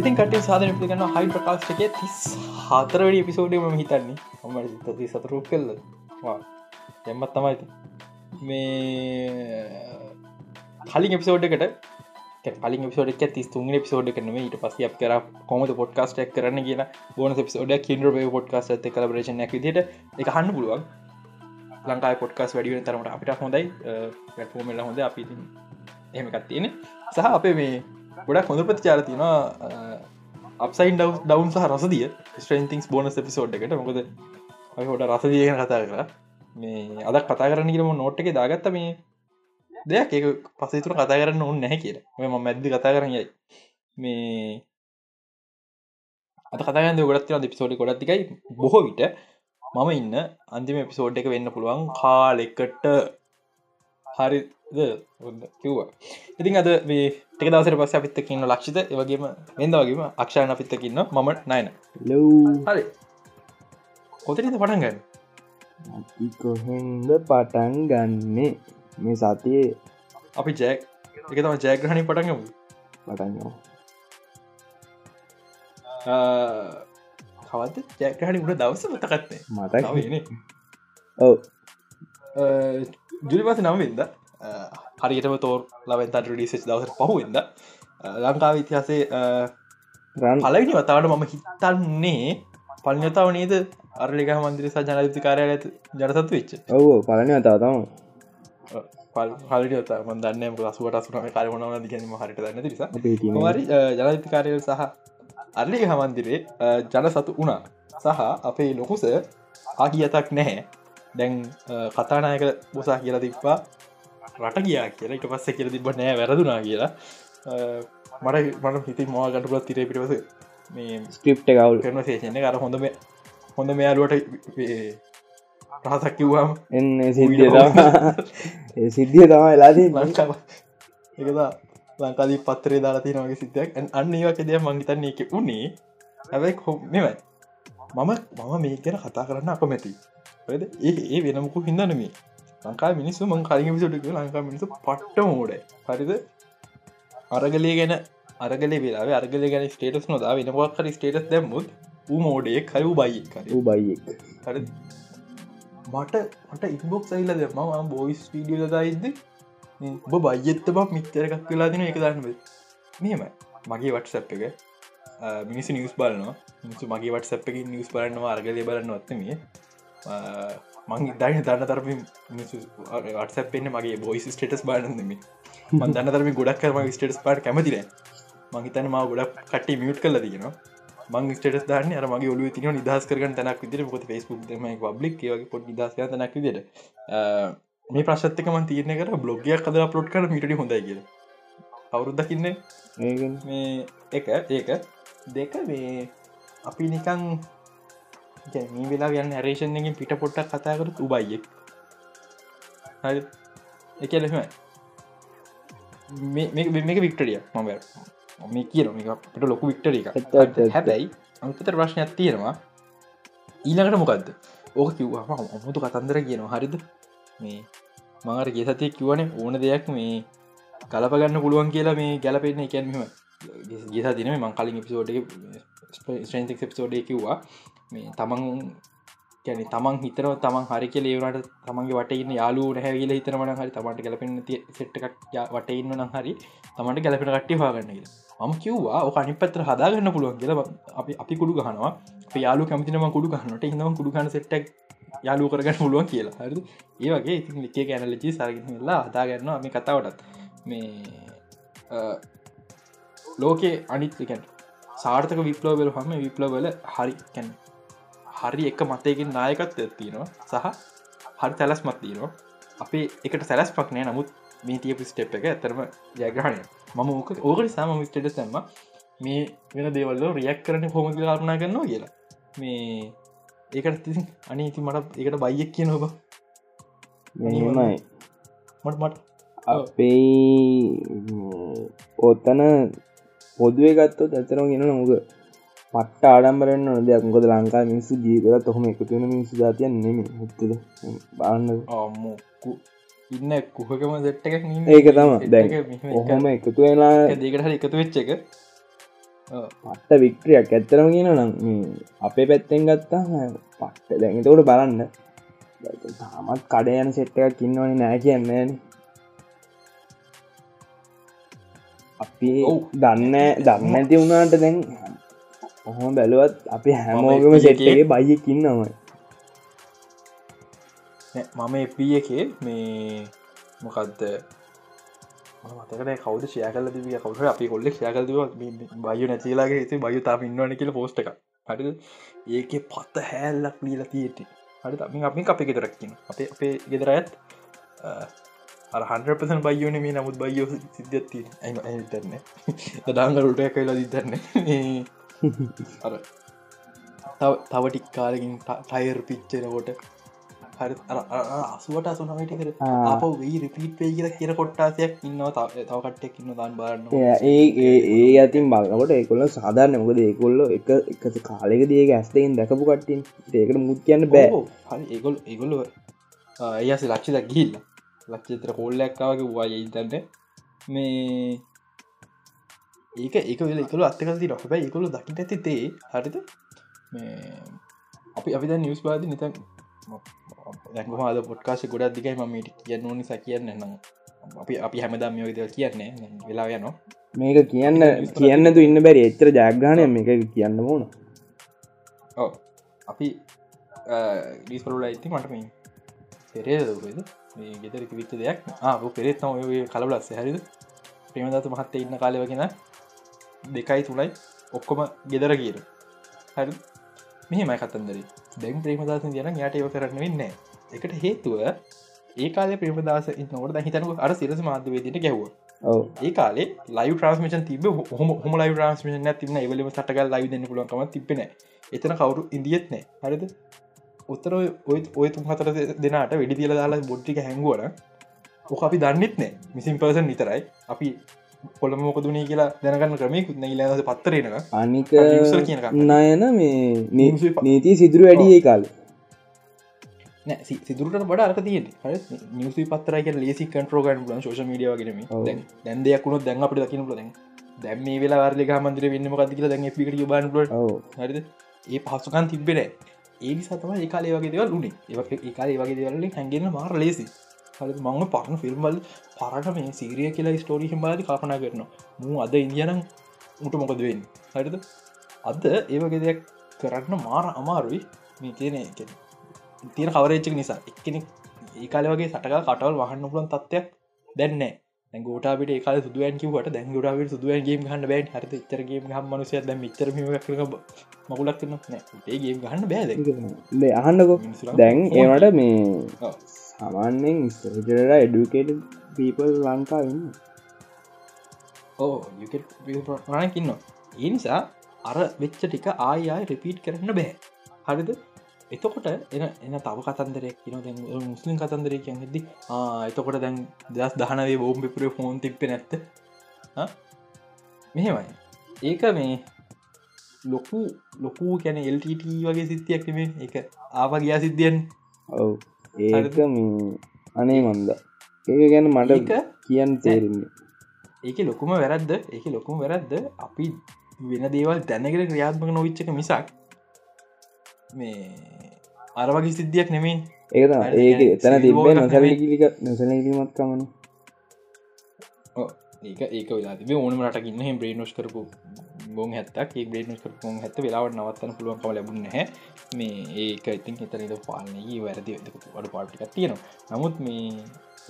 ඉතින් කට සාධන පිගන්න හයි ප්‍රකාශ් එක තිස් හතරවැඩි පිසෝඩම හිතන්නේ. හම ති සතුරුක් කෙල්ල එම්මත් තමයිති මේ කලින් එපිසෝඩ්කට කලින් පිසෝඩක් තිස් තුන් පිසෝඩ් කනම ඊට පස අප කර කොමද පොඩ්කාස්ටක් කරන්න කියන බෝන පිසෝඩ කින්ඩ පොඩ්කාස් ඇත කලබරේෂන විදිට එක හන්න පුළුවන්. ලංකායි පොඩ්කාස් වැඩිුවෙන තරමට අපිට හොඳයි. පැටෆෝමල්ල හොඳ අපි එහෙමකත් තියෙන සහ අපේ මේ ගොඩක් හොඳ ප්‍රතිචාර තියෙනවා අපසයින් ඩව් ඩවන් සහ රසදිය ස්ට්‍රන්තිංස් බෝනස් පිසෝඩ් එකට. මොකද හොට රසදියගෙන කතා කර. මේ අදක් කතා කරන්න කියලම නෝට් එක දාගත්ත. මේ දෙයක් ඒ පසතුර කතා කරන්න ඔන්න නැහැ කියල. ම මැද්දි කතා කරන්නයි මේ අත කතාගන්න ගොඩත් පිසෝඩි ගොඩත්තිකයි බොහෝ විට මම ඉන්න අන්තිම එපිසෝඩ් එක වෙන්න පුළුවන් කාලෙකට. හරිද කිව්වා. ඉතින් අද මේ ටෙක දවසර පස්ස අපිත්තකින්න ලක්ෂිත ඒවගේම එද වගේම අක්ෂාන අපිත්තකින්න මම නයින. හරි. කොතරිද පටන්ගන්න කොහෙන්ද පටන් ගන්නේ? මේ සතියේ. අපි ජෑක් එක තම ජයග්‍රහණි පටන්ගමු පටන්ගෝ කවද ජයග්‍රහණි උට දවස මතකත්නේ මතක් ඔව. ජුලිපස නම්වෙද හරියටම තෝර් ලවෙන්තට ඩිසෙස් දවස පහුවෙද ලංකාව ඉතිහාසේ පලවිනි වතාවට මම හිතන්නේ පල්නතාව නේද? අරලික මන්දිරසා ජනතිති කාරය ඇත ජනසතු වෙච්ච. ඔව පලන අතාව තම හලිට මදන්න ලසුවට අසුනම කාරමනව දිගනීම හරිට දන්න නිසා. හරි ජනතිති කාරය සහ අල්ලික හමන්දිරේ ජන සතු වුණා. සහ අපේ ලොකුස ආගියතක් නැහැ. දැන් කතානායක බොසා කියලා තිබ්පා රට ගියා කියලා. එක පස්ස කියල තිබ නෑ වැරදුනා කියලා. මට මට හිති මවා ගටපුලත් තිරේ පිටවස මේ ස්ක්‍රිප්ට කවුල් කරන සේෂන කර හොඳම හොඳ මෙයාලුවට රහසක් කිව්වාම එන්න සිද්ධිය ඒ සිද්ධිය තම වෙලාදී ලංකාව එකදා ලංකාදී පත්තරේ දාලාති නගේ සිද්ධයක්. අන්න ඒවක දෙය මංගිතන්නේ එක උනේ. හැබැයි හො මෙමයි මම මම මේ ගැන කතා කරන්න අපමැති ඒ ඒ වෙනමුකු හිදනමේ ලංකා මිනිස්සු මං කලින් විසටක ලංකා මිනිසු පට්ට මෝඩ හරිද? අරගලේ ගැන අරගලේ වෙලා අරගල ගැන ස්ටේටස් නොදා වෙනවක් හරි ස්ටේටස් දැම්මුත් ූ මෝඩේ කරු බයි වූ බයියෙක් හරි. මට මට ඉක්බොක් සයිල්ල දෙම බෝයිස් වීඩියෝ දයිද? ඔබ බයිත්තම මිච්චරකක් වෙලා දින එක දන්න මෙම මගේ වටසැප් එක. මිනිසි නිවස් බලනවා. මිනිසු මගේ වටසැප් එක නිවස් බලන්නවා අර්ගලය බලන්න ඔත්තමිය මං දන්න දන්න තරම වටසැපෙන්න්න මගේ බොයිස් ස්ටේටස් බානදම මන් දන්න තරම ගොඩක් කරම ස්ටේටස් පාට කැමතිර මංහිතන ම ගොඩක් කට මියුට් කල දගෙන මං ස්ටේටස් දාන්න අර මගේ ඔලු තින නිදස් කරන තැනක් විදිර පොත ෆස්බුක් ම බ්ලික් පොට නිදස් තැනක් විදිර මේ ප්‍රශ්ත්තක මන් තියන කර බ්ලොග්ගයක් කද පලොට් කර මිට හොඳයි කිය අවුරුද්දකින්න මේ එක ඒක. දෙක මේ අපි නිකං මේ වෙලා යන්න ඇරේෂන්ගෙන් පිට පොට්ටක් කතාකරත් උබයියෙක් හරි. එක ලෙම මේක වික්ටරිය මම මේ කියන මේකට ලොකු වික්ටර එක හැබැයි අංකතර ප්‍රශ්නයක් තියෙනවා. ඊළඟට මොකක්ද ඕක කිව්වා අමුතු කතන්දර කියනවා. හරිද? මේ මඟර ගේ සතිය කිවන ඕන දෙයක් මේ කලපගන්න පුළුවන් කියලා මේ ගැලපෙන්න. එකැන්ම ගේ තින මං කලින් පිසෝඩ් ස්ට්‍රන්තික් පිසෝඩ් කිව්වා මේ තමන් ගැන තමන් හිතරව තමන් හරි ලේවනට තමන්ගේ වටඉන්න යාලු නැහැවිල හිතරමන හරි තමට ගැලපෙන සෙට්ටක් වටඉන්න නම් හරි තමන්ට ගැලපෙන කට්ටි හාගන්නග ම කිව්වා අනි පත්‍ර හදාගන්න පුළුවන් කියල අපි අපි කුඩු ගහනවා. යාලු කැමතිනම කුඩු ගන්නට හිනම කුඩු ගන්න සෙට්ටක් යාලු කරගන්න පුළුවන් කියලා. හරි ඒවගේ ඉතින් ලිකේ ගැනලජි සරගලා හදාගන්න මේ කතාවටත්. මේ ලෝකේ අනිත්කැන් සාර්ථක විප්ලෝවල හම විප්ලවල හරි කැන් හරි එක මතයකින් නායකත් තියෙනවා සහ හරි තැලස් මත්තිනවා අපේ එකට සැලස් පක්නය නමුත් මේ තියපි ස්ටප් එක ඇතරම ජයග්‍රහණය මම ඕක ඕකට සාම මිස්ටට සැම්ම මේ වෙන දේවල්ල රියක් කරන හොම කල්පනා කරන්නවා කියලා. මේ ඒකට ති අනීති මට එකට බයියක් කියන ඔබ මෙමයි මට මට. අපේ ඔත්තන පොදුවේ ගත්තොත් ඇතරම ගෙන නොක පට ආඩම්බරන්න නො දෙයක්. මොකද ලංකා මිනිස්සු ජීවිත තොහම එකතුවන මිනිසු ජාතියන් නෙම හොත්තද බාන්න ආමොක්කු ඉන්න කුහකම දෙට්ට එකක් ඒක තම දැ ඔහොම එකතු වෙලා දෙකට එකතු වෙච්ච එක. පට්ට වික්ට්‍රියක් ඇත්තරම කියන නම් අපේ පැත්තෙන් ගත්තා පට්ට. දැඟතකොට බලන්න. තාමත් කඩ යන සෙට්ටයක් ඉන්නවනි නෑ කියන්නේ අපි දන්න දන්න ඇති වුණාට දැන් ඔහොම බැලුවත් අපි හැමෝගම සෙට්ගේ බයිකින්නමයි මම එපී එකේ මේ මොකක්ද මතකට කවද ශය කල දිවිය කවුට අපි කොල්ලෙක් ශය කල බය නැතිලාගේ ති බයු තාම ඉන්නවන කියල පෝස්්ට එක හරි ඒක පත්ත හැල්ලක් නීල තියට හරි අපි අපි අපි ගෙදරක්කින් අපේ අපේ ගෙදර ඇත් හන්පසන් බයෝන මේ නමුත් බයෝ සිද්ධත්ති ඇම ඇතරන්න දාංගරුට කයිලා දිතරන්න අර තව ටික් කාලකින් ටයිර් පිච්චෙනකොට හරි අසුවට අසුනමට කර අප වී රිපීට් වේ කියල කියර කොට්ටාසයක් ඉන්නවා තවකට්ටෙක් ඉන්න දන් බාරන්න ඒ ඒ අතින් බලකොට ඒකොල්ල සාධාරන මොකද ඒකොල්ල එක එක කාලෙක දියක ඇස්තෙන් දැකපු කට්ටින් ඒකට මුත් කියන්න බෑ. හරි ඒගොල් ඒගොල්ල ඒස ලක්ෂි දක් ගිල්ල ලක්ෂත්‍ර කොල්ලක්කාවගේ වාය ඉතන්න මේ ඒක ඒක වෙල එකළු අත්තකල්ති රොහබ එකළු දකිට ඇති තේ හරිද? අපි අපි නිවස් පාද නිතන් දැකමාද පොට්කාශ ගොඩක් දිකයි මමට කියන්න නිසා කියන්න නම් අපි අපි හැමදාම යෝද කියන්නේ. වෙලා යනවා. මේක කියන්න කියන්නතු ඉන්න බැරි? එච්චර ජයග්‍රහණය මේක කියන්න ඕන. ඔව. අපි ඩීස්පරුල ඇති මට මේ පෙරේදද ගෙතර විච්ච දෙයක්. ආ පෙරෙත් ඔය කලබලස්ස. හරිද? ප්‍රමදතු මහත්ත ඉන්න කාලවගෙන දෙකයි තුළයි ඔක්කොම ගෙදර කියර හරි. මෙහෙමයි කතන්දරේ. දැන් ප්‍රේමදාස යන යට ඒව කරන්න වෙන්න එකට හේතුව ඒ කාල ප්‍රේමදාස නොට හිතනක අර සිරස මාධ්‍යවේදට ගැව්ව ඒ කාලේ ලයි ට්‍රන්ස්මේෂන් තිබ හොම හොම ලයි ට්‍රන්ස්මේෂන් තිබන එවලම සටකල් ලයි දෙන්න පුලන්කම තිබෙන එතන කවරු ඉදිියත් නෑ හරිද? උත්තර ඔය ඔය තුන් හතර දෙනාට වැඩි තිල දාලා බොට්ටික හැංගුවන ඕක අපි දන්නෙත් නෑ මිසින් පර්සන් නිතරයි අපි පොළම මොකදුනේ කියලා දැනගන්න ක්‍රමය කුත්න ල පත්තරෙන අනික නයන මේ නීති සිදුරු වැඩියේ කාල. සිදුරට බඩ අරක තිය නිසි පත්තරක ලේසි කන්ටරෝගන් ලන් ශෝෂ මඩිය වගෙනම දැන් දෙයක්ුණු දැන් අපට දකින ලද දැම් මේ වෙලා වාර්ලික මන්දර වෙන්නම කතික දැන් පිට බාන හරිද? ඒ පහසුකන් තිබෙන ඒ සතම ඒකාලේ වගේ දෙවල් උනේ. ඒ ඒකාලේ වගේ දෙවල්ලින් හැඟෙන මාර ලේසි හරි මංව පරණ ෆිල්ම්බල් පරට මේ සීරිය කියලා ස්ටෝරි හිම්බාලි කල්පනා කරනවා. මූ අද ඉන්දියනම් උට මොකද වෙන්න? හරිද? අද ඒවගේ දෙයක් කරන්න මාර අමාරුයි. මේ තියෙන තියෙන කවරේච්චක නිසා. එක්කෙනෙක් ඒකාල වගේ සටකල් කටවල් වහන්න පුලන් තත්වයක් දැන්නෑ ගෝටාට ඒකාල සුදුවන් කිවට දැන් ගොටාවට සුදුවන් ගේම් හන්න බෑන්. හරත තරගේ හම මනුසය දැ මිතර මකුලක් කරන්න ඒගේ ගහන්න බෑද අහන්නකො. දැන් ඒවට මේ සාමාන්‍යෙන් ස්ටජරට එඩුකේට පීපල් ලංකා ඉන්න ඕ රණකින්න ඒ නිසා අර වෙච්ච ටික ආයයි රිපීට් කරන්න බෑ. හරිද? එතකොට එන එන තව කතන්දරයක් දැ මුස්ලිම් කතන්දරය කියන් හෙද එතකොට දැන් දස් දහනවේ බෝම් පිපුර ෆෝන් තිප්ප නැත්ත මෙහෙමයි. ඒක මේ ලොකු ලොකු කැන එල්ට වගේ සිද්ධියක් මේ එක ආව ගියා සිද්ධියෙන් ඔව ඒක අනේ මන්ද. ඒක ගැන මට කියන්න තේරන්නේ. ඒක ලොකුම වැරද්ද ඒක ලොකුම වැරද්ද අපි වෙන දේවල් දැනකට ක්‍රියාත්මක නොවිච්චක මිසක් මේ අරවගේ සිද්ධියක් නෙමින් ඒක ඒක එතන තිබේ නොසැලික නොසැලීමත් කමන. ඒක ඒක වෙලා තිබේ ඕනම රටකින්න බ්‍රේනෝස් කරපු බොන් හැත්තක්. ඒ බ්‍රේනස් කරපුන් හැත වෙලාවට නවත්තන පුළුවන්කම ලැබුණ හැ මේ ඒක ඉතින් හිතනද පාලනගේ වැරදි වඩ පාටිකක් තියෙනවා. නමුත් මේ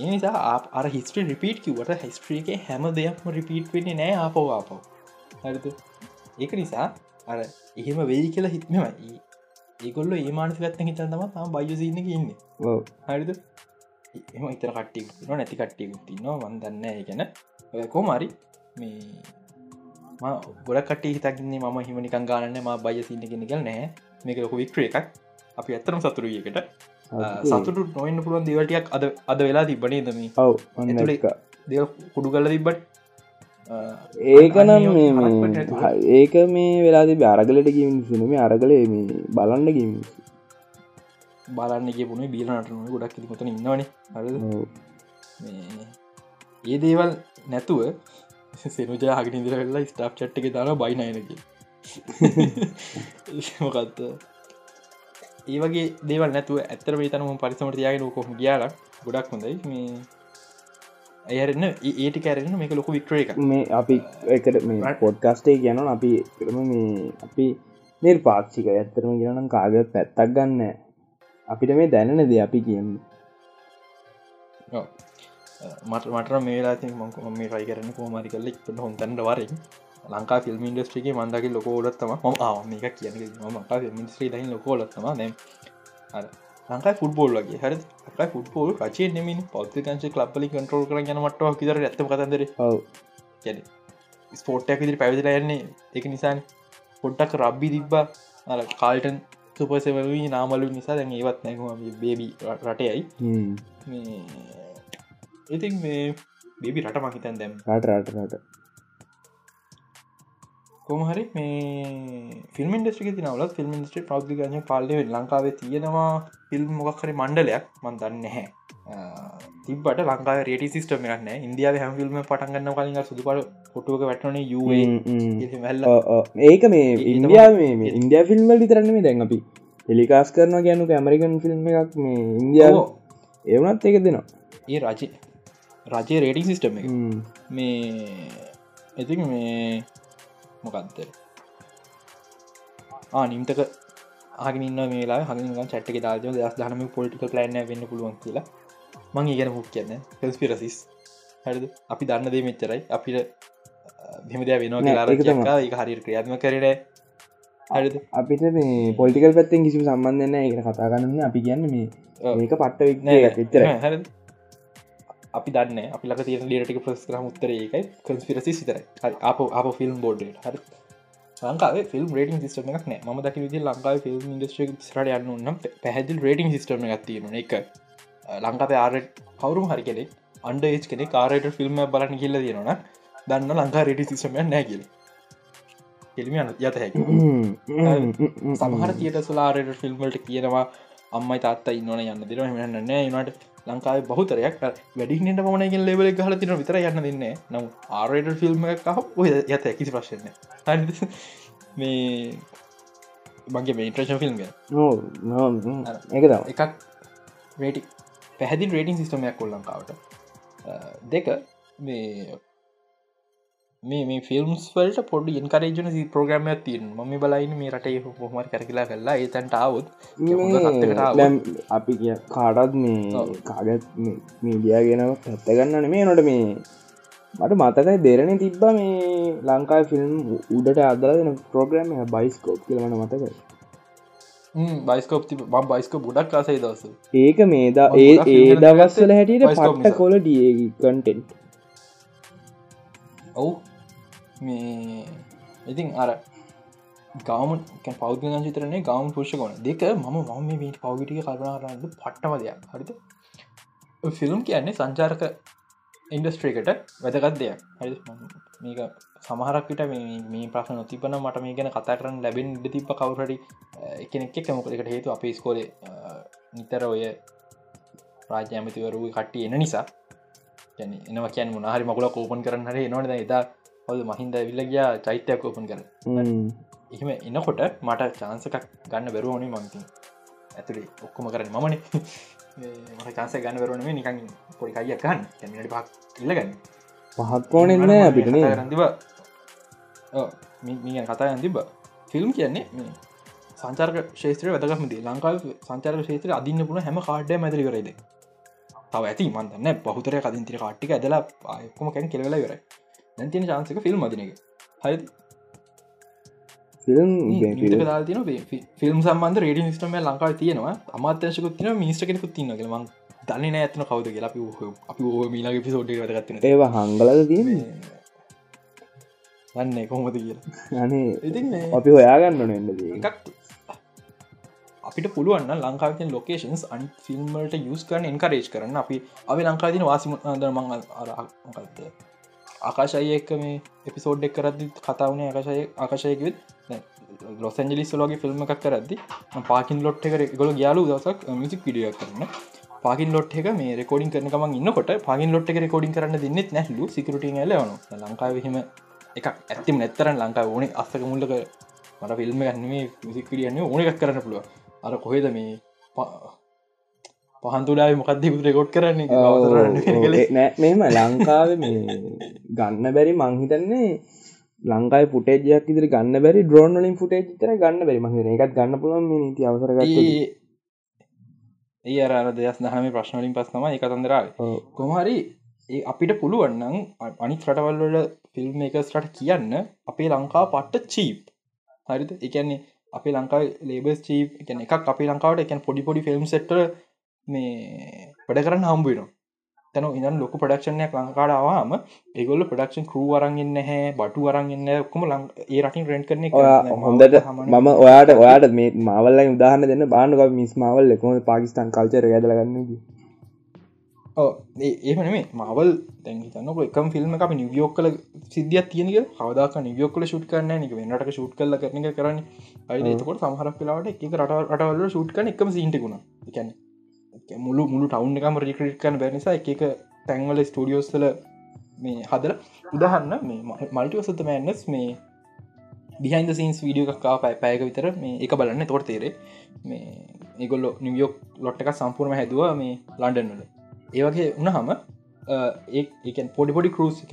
එනිසා අර හිස්ට්‍රී රිපීට් කිවට හිස්ට්‍රියක හැම දෙයක්ම රිපීට් වෙන්නේ නෑ ආපෝ ආපෝ හරිද? ඒක නිසා අර එහෙම වෙයි කියලා හිත්මමයි ඒකොල්ල ඒ මානසිකත්ත හිතන් තම තම බයසින්න ඉන්න. හරිද? එම ඉතර කට්ටි න නැති කට්ටියකුත් තින්නවා වන්දන්න ගැන. කෝමරි මේ ගොඩ කට හිතකින්නේ ම හිමනිකන් ගානන්න ම බය සින්න කෙන කල් නෑ මේක ලොක වික්්‍ර එකක්. අපි ඇත්තරම සතුරුයකට සතුටු නොන්න පුළුවන් දේවටියක් අද අද වෙලා තිබනේ දම ඔව දෙ කුඩු කල තිබට ඒකනම් ඒක මේ වෙලාද අරගලට ගින් සුනම අරගලේ මේ බලන්න ගින් බලන්න පුුණ බීලනටන ගොඩක් කොතන ඉන්නවන. ඒ දේවල් නැතුව සෙනුජ හගනිදිර වෙල්ලා ස්ටාප් චට්ක දාන බයිනයනක මොකත්ත ඒ වගේ දේවල් නැතුව ඇත්තර වේතනම පරිසමට තියාගෙන කොහම ගියාල ගොඩක් හොඳයි. මේ ඇයරන්න ඒටි කැරෙන මේක ලොක වික්ට්‍ර එක මේ අපි එකට මේ පොඩ්කස්ටේ කියනන අපි කරම මේ අපි නිර් පාක්ෂික ඇත්තරම කියනම් කාගත් පැත්තක් ගන්න. අපිට මේ දැනන ද අපි කියන්න මට මට මේලා ති මක මේ රයි කරන කෝමරි කල්ල ට හොන්තන්ට වරින්. ලංකා ෆිල්ම් ඉන්ඩස්ට්‍රිගේ මන්දක ලොකෝලත්තම ම මේක කියන මකා මිස්ත්‍රී දහි ලොකෝලත්තම නැම් ලංකායි ෆුටබෝල් වගේ. හරි අපයි ෆුටබෝල් රචේ නෙමින් පෞතිකංශ ලබ්ලි කටරෝල් කර යන මට කිදර ඇත කතන්දර. ගැන ස්පෝට්ටයක් විදිරි පැවිදිලා යන්නේ එක නිසාන. පොඩ්ඩක් රබ්බි තිබ්බා අර කාල්ටන් සුපසවලී නාමලු නිසා දැන් ඒවත් නැකම බේබි රටයයි ඉතින් මේ බේබි රට මහිතන් දැම් රට රට රට. කොමහරි මේ ෆිල්ම් ඩස්ටි තිනවල ෆිල්ම් ස්ට්‍රි ප්‍රෞද්ගන පාලේ ලංකාවේ තියෙනවා ෆිල්ම් මොකක්හරි මණ්ඩලයක් මන් දන්න හැ තිබට ලංකා රේට සිස්ටම න්න ඉන්දියාව හැම ෆිල්ම් පටන්ගන්න කලින් සුදුපට ොටුවක වැටන ඒක මේ ඉන්දියාව මේ ඉන්දිය ෆිල්ම්වල් විතරන්න මේ දැන් අපි හෙලිකාස් කරන ගැනු ඇමරිකන් ෆිල්ම් එකක් මේ ඉන්දියාව ඒවනත් ඒක දෙනවා. ඒ රජ රජය රේටිං සිිස්ටම මේ ඉතින් මේ මොකක්ද නිම්තක ආගින්න මේලා හග චට්ක දාජ දස් දහනම පොලිටික ප්ලන්න වෙන්න පුළුවන් කියලා. මං ඉගෙන මුක් කියන්න කස්පිරසිස් හරිද? අපි දන්න දේ මෙච්චරයි. අපිට බිමදය වෙනවා කියලා හරි ක්‍රියාත්ම කරන අපිට මේ පොලිටිකල් පැත්තෙන් කිසිම සම්බන්ධන්න එක කතා ගන්න අපි කියන්න මේ ඒක පට්ට වික්තර හ අපි දන්න අපි ලක තිය ලියටක ප්‍රස් කරම උත්තර ඒකයි. කන්ස්පිරසි සිතර අප අප ෆිල්ම් බෝඩ්ට හරි. ලංකාවේ ෆිල්ම් රේටින් සිස්ටම එකක් නෑ. ම දක විදි ලංකාව ෆිල්ම් ඉන්ඩස්ට්‍රි සරට යන්න නම් පැහැදිල් රේටින් එකක් තියෙන එක ලංකාප ආරට කවරුම් හරි කෙනෙක් අන්ඩ ඒච් කෙනෙ කාරයට ෆිල්ම් බලන්න කියල්ල තියෙනවන දන්න ලංකා රේටි සිස්ටමය නෑකිල කෙලිම යත හැකි. සමහර තියට සුලාරයට ෆිල්ම්වලට කියනවා අම්මයි තාත්තා ඉන්නවන යන්න දෙන හමන්න නෑ. නට ලංකාව බහතරයක් වැඩිහිට මනගෙන් ලෙවල හල තින විතර යන්න දෙන්න. නම් ආරයට ෆිල්ම් කහ ඔය යත කිසි ප්‍රශ්න මේ මගේ මේට්‍රේෂන් ෆිල්ම් එක එකක් රේටි පැහැදිි රේටිං සිස්ටමයක් කොල් ලංකාවට. දෙක මේ මේ මේ ෆිල්ම්ස් වලට පොඩ් ඉන්කරේජන ප්‍රග්‍රම තින් ම බලයින් මේ රටේ හොමර කරකිලා කල්ලා ඒතැන්ට අවුත් අපි කිය කාඩත් මේ කාගත් මීඩියගෙනව පැත්තගන්නන මේ නොට මේ මට මතකයි දෙරණ තිබ්බ මේ ලංකා ෆිල්ම් උඩට අදලන ප්‍රෝග්‍රම බයිස්කෝප් කියලවන මතකයි. බයිස්කෝප් ම බයිස්කෝ බුඩක් කාසයි දස ඒක මේදා ඒ ඒ දවස්සල හැටියට පට්ට කොල ඩිය කටෙන්ට් ඔවු මේ ඉතින් අර ගවම පෞද්ග චිතරනේ ගවම් පුෂ කොන දෙක මම මම මේ පෞගිටික කල්පනා කරන්න පට්ටම දෙයක්. හරිත ෆිල්ම් කියන්නේ සංචාරක ඉන්ඩස්ට්‍රේකට වැදගත් දෙයක්. හරි මේක සමහරක්විට මේ ප්‍රශ්න නොතිබන මට මේ ගැන කතා කරන්න ලැබෙන් ඉඩ තිබ කවුරටි එකනෙක් කැමකකට හේතු අපේ ස්කෝලේ නිතර ඔය රාජ්‍ය ඇමතිවරු කට්ටිය එන නිසා. එනවා කියන් මොනහරි මකුල කෝපන් කරන්න හරි නොට එදා හොද මහින්ද විල්ල ගියා චෛත්‍යයක් ඕපන් කර එහෙම එන්නකොට මට චාන්සකක් ගන්න බැරුවනේ මංති ඇතුළේ ඔක්කොම කරන්න මමන. මට චාන්ස ගන්න වරුවන මේ නිකන් පොඩි කයියක් ගන්න. කැමිට පක් ඉල්ලගන්න පහක්කෝන එන්න අපිටන රඳිව මීගන් කතා තිබ ෆිල්ම් කියන්නේ මේ සංචාර්ක ශේත්‍රය වැදගමති ලංකාව සංචාර්ක ශේත්‍ර අදින්න පුුණ හැම කාඩ්ඩ මැතිරි කරයිද තව ඇති මන්දන්න පහුතර කදින්තිර කාට්ටික ඇදලා ආයක්කොම කැන් කෙලවෙල වෙරයි නැතින චාන්සක ෆිල්ම් මදිනක හරි දාතින ෆිල්ම් සම්බන්ධ රේඩි ස්ටම ලංකාව තියෙනවා. අමාත්‍යශකුත් තින මිනිස්ට කෙනෙකුත් තින්න ම දන්න ඇතන කවද කියලා. අපි මීලාගේ පිසෝඩ් ගත්න ඒවා හංගලද තියන දන්නේ කොහොමද කියලා. ඉති අපි හොයාගන්න එකක් අපිට පුළුවන්න ලංකාවතින් ලොකේන්ස් අන් ෆිල්ම්මට යස් කරන එන්කරේජ් කරන්න අපි අපි ලංකාතින වාසිම දරමං අරකල්ද ආකාශය එක්ක මේ එපිසෝඩ් එක් කරදදි කතාවනේ ආකාශය ආකාශයකත් ලොසන්ජලිස් ලෝගේ ෆිල්ම් එකක් කරදදි පාකින් ලොට් එක ගොල ගයාලු දසක් මිසික් පිඩිය කරන්න. පාගින් ලොට් එක මේ රෙකෝඩින් කරනකම ඉන්නකොට පගින් ලොට් එක රෙකෝඩින් කරන්න දෙන්නෙත් නැහලු සිකරට ඇලවන ලංකාවහෙම එක ඇත්තිම නැත්තරන් ලංකා ඕන අස්සක මුල්ලක මට ෆිල්ම් ගන්නේ විසිකරියන්නේ ඕන එකක් කරන්න පුළුව අර කොහෙද මේ පහන්තුඩාව මොකක්ද රෙකෝඩ් කරන්නේ නෑ මෙම ලංකාව ගන්න බැරි මංහිතන්නේ ලංකායි පුටේජයක් ඉදිරි ගන්න බැරි ඩ්‍රෝන් වලින් පුටේ තර ගන්න බැරි. මහිර එකත් ගන්න පුළුවන් නීති අවසර ඒ අර දෙයක් දහම ප්‍රශ්නලින් පස්සම එක තන්දරාව කොමහරි ඒ අපිට පුළුවන්නම් අනික් රටවල්වල ෆිල්ම් එකස්ට කියන්න අපේ ලංකා පට්ට චීප් හරිත එකන්නේ අපේ ලංකා ලේබස් චීප් එක එකක් අපේ ලංකාවට එකන් පොඩි පොඩි ෆිල්ම් සෙට්ට මේ වැඩ කරන්න හම්බුවෙනවා තැන ඉඳන් ලොක ප්‍රඩක්ෂණයක් ලංකාඩාවාම ඒගොල්ල ප්‍රඩක්ෂන් කරු අරන්ගන්න හැ බටු අරන්ගන්න ඔක්කම ලං ඒ රටින් රෙන්ට් කරන හොඳට මම ඔයාට ඔයාට මේ මවල්ල උදාහන්න දෙන්න බානුක මිස් මවල් එකොම පාකිස්ාන් කල්චර ඇදලගන්න ඒමනේ මවල් තැන්තන්නක එකම ෆිල්ම් අප නිවියෝක් කල සිද්ධිය තියනක හවදක් නිවියෝක් කල ෂුට් කරන එක වෙන්නට ෂුට් කල කරන කරන්න. අයි එතකොට සමහරක් කලාවට එක රට රටවල්ල ෂුට් කන එකම සිටිකුණ එකන්නේ මුළු මුළු ටවුන් එකම රික්‍රට් කන බැනිසා එක තැන්වල ස්ටඩියෝස්ල මේ හදල උදහන්න මේ මල්ටිවසත මෑන්නස් මේ බිහන්ද සින්ස් වීඩියෝ එකක්කා පයි පෑක විතර මේ එක බලන්න. තොට තේරේ මේ ඒගොල්ලො නිවියෝක් ලොට්ට එක සම්පූර්ම හැදුව මේ ලන්ඩන්වල ඒවගේ උනහම ඒකන් පොඩි පොඩි කරුස් එක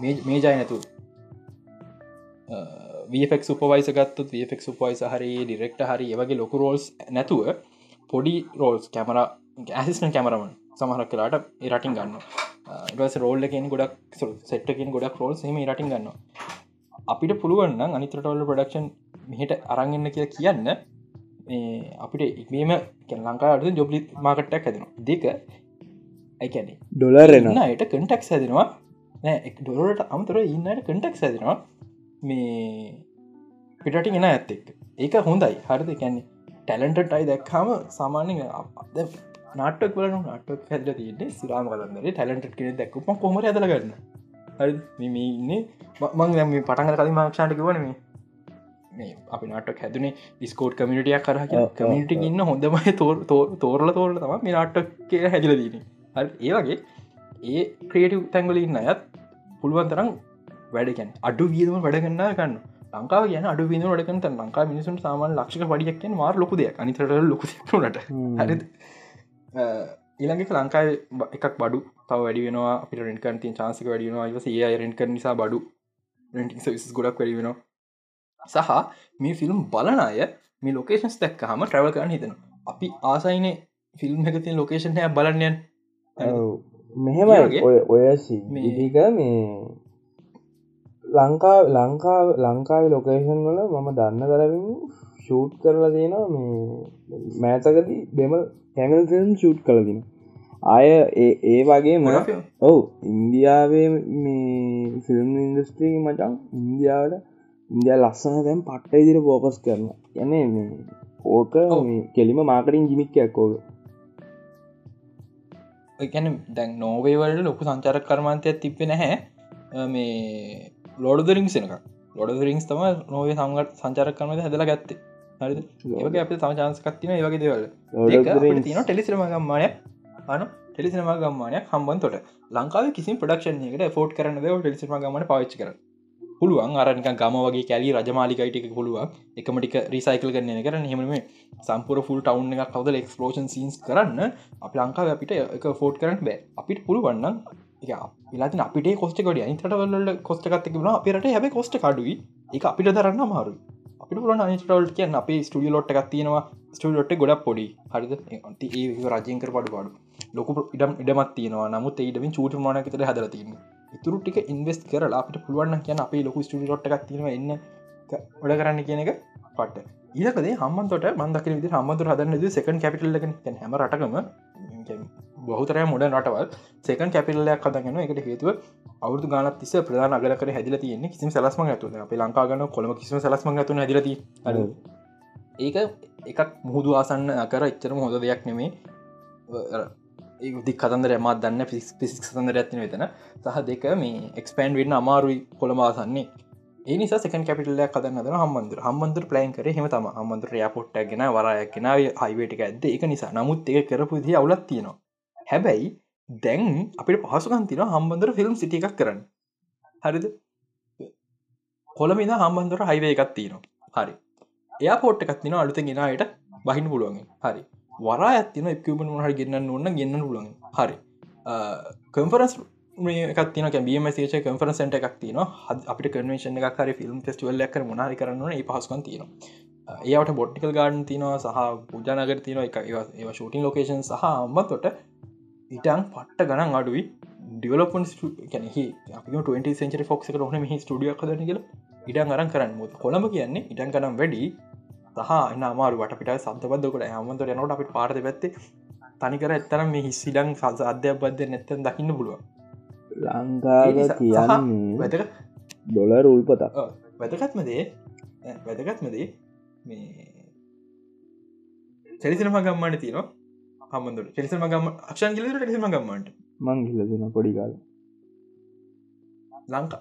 මේ ජය නැතු වෆෙක් සුපවයිස ගත්තුත් වෆෙක් සුපයිස හරි ඩිරෙක්ට හරි ඒවගේ ලොකු රෝල්ස් නැතුව පොඩි රෝල්ස් කැමර ඇසිස්ටන් කැමරමන් සමහරක් කලාට රටින් ගන්න ඉවස රෝල්ල කියෙන් ගොඩක් සෙට්ටකින් ගොඩක් රෝල් හෙම රටින් ගන්න අපිට පුළුවන්න අනිතරටවල්ල ප්‍රඩක්ෂන් මෙහට අරංගන්න කිය කියන්න. අපිට ඉක්මීම ලංකාට ජොබ්ලි මාකට්ටක් හැදෙන දෙක ඇකැන ඩොලරෙන අයට කටක් හැදෙනවා. නෑ ඩොලට අමතර ඉන්නට කටක් හැදෙනවා. මේ පිටටින් එෙන ඇත්තෙක් ඒක හොඳයි. හරිද? කැන්නේ ටැලන්ට අයි දැක්කාම සාමාන්‍ය නාටක් වල නටක් හැදල තියන්නේ සිරාම කලන්නේ ටැලන්ට කෙන දැක්කුම කොමර ඇදලගන්න හරි මෙන්නේ මං දැම පටන්ග කලින් මක්ෂාට කිවන මේ. අපි නටක් හැදනේ ඩිස්කෝට් කමිටියක් කර කමිට ඉන්න හොඳමයි තෝර තෝරල තෝරල තම මේ නාටක් කිය හැදිල දීන හරි ඒවගේ ඒ ක්‍රේටව් තැංගල ඉන්න අයත් පුළුවන් තරම් වැඩකැන් අඩු වියදම වැඩගන්න ගන්න ලංකාව කියන අඩු වින ඩකන ලංකා මිනිසුන් සාමාන ලක්ෂක පඩියක්ෙන් මාර ලොකුද අනිතට ලොකුනට හරි ඊළඟක ලංකායි එකක් බඩු තව වැඩි වෙනවා. අපිට රෙන්කන්තින් චාන්සික වැඩියෙනවා ඉවස ඒ රෙන්ක නිසා බඩු රෙන්ටිං සවිස් ගොඩක් වැඩි වෙනවා. සහ මේ ෆිල්ම් බලන අය මේ ලොකේෂන්ස් දැක්ක හම ට්‍රවල් කරන්න හිතන අපි ආසයින ෆිල්ම් එක තින් ලොකේෂන් හැ බලන්නයන් මෙහෙමගේ ඔය මේක මේ ලංකා ලංකා ලංකාව ලොකේෂන් වල මම දන්න කරමින් ෂූට් කරලා තියෙනවා මේ මෑතකදී දෙම හැමල්සන් ෂූට් කලදින අය ඒ වගේ ම ඔවු ඉන්දියාවේ මේ ෆිල්ම් ඉන්දස්ට්‍රී මචන් ඉන්දියාවට ඉන්දිය ලස්සන දැම් පට්ට ඉදිර පෝකස් කරන යන මේ ඕක කෙලිම මාකටින් ජිමික්කයක් ෝක එකැන දැන් නෝවේවලට ලොකු සංචාරක කර්මාන්තයක් තිබෙන හැ මේ ලොඩ රිංසනක ලොඩ රිංස් තම නොවේ සංගට සංචාර කරනද හැදලා ගත්තේ හරි. අප තම චාන්සකත්තින ඒවගේ දෙවල. තින ටෙලිසිරම ගම්මානය අන ටෙලිසිනම ගම්මානයක්. හම්බන් තොට. ලංකාව කිසි පඩක්ෂන් එකට ෆෝට් කරන ටෙලිසිම ගමන පවිච් කර පුළුවන් අරනික ගම වගේ කැලි රජමාලිකයිටක පුළුවන්. එකමටික රිසයිකල් කරන කරන හෙමම සම්පුර ෆුල් ටවන්් එක කවද එක්ස්පලෝෂන් සීන්ස් කරන්න. අප ලංකාව අපිට එක ෆෝට් කරන්න බෑ. අපිට පුළුවන්න වෙලාති අපිට කොස්ටකොට අනිතටවල්ල කොස්ටකත්ක න අපිට හැබ කොස්ට කඩුයි එක අපිට දරන්න මාරු අපිට පුලන අනිටවල්ට කියන්න. අපේ ස්ටිය ලොට් එකක් තියෙනවා. ස්ටියලොට් ගොඩක් පොඩි. හරිද? ඒ රජයකර පඩු පාඩු ලොක ඉඩම් ඉඩමත් තියෙනවා. නමුත් ඒඩමින් චූට මනකතර හදර තියන්න. ඉතුරු ටික ඉන්වස් කරලා අපිට පුළුවන් කියන අපේ ලොකු ස්ටිය ලොට් එකක් තියෙනවා එන්න. ඔඩ කරන්න කියන එක පට ඒකදේ හම්මන්තොට මන්දක විදි හම්මතුර හදන්න සකන් කැපිටල්ලක හැම රටකම බහතරය මොඩ නටවල් සේකන් කැපිල්ලයක් කදගෙන එකට හේතුව අවුදු ගන තිස ප්‍රධාන අගලකර හැදිල තියන්නේ කිසි සලස්ම ඇතුන අප ලංකාගන කොළම කිසිම සලස්ම ඇතුන හැදිලති ඒක එකක් මුහුදු ආසන්න අකර එච්චරම හොඳ දෙයක් නෙමේ දික් කතන්දර මත් දන්න පිස් පිසික් සතන්දර ඇතින වෙතන සහ දෙක මේ එක්ස්පෑන්් වෙන්න අමාරුයි කොළමාසන්නේ ඒනිස සක කැපිටල කදන්න හම්බන්දුර හම්බන්දුර ප්ලයින් කර හෙම තම හම්බන්දුර යාපොට්ට ගෙන වරයක්ෙන හයිවේටික ඇද එක නිසා නමුත් ඒ කරපු දී අවුලත් තියෙනවා. හැබැයි දැන් අපිට පහසුකන් තින හම්බන්දුර ෆිල්ම් සිටි එකක් කරන්න. හරිද? කොළමිද හම්බන්දුර හයිවේ එකක් තියෙනවා. හරි. එයා පෝට් එකක් තින අලුත ගෙනයට බහින්න පුළුවන්. හරි. වරා ඇතින එක්කමන් හරි ගන්න ඔන්න ගන්න පුලුවන් හරි. කම්ෆරස් එකතින බීම සේච කන්ෆරන්සට එකක් තින අපිට කන්වේශන එකක් හරි ෆිල්ම් ෆෙස්ටිවල් එක්ක මනාරි කරන්න ඒ පහසුකන් තියෙනවා. ඒවට බොට්ටිකල් ගාඩන් තිනවා සහ පුජානගර තින එක ඒ ෂූටින් ලොකේෂන් සහ අම්මතොට ඉටන් පට්ට ගණන් අඩුවයි ඩිවලපන් කැනෙහි 20 සෙන්චරි ෆොක්ස හන හි ස්ටිය කදන කියල. ඉඩන් අරන් කරන්න. මුත් කොළඹ කියන්නේ ඉටන් කනම් වැඩි. සහ එන්න අමාරු වට පිට සබදබදකට හමන්තර යනට අපිට පාර්ත පැත්තේ. තනිකර එත්තනම් මේ හිස්සිලං සල්ස අධ්‍යපද නැත්තන් දකින්න පුළුව ලංකාව කියන්නේ වැදක ඩොලර් උල්පතක්. වැදගත්මදේ වැදගත්මදේ මේ චරිසිනම ගම්මට තියනවා හමන්දුර චෙරිසම ගම අක්ෂන් ගිලට ටෙසිම ගම්මට මං හිලදෙන පොඩිකාල ලංකා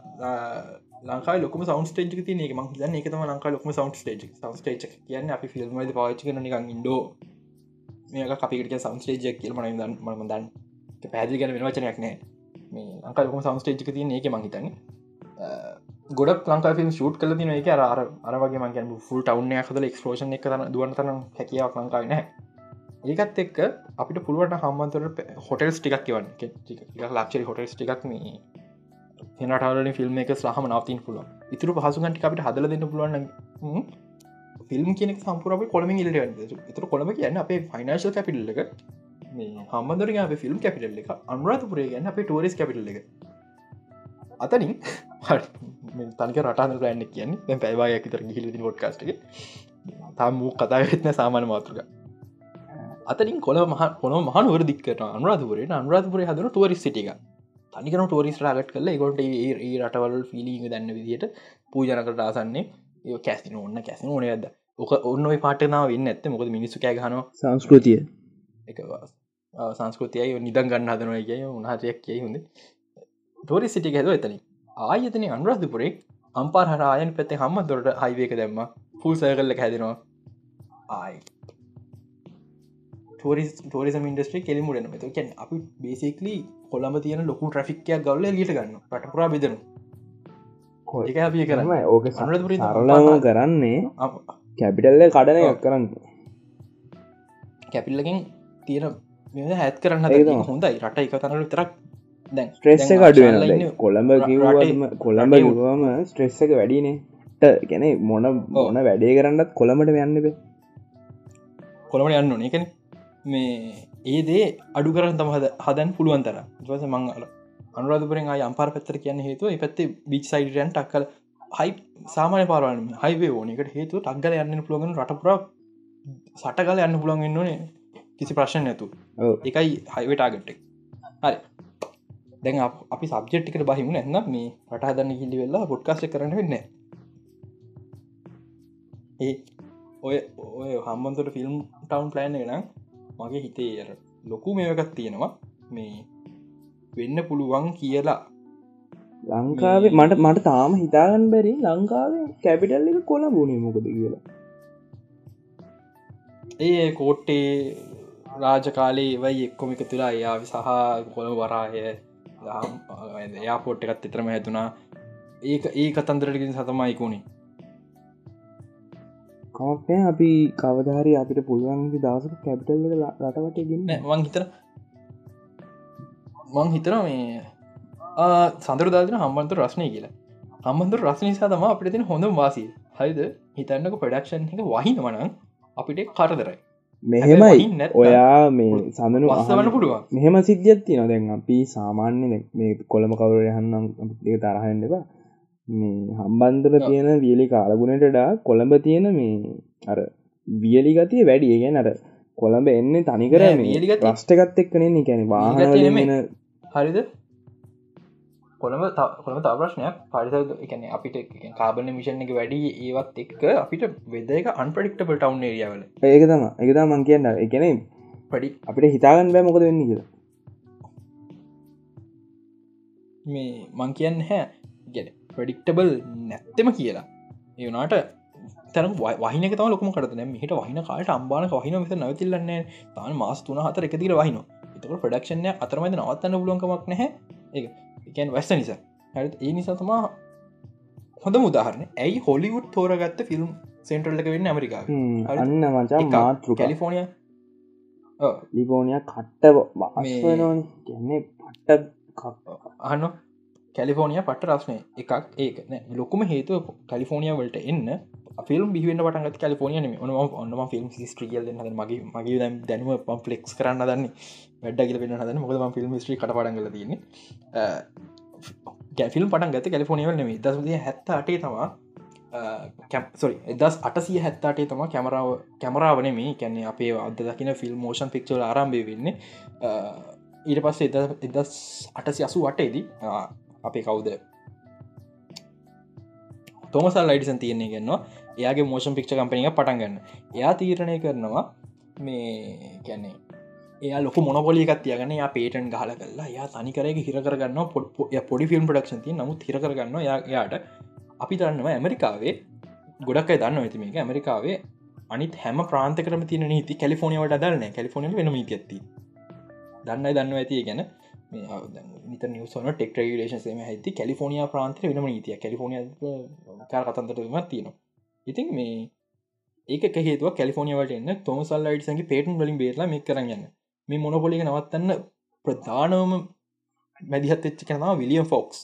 ලංකා ලොක සවන් ටේජ් ති ම ද එකතම ලංකා ලොකම සවන් ටේජ් සවන් ටේජ් කියන්න අපි ෆිල්ම් ද පාච කන නිකන් ඉන්ඩෝ. මේක අපිට සවන් ටේජ් කියල මන මම දන් පැදිි ගැන වෙනවචනයක් නෑ. මේ ලංකා ලොකම සවන් ටේජ් තින එක මහිතන්න ගොඩ ලංකා ිල්ම් ෂූට් කල තින එක අර අරගේ මගේ ෆුල් ටවන්න හදල එක්ස්පෝෂන් එක දුවන්තරන හැකියාවක් ලංකාව නෑ ඒකත් එක්ක අපිට පුළුවට හම්බන්තර හොටල්ස් ටිකක් කියවන්න. ලක්ෂරි හොටල්ස් ටිකක් මේ හෙනටවල ෆිල්ම් එක සහම නවතින් පුළුව ඉතුරු පහසුගන්ටි අපිට හදල දෙන්න පුළුවන් ෆිල්ම් කෙනෙක් සම්පුරප කොළම ඉල්ට තුර කොළම කියන්න අපේ ෆයිනශල් කැපිල්ල එක. හම්බදර අප ෆිල්ම් කැපිටල් එක. අනුරාධපුරේ ගැන්න අපේ ටෝරිස් කැපිටල් එක. අතනින් තනික රටාන ගන්න කියන්නේ. පැවායක් තර හිල ොඩ්කාස්ට තාම මූ කතා වෙත්න සාමාන මාතෘක. අතරින් කොළ මහ කොන මහනුවර දික්කට අනුරාධපුරේ අනුරාධපුර හදන ටුවරිස් සිටික තනිකන ටෝරිස් රාගට කල ගොට ඒ රටවල් ෆිලිං දන්න විදිට පූජනකට ආසන්නේ. ඒ කැසින ඔන්න කැසින ඕන ඇද ඕක ඔන්න පාටනාව වෙන්න ඇත්ත මොකද මිනිස්සු කෑගන සංස්කෘතිය. එක සංස්කෘතියයි නිදන් ගන්න හදනවා කිය උන්හතයක් කිය හොඳ. ටෝරි සිටි හැද එතන ආයතන අනුරාධපුරේ අම්පාර හරායන් පැත්තේ හම්ම දොරට හයිවේක දැම්ම. ෆුල් සයකල්ල හැදෙනවා. ආයි ටරිස් ටරිසම් ඉන්ඩස්ට්‍රේ කෙලිමුඩන මෙත කැන් අපි බේසිකලි කොළඹ තියෙන ලොකු ට්‍රෆික්කයක් ගවල ලිට ගන්න පටපුරා බෙදනු ඒක අපි කරම ඕක සරලම කරන්නේ කැපිටල්ල කඩන එකක් කරන්න. කැපිල්ලකින් තියෙන මෙ හැත් කරන්න හොඳයි. රට එක තනල තරක් දැන් ස්ට්‍රෙස්ස කඩුවෙන කොළඹ කිව්වාටම කොළඹ කිවවාම ස්ට්‍රෙස්ස එක වැඩිනේ. ගැන මොන මොන වැඩේ කරන්නත් කොළමට යන්නබේ කොළමට යන්න ඒකන මේ ඒදේ අඩු කරන්න තම හදන් පුළුවන් තර දවස මංගල අනුරාධපුරෙන් අම්පාර පැත්තර කියන්න හේතුව පැත්තේ බිච් සයිඩයන් ටක්කල හයි සාමාන පාරවන හයිවේ ඕනකට හේතු ටක්ගල යන්න පුළුවන් රටපුර සටකල යන්න පුළුවන් එන්නනේ කිසි ප්‍රශ්න නැතු එකයි හයිවටාගට්ටෙක් හරි. දැන් අපි සබ්ජෙට්ිකට බහිමු නැන්න මේ රට හදන්න හිලි වෙල්ලා පොඩ්කාශ කරන වෙන්න ඒ ඔය ඔය හම්බන්තට ෆිල්ම් ටවන් ප්ලෑන් එක නම් මගේ හිතේ ලොකු මේකත් තියෙනවා. මේ වෙන්න පුළුවන් කියලා. ලංකාවේ මට මට තාම හිතාගන්න බැරි ලංකාවේ කැපිටල් එක කොල බුණේ මොකද කියලා. ඒ කෝට්ටේ රාජකාලේ ඒවයි එක්කොම එක තුලා එයා සහ කොළ වරාය එයා පොට් එකත් එතරම හැතුනා ඒක ඒ කතන්දරටකින් සතමයිකුණේ කමක්නෑ අපි කවධාරි අපිට පුළුවන්ගේ දවසක කැපිටල් රටවට ගන්න. මං හිතර මං හිතර මේ සඳර දාන හම්බන්තු රශ්නය කියලා. හම්බන්තු රශ්න නිසා තම අපිට තින හොඳ වාසී හයිද හිතන්නක ප්‍රඩක්ෂන් එක වහින වනන් අපිට කරදරයි. මෙහෙමයි. ඔයා මේ සඳනු අසවන්න පුළුවන්. මෙහෙම සිද්ධියත් තින දැන් අපි සාමාන්‍ය මේ කොළම කවර යහන්නම් තරහෙන්නවා මේ හම්බන්දර තියෙන වියලි කාලගුණටඩා කොළඹ තියෙන මේ අර වියලි ගතිය වැඩි. ඒගැන අර කොළඹ එන්න තනිකර මේ ප්‍රශ්ටකත් එක්කනෙන්නේ කැන වාහනමෙන හරිද? කොළඹ කොළම තවරශ්නයක් පරිස එකන අපිට කාබන මිෂණ එක වැඩි ඒවත් එක්ක අපිට වෙද එක අන්පඩික්ටබල් ටවන්් ඒරියාවල ඒක තම එකතා මං කියන්න. එකන පඩි අපිට හිතාගන්න බෑ මොකද වෙන්න කියලා. මේ මං කියන්න හැ ප්‍රඩික්ටබල් නැත්තම කියලා. ඒනාට තැන වහිනක තම ලොකම කරන හිට වහින කාට අම්බාන වහින විත නවතිල්ලන්නේ තාන මාස් තුන හතර එකතිර වහින එතක ප්‍රඩක්ෂණය අතරමද නවත්තන්න පුලුවන්කමක් නැහැ. ඒ එකන් වැස්ස නිසා. හැ ඒ නිසා තමා හොඳ මුදාහරන ඇයි හොලිවුඩ් තෝරගත්ත ෆිල්ම් සෙන්ටරල්ලක වෙන්න ඇමරිකා අන්න මචා මාතෘ කැලිෆෝනිය ලිබෝනිය කට්ට ගැන්නේ පට්ට අහන්න කැලිෆෝනිය පට රස්නය එකක් ඒක. ලොකුම හේතුව කලිෆෝනිය වලට එන්න ෆිල්ම් බිහිවෙන්න පටගත් කලිෆෝනියන ඔනම ඔන්නම ෆිල්ම් ස්ට්‍රියල් මගේ මගේ දැම් දැනුව පම් ෆලෙක්ස් කරන්න දන්න වැඩ කියල වෙන්න හදන්න. මොකද ෆිල්ම් ස්ට්‍රී කට පටගල තියන්නේ. ගැෆිල්ම් පටන් ගත කලිෆෝනියවල නෙම දසදේ හැත්ත අටේ තමා. සොරි එදස් අටසිය හැත්තාටේ තම කැමරාව කැමරාවන මේ කැන්නේ අපේ අද දකින ෆිල්ම් මෝෂන් පික්චල ආරම්භය වෙන්න. ඊට පස්ස එද එදස් අටසි අසු වටේදී අපේ කවුද? තොමසල් ලයිඩිසන් තියන්නේ ගන්නවා එයාගේ මෝෂන් පික්ෂ කම්පනිය පටන්ගන්න එයා තීරණය කරනවා මේ කැන්නේ එයා ලොක මොනොපොලි එකත්තියගන්න යා පේටන් ගහල කල්ලා යා තනිකරක හිරකරගන්න පොඩ් පොඩි ෆිල්ම් පඩක්ෂන් ති නමුත් හිරකරගන්න යාට අපි දන්නවා ඇමරිකාවේ ගොඩක් දන්න ඇති මේක. ඇමරිකාවේ අනිත් හැම ප්‍රාන්තකරම තින නීති කැලිෆෝනියාවට දන්න කැලිෆෝනිය වෙන ඇති දන්න දන්න ඇතිය ගැන. නිත නිවසන ටෙක් රගලේෂන්සේම ඇති කැලිෆෝනියා ප්‍රාන්තය වෙනම නීතිය කැලිෆෝනිය කාර කතන්තරම තියෙනවා. ඉතින් මේ ඒක හේතුව කැලිෆෝනියාවට එන්න තොමසල් ලයිට්සගේ පේටන් වලින් බේරලා මේ කරගන්න මේ මොනොපොලික නවත්තන්න ප්‍රධානවම මැදිහත් එච්ච කෙනවා විලියම් ෆොක්ස්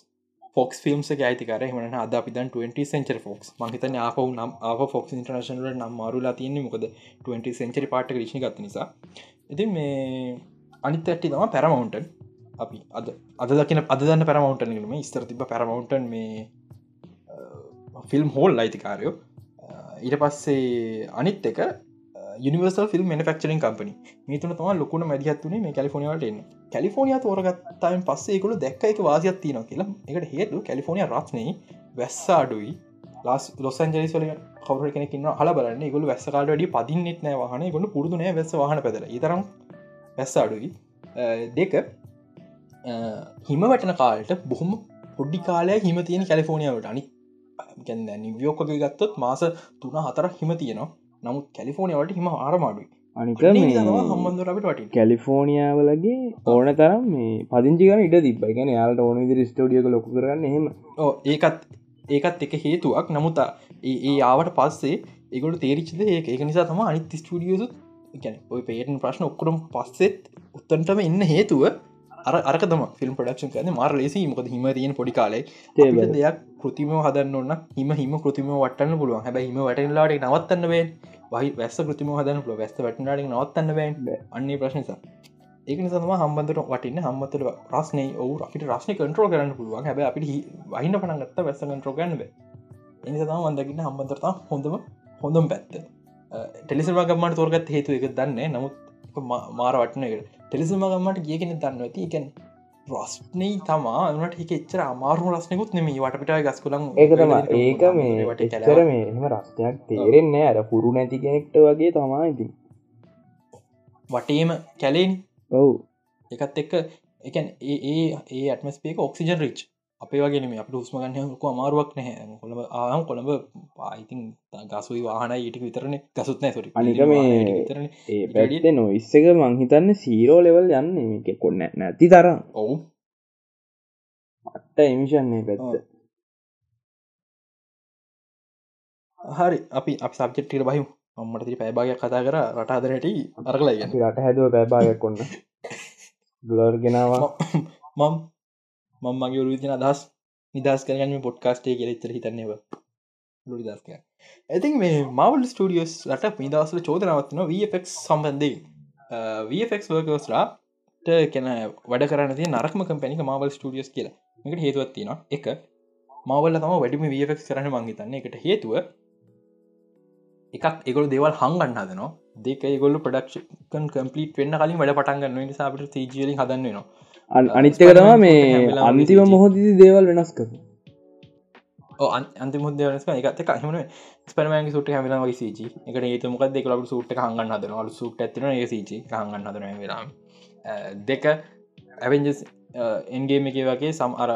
ෆොක්ස් ෆිල්ම්ස ඇතිකර හමන අද අපිදන් 20 සෙන්චර ෆොක්ස් මහිතන ආපව නම් ආ ෆොක්ස් ඉන්ටර්නශනල නම් මාරුලා තියන්නේ මොකද? 20 සෙන්චරි පාට ලිෂි ගත්ත නිසා. ඉතින් මේ අනිත් ඇටි තම පැරමවුන්ටන් අපි අද අද දකින අද දන්න පැරමවුන්ටනීම ස්තර තිබ පැරමවුන්ටන් මේ ෆිල්ම් හෝල් අයිතිකාරයෝ. ඊට පස්සේ අනිත් එක නිවර්සල් ෆිල්ම් මනිෆක්චරින් කම්පනි මේතුන තම ලොකුණ මැදිහත්වනේ මේ කලිෆෝනියාට එන්න. කලිෆෝනියා තෝරගත්තයින් පස්සේකුළු දැක්ක එක වාසියක් තියන කියලා. එකට හේතු කලිෆෝනිය රත්නේ වැස්සාඩුයි ලස් ලොසන්ජලිස්වල කවර කෙනෙකින්න හල බලන්න. ගොල වැස්සකාට වැඩි පදින්නෙත් නෑ වහන. ගොඩ පුරදුනෑ වැස්ස වහන පැදල. ඉතරම් වැස්සාඩුයි දෙක හිම වැටන කාලට බොහොම පොඩ්ඩි කාලය හිම තියෙන කැලිෆෝනියාවට අනි ගැන්න නිවියෝක්ක ගත්තොත් මාස තුන හතරක් හිම තියෙනවා. නමුත් කැලිෆෝනියාවට හිම ආරමාඩුයි. අනික හම්බන්දුරට වට කැලිෆෝනියාවලගේ ඕන තරම් මේ පදිංචිකන ඉඩ තිබයි ගැන යාලට ඕන විදි ස්ටෝඩියක ලොක කරන්න හෙම ඒකත් ඒකත් එක හේතුවක්. නමුතා ඒ ආවට පස්සේ ඒකට තේරිච්චද ඒ ඒක. නිසා තම අනිත් ස්ටඩියසුත් ගැන ඔය පේටන් ප්‍රශ්න ඔක්කරම් පස්සෙත් උත්තන්ටම ඉන්න හේතුව අර අරකතම ෆිල්ම් පඩක්ෂන් කන මාර ලෙසි මොකද හිම තියෙන් පොඩි කාලේ. දෙයක් කෘතිම හදන්න ඔන්න හිම හිම කෘතිම වටන්න පුළුවන්. හැබ හිම වැටලාට නවත්තන්න වේ වහි වැස්ස කෘතිම හදන්න පුල වැස්ස වැටනාට නවත්තන්න වේ අන්නේ ප්‍රශ්නිසා ඒක නිසම හම්බන්දට වටින්න. හම්මතර ප්‍රශ්නය ඔවු අපිට රශ්න කටරෝ කරන්න පුළුවන්. හැබ අපිට වහින පනගත්ත වැස්ස කටරෝ ගන්නව එනි තම වන්දකින්න හම්බන්තරතා හොඳම හොඳම් පැත්ත. ටෙලිසමගම්මට තෝරගත් හේතු එක දන්නේ නමුත් මාර වටනකට ටෙලිසමගම්මට ගියගෙන දන්න ඇති එකැන රස්නී තමා. නට එක එච්චර අමාරු රස්නකුත් නෙම වටපිට ගස් කොලන් ඒකතම ඒක මේ වට කර මේ එම රස්නයක් තේරෙන්නේ අර පුරු නැති කෙනෙක්ට වගේ තමා ඉති වටේම කැලේන්. ඔවු. එකත් එක්ක එකන් ඒ ඒ අටමස්පේක ඔක්සිජන් රිච් අපේ වගේ අප හුස්ම ගන්න ලොක අමාරුවක් නැහැ. කොළඹ ආම් කොළඹ පායිතින් ගසුයි වාහන ඊට විතරන. ගසුත්නෑ සොරි අනික මේ ඒ පැඩිත නොයිස්ස එක මංහිතන්න සීරෝ ලෙවල් යන්න එක කොන්න නැති තරම්. ඔවු. අට්ට එමිෂන්නේ පැත්ත. හරි අපි අප සබ්ජෙට්ටිට බහිම. අම්මට ති පැබාගයක් කතා කර රට හදරට අරකලා අපි රට හැදුව පැබාගයක් කොන්න ගුලර් ගෙනවා. මම් මං මගේ රුවිදින අදහස් නිදස් කරගන්න පොඩ්කාස්ටේ කියල ඉතර හිතන්නව ලුරිදස්ක ඇතින් මේ මවල් ස්ටඩියස් ලට පිදසල චෝදනවත්න වෆක් සම්බන්ධය වෆක් වර්කස්ලාට කැන වැඩ කරන නරක්ම කම්පැනික මවල් ස්ටඩියස් කියලා. එකට හේතුවත්තින එක මවල තම වැඩිම වෆක් කරන මංහිතන්න එකට හේතුව එකක් එකොල දෙවල් හංගන්න හදනවා. දෙක ගොල්ල පඩක්ෂන් කම්පලිට වෙන්න කලින් වැඩ පටන්ගන්න නිසාට ජලින් හදන්නවා අනිත්‍යක තම මේ අන්තිම මොහොදදි දේවල් වෙනස් කර අන්ති මුද වනස් එකත කහම ස්පරමගේ සුට හමලා වගේ සීචි එකට ඒතු මොක දෙක ලබ සුට් හඟන්න හදන අලු සුට් ඇතින සීචි හඟන්න හදන වෙලාම දෙක ඇවෙන්ජස් එන්ගේම එක වගේ සම් අර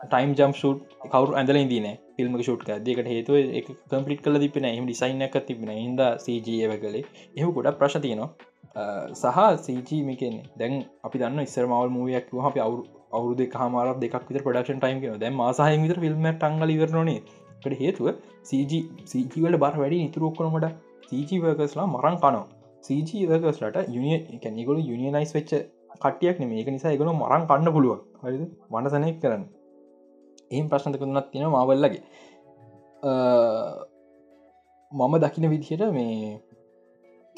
ටයිම් ජම් ෂුට් කවරු ඇඳල ඉදින ෆිල්ම ෂුට් දෙකට හේතුව එක කම්පලිට කල තිබෙන එහම ඩිසයින් එක තිබෙන හිද සජව කළේ එහ ගොඩක් ප්‍රශ තියනවා සහ සජ මේකෙන් දැන් අපි දන්න ඉස්සර මවල් මූයක් හ අවු අවුදු හමාර දෙක් විත පඩක්ෂන් ටයිම් කියෙන දැ මාසාහ විතර ෆිල්ම් ටංගල ඉවරනේ කට හේතුව සජ සජවල බර වැඩි නිතුරක්කනමට සජවකස්ලා මරං කනවා. සජවකස්ලට යුනිය කැනිගොල යුනියනයිස් වෙච්ච කටියක් මේක නිසා එකගුණු මරං කන්න පුළුව හරි වනසනය කරන්න. එහම ප්‍රශ්නත කරුණත් තියෙන මවල්ලගේ මම දකින විදිහට මේ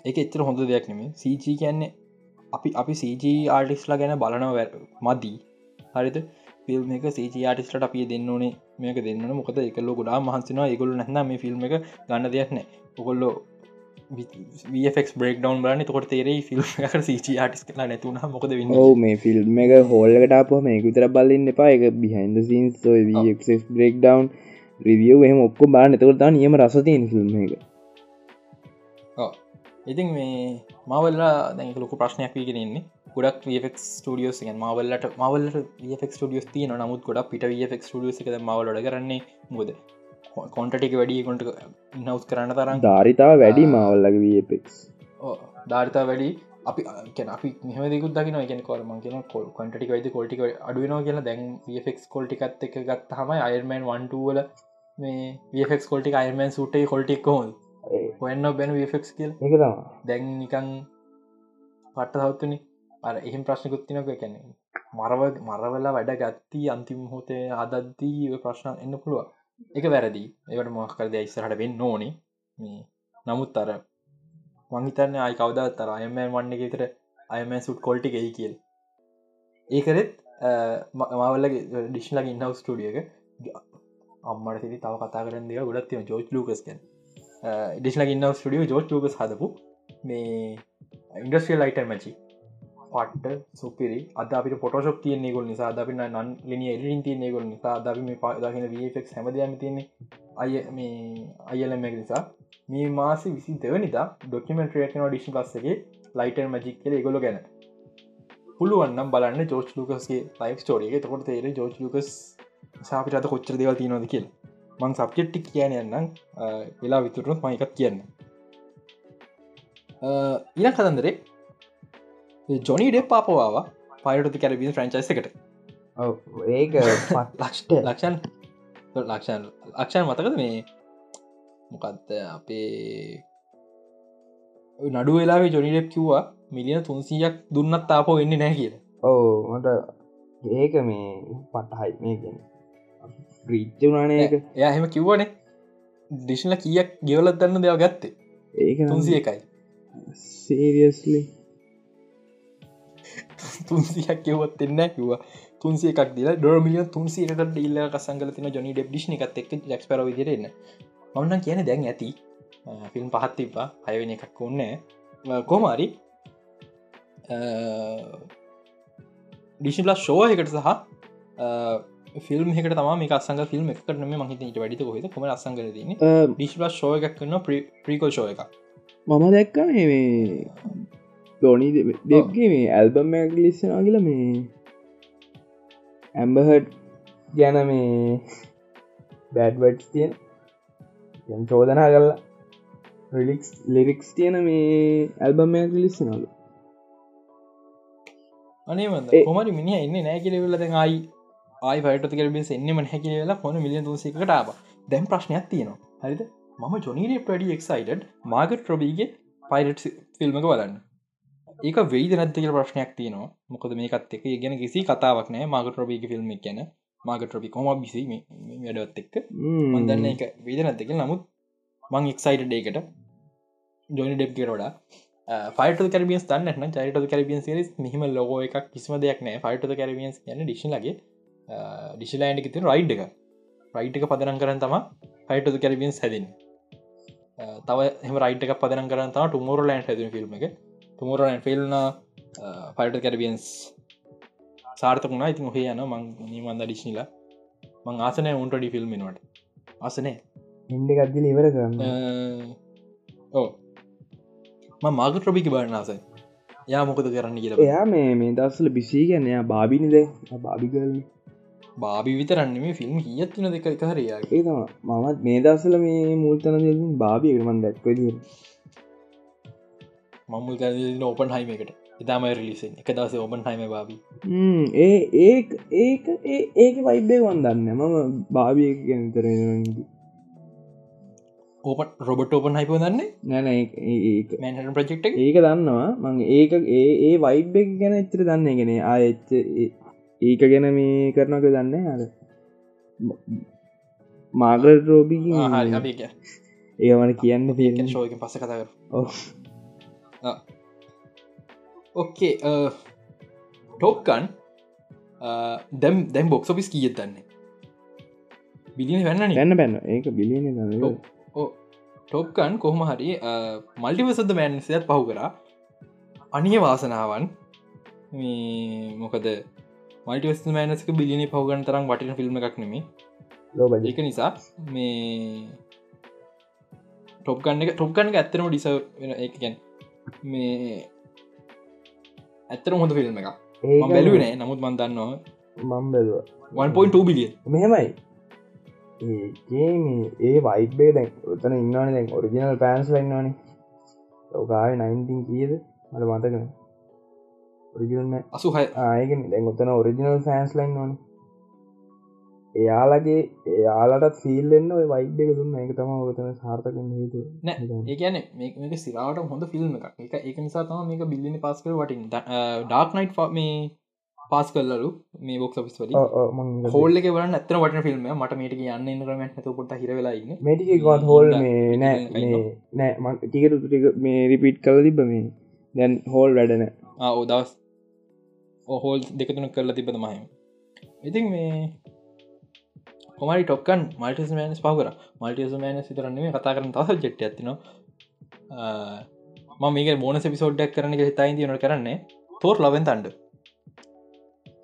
එක එච්චර හොඳ දෙයක් නෙමේ සීචී කියන්නේ අපි අපි සීජී ආර්ටිස්ලා ගැන බලනව මදී. හරිත ෆිල්ම් එක සීජී ආටිස්ට අපි දෙන්න ඕනේ මේක දෙන්න මොකද එකල්ලෝ ගොඩා මහන්සිනවා එකගොලු නැන්න මේ ෆිල්ම් එක ගන්න දෙයක් නෑ ඔකොල්ලෝ වෆක් බෙක් ඩවන් බලන්න. තකොට තේරේ ෆිල්ම් සීච ආටිස් කලා නැතුන මොකද ඕ මේ ෆිල්ම් එක හෝල්ලකට අපහ මේ විතර බල්ලන්න එපා. එක බිහන්ද සින්ස් බෙක් ඩවන් රිවියව එහම ඔක්කො බාන එතකොට නියම රසතියන ෆිල්ම් එක ඉතින් මේ මවල්ලා දැක ලොක ප්‍රශ්නයක් වීගෙනෙන්නේ ගොඩක් වෆක් ටියෝස් ගෙන් මවල්ලට මවල්ල ෆක් ටියස් තිය නමුත් ගොඩක් පිට වෆක් ටියස් එක මවලට කරන්නේ මුද කොන්ටටික වැඩි කොට නවස් කරන්න තරම් ධාරිතා වැඩි මවල්ලගේ වපෙක් ධාරිතා වැඩි. අපි කැන අපි මෙහමදකුත් දකින ගෙන කොරම කියෙන කොල් කොටි වයිද කොල්ටික අඩුවන කියලා. දැන් ෆෙක් කොල්ටිකත් එක ගත් හම අයර්මන් වන්ටුවල මේ වෆෙක් කොල්ටි අයර්මන් සුටේ කොල්ටික් හොල් හොන්න බැන වෆෙක් කියල්. එක දැන් නිකං පට්ට සවත්තුනි අර එහෙම ප්‍රශ්නකුත්තිනක කැනෙ මරව මරවල්ලා වැඩ ගත්ති අන්තිම හෝතේ අදද්දී ප්‍රශ්න එන්න පුළුව එක වැරදි. ඒවට මොහකර ඉස්සරහට වෙන්න ඕනේ. මේ නමුත් අර මංහිතන්න අයි කවද තර අයමෑන් වන්න එකතර අයමෑ සුට් කොල්ටි එකයි කියල්. ඒකරෙත් මවල්ලගේ ඩිශ්ලගේ ඉන්නව ස්ටඩියක අම්මට සිරි තව කතා කරන්න දෙක ගොඩත්තින ජෝච් ලූකස්කන් ඩිශ්ලග ඉන්නව ස්ටඩිය ජෝච් ලූකස් හදපු මේ ඉන්ඩස්ට්‍රියල් ලයිටර් මචි. පට්ට සුපිරි අද අපිට පොටෝශප් තියන්නේ ගොල් නිසා දපින නන් ලිනි එලින් තියන්නේ ගොල් නිසා දබි මේ පාදගෙන වෆෙක් හැමදයම තියන්නේ අය මේ අයලම නිසා. මේ මාසි විසි දෙවනිතා ඩොක්කමෙන්ට්‍රියකන ඩිෂන් ලස්සගේ ලයිටර් මජික් කියල ගොල ගැන. පුළුවන්නම් බලන්න ජෝච් ලුකස්ගේ ලයික් ස්ටෝරිය තකොට තේර ජෝච් ලුකස් සාපිට අත කොච්චර දෙවල් තියනොද කියල. මං සබ්ජෙට්ටි කියන යන්නම් වෙලා විතුරුත් මයිකත් කියන්න. ඉන කතන්දරේ ජොනි ඩෙප් පාපවාව පයිරටති කැරබින් ෆ්‍රංචයිස එකට. ඒක ලක්ෂ්ට ලක්ෂන් ලක්ෂන් ලක්ෂන් මතකද මේ? මොකක්ද අපේ නඩු වෙලා ජොනි ඩෙප් කිව්වා මිලියන තුන්සීයක් දුන්නත් තාපෝ වෙන්න නෑ කියල. ඕ මට ඒක මේ පටහයි මේගෙන ප්‍රීච්චුනානයක එයා හෙම කිව්වනේ. දිශල කියක් ගෙවලත් දන්න දෙව ගත්තේ? ඒක තුන්සිය එකයි. සීරියස්ලි තුන්සියක් කිවත් එන්න කිවා තුන්සේ එකක් දිල ඩොමිය තුන්සේකට ඩිල්ල කසංගල තින ජොනි ඩෙබ් ිෂ්ි එකත් එක් ජක්ස්පර විදිරන්න ඔන්න කියන දැන් ඇති. ෆිල්ම් පහත් තිබ්බා. අයවෙන එකක් ඔන්න කෝමාරි ඩිෂිල ශෝය එකට සහ ෆිල්ම් එකට තම මේ අසංග ෆිල්ම් එකට නම මහිතට වැඩි හොද කොම අසංගල දන ඩිශ්ල ශෝය එකක් කන්න ප්‍රීකෝ ශෝය එක මම දැක්ක මේ ටෝනි දෙක්ගේ මේ ඇල්බම් ලිස්සනා කියල මේ ඇම්බහට් ගැන මේ බෑඩ්වට් තියෙන්. යම් චෝදනා කරලා රිලික්ස් ලිරික්ස් තියෙන මේ ඇල්බම්මයක් ලිස්සනලු අනේ කොමරි මිනි එන්න නෑ කිලවෙල දැන් අයි ආයි පට කරබේ එන්නම හැකිල වෙලා ොන මිලිය දසකට ආව. දැම් ප්‍රශ්නයක් තියෙනවා. හරිද? මම ජොනීරේ පඩි එක්සයිඩ මාගට රොබීගේ පයිරට් ෆිල්ම්ක බලන්න ඒක වෙයිද නැත්ත කියල ප්‍රශ්නයක් තියනවා. මොකද මේකත් එක ගැන කිසි කතාවක් නෑ මාගට රොබික ෆිල්ම් ගැන. මාගට රොබි කොම බිසි වැඩත් එක්ක? මන්දන්න එක වේද නැත්තක නමුත් මං එක්සයිට ඩේකට ජොනි ඩෙබ් කරඩා ෆයිට කරබියන් තන්න චයිට කරබියන් සිරිස් මෙහම ලොගෝ එකක් කිසිම දෙයක් නෑ ෆයිට කරබියන්ස් යන ඩිශලගේ ඩිශලයින්ඩ ති රයිඩ් එක. රයිට් එක පදනම් කරන්න තම ෆයිට කරබියන්ස් හැදින් තව එම රයිට එක පදන කරන්න තම ටුමෝර ලෑන්් හැද ෆිල්ම් එක තුමුරන ෆිල්න පයිට කැරබියන්ස් සාර්ථකුණා ඉතින් හේ යන මං නිමන්ද ඩිශ්නිලා මං ආසනය උන්ටඩි ෆිල්ම්මෙනවට අසනේ ඉන්ඩ ගත්දිල ඉවර කරන්න. ඕ මාග ්‍රබිකි බාරනාස යා මොකද කරන්න කියල. එයා මේ මේ දස්සල බිසී ගැන එයා බාබිනිද බාබිගල බාබි විතරන්න මේ ෆිල්ම් කියත් තින දෙක එක හරයා ඒ මමත් මේ දසල මේ මුල්තන බාබිකමන් දැක්වදී මමුල් කර ඕපන් හයිම එකට. ඉතාම රිලිසෙන් එක දස ඕපන් හයිම බාබි. ඒ ඒ ඒක ඒක වයිබේ වන්දන්න මම භාවිය ගැනතර ඕපන් රොබට ඕපන් හයිප දන්නේ? නැන මැන් ප්‍රජෙක්් ඒක. දන්නවා. මං ඒක ඒ ඒ වයිබ්බෙක් ගැන එච්චර දන්න ගෙන ආයච්ච ඒක ගැන මේ කරනක දන්න අද මාගරට රෝබි ඒවන කියන්න තියෙන ශෝක පස කතා කර ඔව්. ඕකේ ටෝක්කන් දැම් දැම් බොක්ස් ඔපිස් කියත් දන්නේ? බිලින වැන්න ගන්න බැන්න ඒක බිලියන ටොප්කන් කොහොම හරි මල්ටිවසද මෑන්සියත් පහු කරා. අනිය වාසනාවන්. මේ මොකද මල්ටිවස් මෑනස්ක බිලිනි පහුගන් තරම් වටින ෆිල්ම් එකක් නෙමේ ඒක නිසා මේ ටොප්ගන්න එක ටොප්ගන්න ඇත්තනම ඩිස එකගැන් මේ ඇත්තර හොඳ ෆිල්ම් එක බැලුවනේ නමුත් මන්දන්නවා මම් බැලවා. 1.2 බිලිය මෙහෙමයි. ඒ වයිබේ දැන් ඔතන ඉන්නවන දැන් ඔරිජිනල් පෑන්ස් ලන්නවාන ලෝකාය නයින්තින් කියද? මට මතකන ඔරිජිනල් අසුහය ආයගෙන දැන් ඔතන ඔරිජිනල් ෆෑන්ස් ලයින්නවාන එයාලගේ එයාලටත් ෆිල්ලෙන්න්න ඔය වයිබ් එක දුන්න. එක තම ඔතන සාර්ථකන්න හේතු ඒකන මේක සිරාට හොඳ ෆිල්ම් එකක්. එක එක නිසා තම මේක බිල්ලිනි පස් කර වටින්. ඩාක් නයිට් මේ පාස් කල්ලු මේ බොක් ිස් වල හෝල්ල එක වල ඇතන වට ෆිල්ම් මට මේට කියන්න ඉන්නරමට තු පොට හිරවෙලාන්න මේටිකත් හෝල් නෑ නෑ මට ටිකට ටික මේ රිපිට් කල තිබ මේ. දැන් හෝල් වැඩන ඕදවස් ඔහෝල් දෙකතුන කරලා තිබද මහම ඉතින් මේ කොමරි ටොක්කන් මල්ටිස් මෑනස් පවර මල්ටියස මෑන සිතරන්නේ කතා කරන තස ජෙට් ඇතින ම මේක බෝන පිසෝඩ්ඩක් කරන හිතයි තියනට කරන්නේ. Thor love and Thunder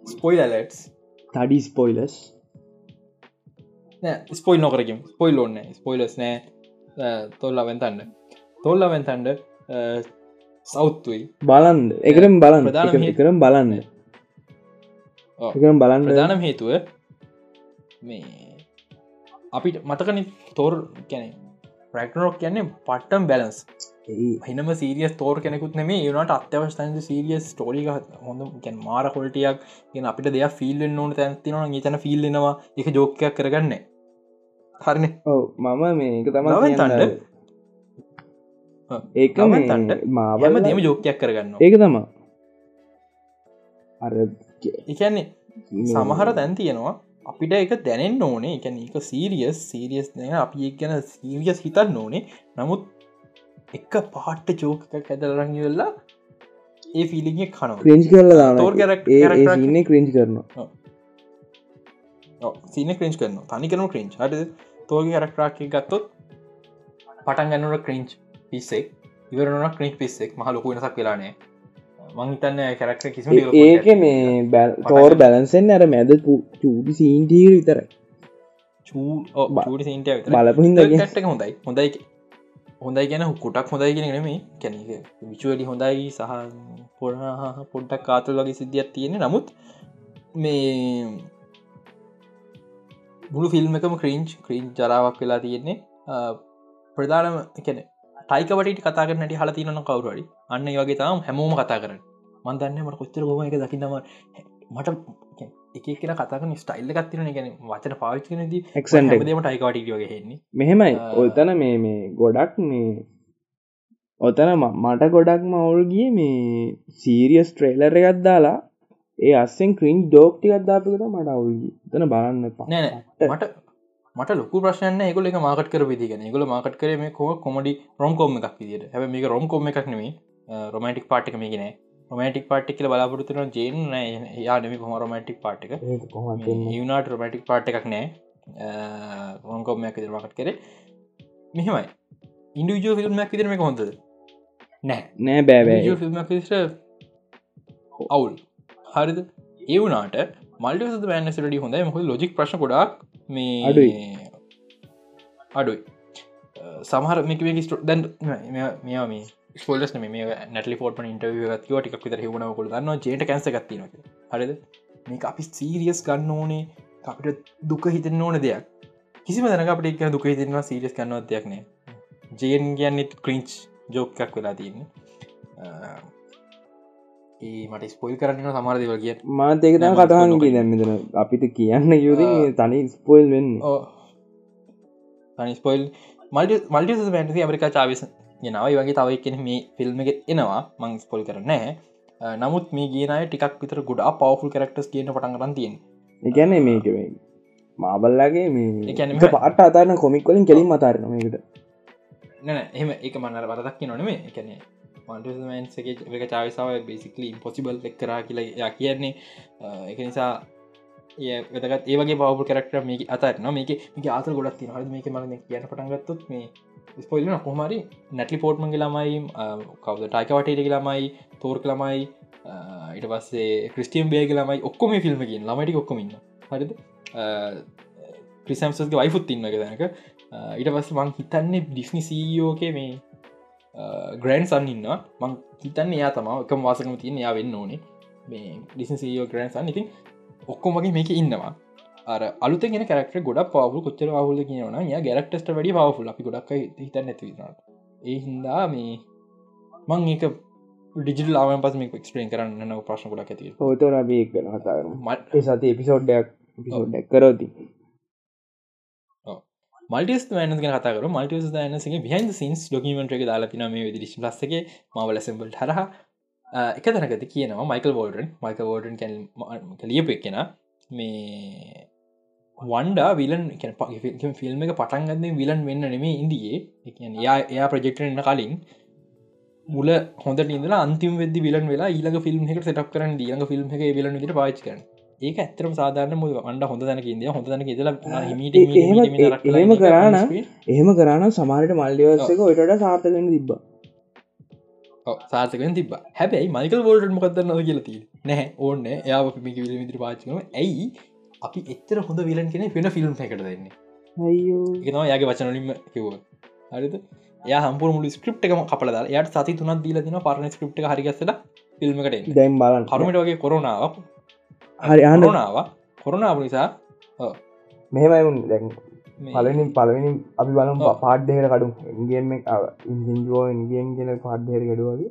spoiler alerts තඩි spoilers spoil නොකරකින් ස්පොයිල් ඕන්න ස්පොයිලස් නෑ. තොල්ලවෙන් තන්ඩ තොල්ලවෙන් තන්ඩ සෞත්තුයි බලන්ද එකරම් බලන්න. එකරම් බලන්න එකරම් බලන්න. ප්‍රධානම් හේතුව මේ අපිට මතකන තෝර් කැන ප්‍රක්නරෝක් කියන්නේ පට්ටම් බැලන්ස් හිනම සීරියස් තෝර කෙනෙකුත් නෙේ ඒනට අත්‍යවස්ථන්ද සීරියස් ටෝලික හොඳ ගැන් මාර කොල්ටියක් ගෙන අපිට දෙයක් ෆිල්ෙන් ඕන තැන්තින තන ෆිල්ලෙනවා එක ජෝකයක් කරගන්න. ඔව මම මේක තම තන්ට ඒක තන්ට මාවල දෙම ජෝකයක් කරගන්න ඒක තමා අර එකන්නේ සමහර තැන් තියෙනවා අපිට එක දැනෙන් ඕනේ. එක ඒක සීරියස් සීරියස් නෑ අපි එක් ගැන සීරියස් හිතන්න ඕනේ. නමුත් එක පාට්ට චෝක ඇදරංගවෙල්ලා ඒ ෆිලිගේ කනව. ක්‍රේන්ජ් කරලා ඉන්න ක්‍රේන්ජ් කරනවා. සින ක්‍රේන්ච් කරන තනිකරම ක්‍රේන්ච් හට තෝග කරක්ටාක ගත්තොත් පටන් ගන්නට ක්‍රේන්ච් පිස්සෙක් ඉවරන ක්‍රේන්ච් පිස්සෙක් මහ ලොකු වෙනසක් වෙලානේ මංතන්න කරක්ට කිසි ඒක මේ බැල් තෝර් බැලන්සෙන් අර මැද චූටි සීන්ටීර විතර බලපු හිද ටක් හොඳයි. හොඳයි හොඳයි ගැන කුටක් හොඳයි කියෙන නෙමේ කැන විචුවලි හොඳයි සහ පොඩ පොඩ්ඩක් කාතුල් වගේ සිද්ධියක් තියෙන නමුත් මේ මුළු ෆිල්ම් එකම ක්‍රීන්ච් ක්‍රීන් ජරාවක් වෙලා තියෙන්නේ. ප්‍රධානම එකන ටයිකවට කතා කරනට හල තියන කවරුවඩි අන්න වගේ තම හැමෝම කතා කරන මන්දන්න මට කොච්චර ගොම එක දකින්නම මට එක කියෙන කතාන ස්ටයිල්ල ගත්තින ගැන වචන පාවිච්චනද එක්සන්ට දම ටයිකවට වගේ හෙන්නේ. මෙහෙමයි. ඔතන මේ මේ ගොඩක් මේ ඔතන මට ගොඩක් මවුල්ගිය මේ සීරියස් ට්‍රේලර එකත් දාලා ඒ අස්සෙන් ක්‍රීන් ඩෝක්ටි අත්දාපකට මට අවුල්ගී තන බලන්න නෑ මට ලොක ප්‍රශ්න ගොල මාකට කර විදිගෙන ගොල මාකට කර මේ කෝ කොමඩි රොම්කෝම එකක් විදිට හැ මේ රොම්කෝම එකක් නෙමේ රොමටික් පාට්ක මේ ගෙන රොමටික් පාට්ි කියල බලාපොරතුන ජේන යා නම කොම රොමටික් පාට්ක යුනාට රොමටික් පාට් එකක් නෑ. රොන්කෝමයක් දිරවාකට කරේ. මෙහෙමයි. ඉන්ඩියජෝ ෆිල්ම්මක් විදිරම හොඳද? නෑ. නෑ බෑබෑ ෆිල්ම්මක් අවුල්. හරිද? ඒ වුනාට මල්ට බෑන්නසට හොඳයි. මොහ ලොජික් ප්‍රශ් ගොඩක් මේ අඩුයි. සමහර මේක ස්ට දැන් මෙයා මේ ස්පොලස් මේ නැටලි ෆෝට ඉන්ටව ගත්ව ටික් විතර හවුණ කොළ දන්න ජේට කැන්ස ගත්තින හරිද? මේ අපි සීරියස් ගන්න ඕනේ අපිට දුක හිතන්න ඕන දෙයක්. කිසිම දැනක අපට එක දුක හිතන්නවා සීරියස් කන්නවත් දෙයක් නෑ. ජයෙන් කියන්නෙත් ක්‍රීංච් ජෝක්කක් වෙලා තියන්නේ ඒ මට ස්පොයිල් කරන්න සමර දෙව කිය මාත ඒක තම කටහන්ගේ දැම්මතන අපිට කියන්න යුරි තනි ස්පොයිල් වෙන්න. තනි ස්පොයිල් මල්ට මල්ට පැන්ටි ඇමරිකා චාවිස ගෙනවයි වගේ තවයි කෙන මේ ෆිල්ම් එක එනවා. මං ස්පොල් කරන්න නමුත් මේ ගේනය ටිකක් විතර ගොඩා පවෆුල් කරක්ටස් කියන පටන් කරන්න තියෙන් එකැන මේක මාබල්ලාගේ මේ පාට අතාරන කොමික් වලින් කෙලින් මතාරන මේකට. නැ එහම එක මන්නර වරදක් නොනේ එකනේ මන්ටමන්ගේ චාවිසාව බේසිකලි පොසිබල් එක් කරා කියලා යා කියන්නේ. එක නිසා වැදගත්. ඒවගේ පවපු කරක්ට මේක අතරන මේක මේක ආතර ගොඩක් තින හද මේක මල කියන පටන්ගත්තුත් මේ ස්පොයිලන කොහමරි නැටලි පෝට්මගේ ළමයි කවද? ටයිකවටට ළමයි තෝර්ක ළමයි ඉට පස්සේ ක්‍රස්ටියම් බේග ළමයි ඔක්කොම ෆිල්ම්මකින් ළමටි ඔක්කොමන්න හරිද? ප්‍රිසම්සගේ වයිෆුත් තින්න එක දැනක. ඉට පස්ස මං හිතන්නේ ඩිස්නි සීෝකේ මේ ග්‍රන්් සන්න ඉන්න මං හිතන්න එයා තම එකම වාසකම තියන යා වෙන්න ඕනේ. මේ ඩිසන් සීෝ ග්‍රන්් සන්න ඉතින් ඔක්කොම වගේ මේක ඉන්නවා. අර අලුත ගෙන කරක්ට ගොඩ පවු කොච්චර වහුල කියවන ය ගැරක්ටස්ට වැඩි පවුල අපි ගොඩක් හිත නැතිනට ඒ හින්දා මේ මං ඒක ඩිජිල් ලාවන් පස මේ ක්ස්පේන් කරන්න නව ප්‍රශ්න ගොඩක් ඇති හෝතර බේ කතා මට සති එපිසෝඩ්ඩයක් පිසෝඩ්ඩක් කරෝති මල්ටිස් මන කතර මල්ටිස් නසගේ බිහින් සින්ස් ඩොකමට එක දාලා න මේ විදිරිශ ලස්සගේ මවල සෙම්බල් හරහ. එක තැනකති කියනවා මයිකල් වෝඩන් මයික වෝඩන් කලියප එක්කෙන මේ වන්ඩා විලන් ෆිල්ම් එක පටන්ගන්න විලන් වෙන්න නෙමේ ඉන්දියේ. එයා එයා ප්‍රජෙක්ටරන්න කලින් මුල හොඳ ඉදලා අන්තිම වෙද විලන් වෙලා ඊලක ෆිල්ම් එක සටක් කරන්න ඊලක ෆිල්ම් එක විලන විට පාච්කරන ඒක ඇතරම සාධාරන මුද වන්ඩ හොඳ තැනක ඉද හොඳ තැනක ඉදලා එහෙම කරන්න එහෙම කරන්න සමාරයට මල්ලිවස්සක ඔටට සාර්ථකෙන් තිබ්බ. සාර්ථකෙන් තිබ හැබැයි මයිකල් වෝල්ට මොකක්ද නොද කියලති නැහැ ඕන්න එයා මික විල විදිර පාචකම ඇයි? අපි එච්චර හොඳ විලන් කෙන වෙන ෆිල්ම් එකට දෙන්නේ? ඒනවා යාගේ වචනලින්ම කිව්ව. හරිද? ය හම්පුර මුල ස්ක්‍රප් එකම කපලද යට සති තුනත් දීල දින පරණ ස්ක්‍රප් හරිගස්සල ෆිල්ම්කට දැම් බලන් කරුමට වගේ කොරුණාවක් හරි අහනාව කොරුණාව නිසා? මෙහෙමයි දැන් පලනින් පලවෙනි අපි බලම් පාඩ්ඩයට කඩු ඉගේම ඉන්ජෝ ඉන්ගේම් කියන පාඩ්ඩයට ගඩුවගේ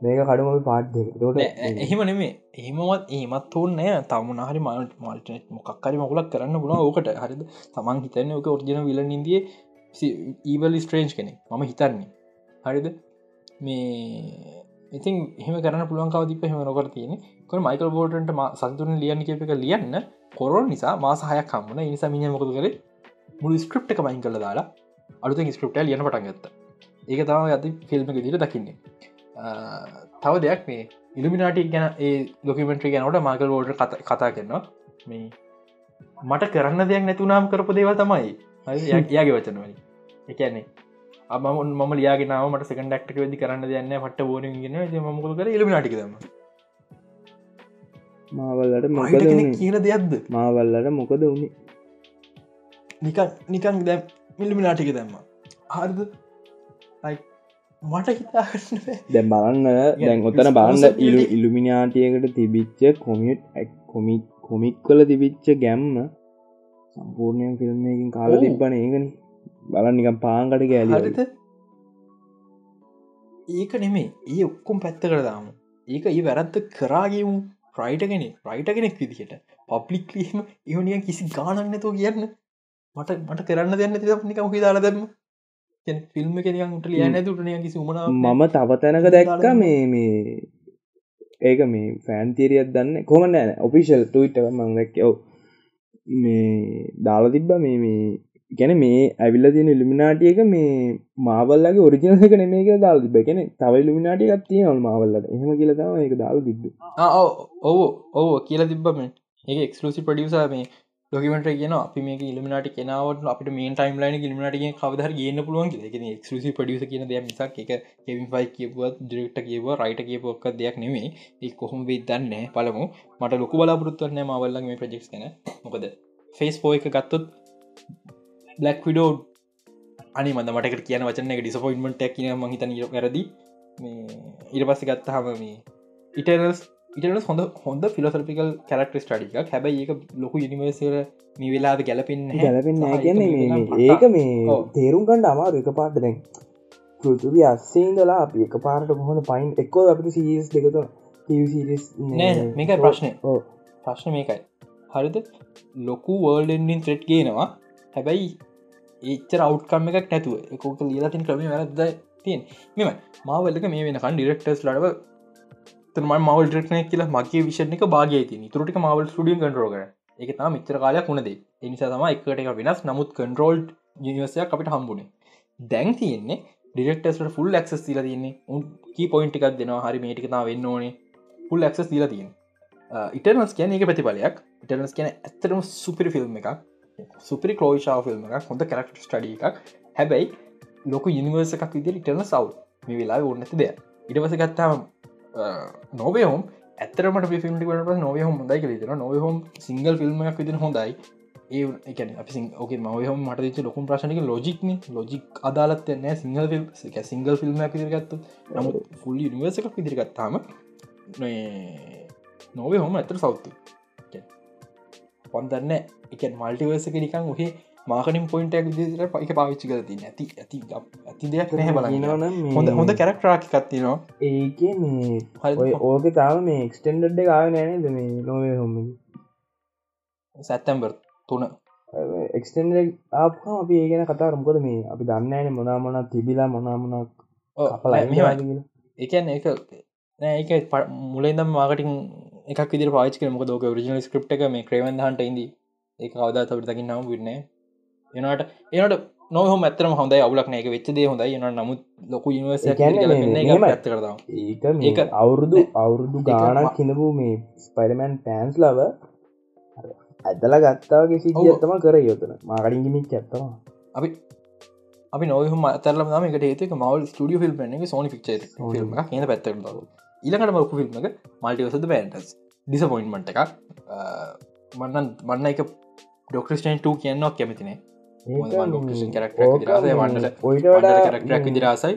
මේක කඩුම පාඩ්ඩ ට එහෙම නෙමේ එහෙමවත් ඒමත් ඕන්නෑ තමුණ හරි මල්ට මල්ට මොක්කරි මකුලක් කරන්න පුුණ ඕකට. හරිද? තමන් හිතන්න ඕක ඔර්ජන විල ඉදිය ඊවල් ස්ට්‍රේන්ජ් කෙනෙ මම හිතන්නේ. හරිද? මේ ඉතින් එහම කරන පුළුවන් කවදිප හෙම නොකර තියෙන ක මයිකල් බෝටන්ට සතුන ලියන්න කියප එක ලියන්න කොරොන් නිසා මාසාහයක් කම්මන නිසා මිය මොකද කර? මුළු ස්ක්‍රප් එක මයින් කල දාලා අලුත ස්ක්‍රප්ට ලියන පටන් ගත්ත. ඒක තම ඇති ෆිල්ම් එක දිට දකින්නේ. තව දෙයක් මේ ඉල්ිමිනාටික් ගැන ඒ ලොකමෙන්ට්‍රි ගැනට මාකල් ෝඩ කතා කරනවා. මේ මට කරන්න දෙයක් නැතුනාම් කරපු දේව තමයි. යාගේ වචනවල එකන්නේ අම ම ලියගෙනාව මට සක ඩක්ට වෙදි කරන්න දෙන්න පට බෝනගෙන මකල් කර? ඉලි නාටිකදම මාවල්ලට මොකද කියන දෙයක්ද? මාවල්ලට මොකද වුණේ නිකන් නිකන් දැම් මිලිමි නාටික දැම්ම. හරිද? මට හිතාන්න දැම් බලන්න දැන් ඔත්තන බලන්න ඉලු ඉල්ලුමිනාටියකට තිබිච්ච කොමිට් කොමික් කොමික් කල තිබිච්ච ගැම්ම සම්පූර්ණයෙන් ෆිල්ම්මකින් කාල තිබ්බන ඒකන. බලන් නිකම් පාංකට ගෑලිත ඒක නෙමේ ඒ ඔක්කොම් පැත්ත කරදාම ඒක ඒ වැරත්ත කරාගේමු රයිට කෙනෙ රයිට කෙනෙක් විදිහට පබ්ලික්ලීම ඒවනිය කිසි ගානන්නතෝ කියන්න මට මට කරන්න දෙන්න ති නික හි දාලා දෙම ෆිල්ම් කෙනට ලියන්න තුටනය කිසි උමන මම තවතැනක දැක්ක මේ මේ ඒක මේ ෆෑන්තීරියත් දන්න කොමන ෑන ඔෆිෂල් ටවිට මං දැක්කව මේ දාලා තිබ්බ මේ මේ ගැන මේ ඇවිල්ල තියෙන ඉල්ිමිනාටියක මේ මාවල්ලගේ ඔරිජිනක නෙමේක දාල් තිබ ගැන තවයි ලිමිනාටිය ගත්තිය නල් මාවල්ලට එහම කියලතම ඒක දාල් තිබ ඔව ඔව කියලා තිබ්බම ඒ එක්ස්ලසි පඩියසා මේ ඩොකමට කියන අපි මේ ඉල්ිමිනාට කෙනාවට අපට මේ ටයිම් ලයින ඉල්ිමිනාට කවදර ගන්න පුළුවන් ක්ලසි පඩියස කියන දෙයක් මිසක් එක කෙවින් ෆයි කියපුවත් දිරෙක්ට කියව රයිට කියපොක්ක දෙයක් නෙමේ ඒ කොහොම වේ දන්න පළමු මට ලොකු බලාපොරත්තුවන්න මවල්ල මේ ප්‍රජෙක්ස් කන මොකද? ෆේස් පෝ එක ගත්තොත් බ්ලක් විඩෝ අනි මද මට කියන වචන එක ඩිසපොයින්මට කියන මහිත නිර වැරදි. ඉර පස්ස ගත්ත හම මේ ඉටනස් ඉටන හොඳ හොඳ ෆිලොසල්පිකල් කරක්ට ස්ටඩික හැබයි ඒක ලොකු යනිවර්සර මේ වෙලාද ගැලපෙන් ගැලපෙන් කියන්නේ ඒක මේ තේරුම් ගණඩ අමාරු එක පාට දැන් පෘතුවි අස්සේදලා අපි එක පාරට මොහොන පයින් එක්කෝ අපිට සීස් දෙකතු මේක ප්‍රශ්නය ප්‍රශ්න. මේකයි. හරිද? ලොකු වර්ල්ඩෙන්ඩින් ත්‍රෙට් ගේනවා. හැබැයි ඒච්චර අවට්කම් එකක් නැතුව. එකෝක ලියලාතින් ක්‍රම වැරද තියෙන් මෙම මාවල්ලක මේ වෙනකන් ඩිරෙක්ටර්ස් ලඩව තම මවල් ඩෙක්න කියලා මගේ විෂණ එක භාගය තින තුරටික මවල් ටියන් කටරෝග එක තා මිත්‍ර කාලයක් වුණදේ එනිසා තම එකට එක වෙනස්. නමුත් කන්ටරෝල්් නිවසයක් අපිට හම්බුණේ දැන් තියෙන්නේ ඩිරෙක්ටස්ට ෆුල් ක්ස් තිල තියන්නේ. උන් කී පොයින්ට් එකක් දෙනවා. හරි මේටිකතා වෙන්න ඕනේ. ෆුල් ක්ස් තිල තියෙන් ඉටනස් කියන එක ප්‍රතිඵලයක්. ඉටනස් කියන ඇත්තරම සුපිරි ෆිල්ම් එකක්. සුපරි කලෝෂාව ෆිල්ම් එකක් හොඳ කරක්ට ස්ටඩිය එකක්. හැබැයි ලොක යනිවර්ස එකක් විදිර ඉටන සව් මේ වෙලා ඔන්නති දෙය ඉටවස ගත්තාම නොවහෝම් ඇතරමට ිල්ම් ට නොවහොම හොඳයි කලෙන නොවහොම සිංගල් ෆිල්ම් එකක් විදින හොඳයි. ඒ එක අපි ඕක මවහම මට ලොකුම් ප්‍රශණක ලෝජික්න ලෝජික් අදාලත්යන්න සිංහල් ෆිල් සිංගල් ෆිල්ම් විදිරගත්ත නමු ෆුල් නිවර්ස එකක් විදිරගත්තාම නොවේ හොම ඇතර සෞත්තු පොන්දන්න. එක මල්ටිවර්ස නිකං ඔහේ මාකනින් පොයින්ටක් දිට පයික පාවිච්චි කරති ඇති ඇති ඇති දෙයක් නැහැ බලන්නවන හොඳ හොඳ කැරක්ටරාකි කත්තිනවා ඒක මේ ඕක තාව මේ එක්ස්ටෙන්ඩඩ් ගාව නෑනද මේ නොවේ හොම සැත්තැම්බර් තුන. එක්ස්ටෙන්ඩ ආපම අපි ඒගෙන කතා රම්කොද මේ අපි දන්නෑන මොනාමොන තිබිලා මොනාමනක් එකන් ඒක නෑ ඒක මුලෙන්දම් මාකටින් එකක් විදි පාචක මොක දෝක රිජනල් ස්ක්‍රප් එක මේ ක්‍රවන් හන්ට ඉදී ඒ අවදා තවට දකින්න නම් වින්න එනට එනට නොහම ඇතරම හොඳයි අවුලක් නෑක වෙච්චදේ හොඳයි. එන නමුත් ලොකු ඉනිවර්ස ඇත කරද ඒක අවුරුදු අවුරුදු ගානක් හිනපු මේ ස්පයිඩමන් පෑන්ස් ලව ඇදල ගත්තාවගේ සිදියත්තම කර යොතන මාකරින්ගිමික් ඇත්තවා අපි අපි නොහම අතරලම ම එකට ඒතක මවල් ස්ටිය ිල් පන සෝනි ික්ච ිල්ම කියන පැත්තර ඉලකට මකු ෆිල්ම්ක මල්ටිවසද බෑන්ටස් ඩිසපොයින්මට එකක්. මන්නන් මන්න එක ඩොක්‍රස්ටන්ට කියන්නක් කැමතිනේ කරක් දිරාසයි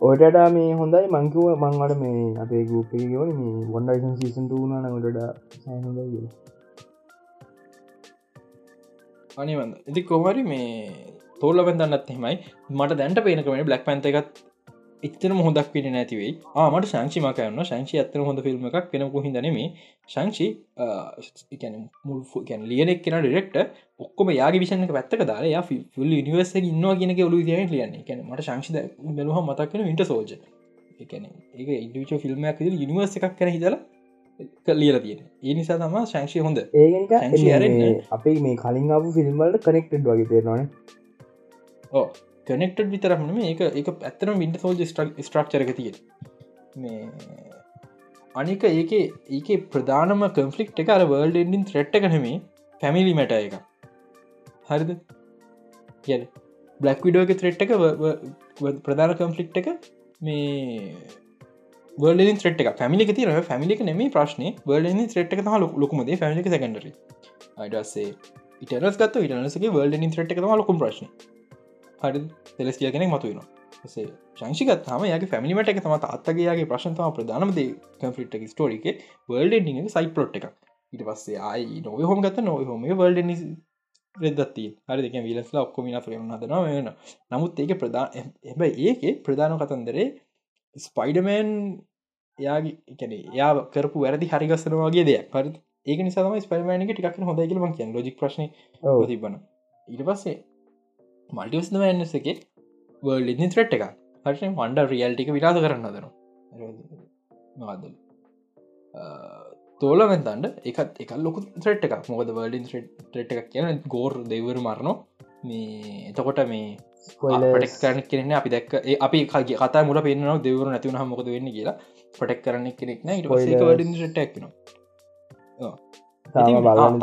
ඔයටට මේ හොඳයි. මංකිව මංවට මේ අපේ ගුපිගවන මේ වොන්ඩයිසන් සීසන් ටූන නටට හොඳයි අනිවන්න ඉති කොමරි මේ තෝල්ල බැදන්නත් එහෙමයි. මට දැන්ට පේනකමට බ්ලක් පැන්ත එකත් එච්චන හොදක් පිට නැතිවෙයි ආමට ශංෂි මකයන්න ශංෂි අත්තන හොඳ ෆිල්ම් එකක් පෙනකු හිදනේ ශංෂි මුල්ගැන් ලියනෙක් කෙන ඩෙක්ට ඔක්කොම යාගේ විෂණක පැත්තක දාලා ෆිල් නිවර්ස ඉන්නවා කියනක ඔලු දිය ලියන්නේ. කැන මට ශංෂි බැලහ මතක්කන විට සෝජ ඒ ඉන්ඩිච ෆිල්ම්මයක් නිවර්ස එකක් කර හිතලා ලියල තියෙන ඒ නිසා තම ශංෂය හොඳ. ඒ අපේ මේ කලින් අප ෆිල්ම්වලට කනෙක්ටඩ් වගේ තේරවාන ඕ කනෙක්ට විතරම ඒක එක ඇත්තන විට සෝල් ස්ට්‍රක්චරක තිය මේ අනික ඒක ඒක ප්‍රධානම කම්ෆලික්් එක අර වර්ල්ඩ එන්ඩින් ත්‍රෙට්ට කනෙමේ පැමිලි මැට එක. හරිද? කිය බ්ලක් විඩෝක ත්‍රෙට් එක ප්‍රධාන කම්ෆලික්් එක මේ වර්ලින් ත්‍රෙට් එක පැමිලි තිර පැමිලික නෙම ප්‍රශ්නය වර්ලි ත්‍රෙට් එක හල ලොකුමද පැමිලි සැකඩරි අයිඩසේ ඉටරස් ගත්ත ඉටනසගේ වර්ල්ඩින් ත්‍රෙට් එක ලොකුම් ප්‍රශ්න. හරි දෙලස් කිය කෙනෙක් මතුවෙන ශංෂිකත් හම යාගේ ෆැමිලිමට එක තම අත්තගේයාගේ ප්‍රශ්නතාව ප්‍රධානමද කම්පිට ස්ටෝරික වල්ඩ සයි පොට් එක ඉට පස්සේ අයි නොව හොම ගත නොව හොම වල්ඩ රෙදත්ති හරි දෙක විලස්ලා ඔක්කොමින ෆරම හදන වෙන නමුත් ඒක ප්‍රධාන එබ ඒක ප්‍රධාන කතන්දරේ ස්පයිඩමෑන් යාගේන යා කරපු වැරදි හරිගස්සනවාගේ දෙයක්. පරි ඒක නිසාම ස්පයිමෑනක ටික් හොඳයිගල කිය ලොජික් ප්‍රශ්න තිබන ඉට පස්සේ මල්ටිවස්න වැන්නස එක වර්ලින් ත්‍රට් එක හට වන්ඩ රියල්ටික විරාද කරන්න දන නොදල් තෝලවෙන්තන්ට එකත් එක ලොකු ත්‍රට් එකක්. මොකද වර්ලින් ට්‍රට් එකක් කියන ගෝර් දෙවර මරණො මේ එතකොට මේ පටෙක් කරන කෙනෙ අපි දැක් අපි කගේ කතා මුල පෙන්න්නන දෙවරු නැතිවන මොකද වෙන්න කියලා. පටෙක් කරන්න කෙනෙක්න ටක්න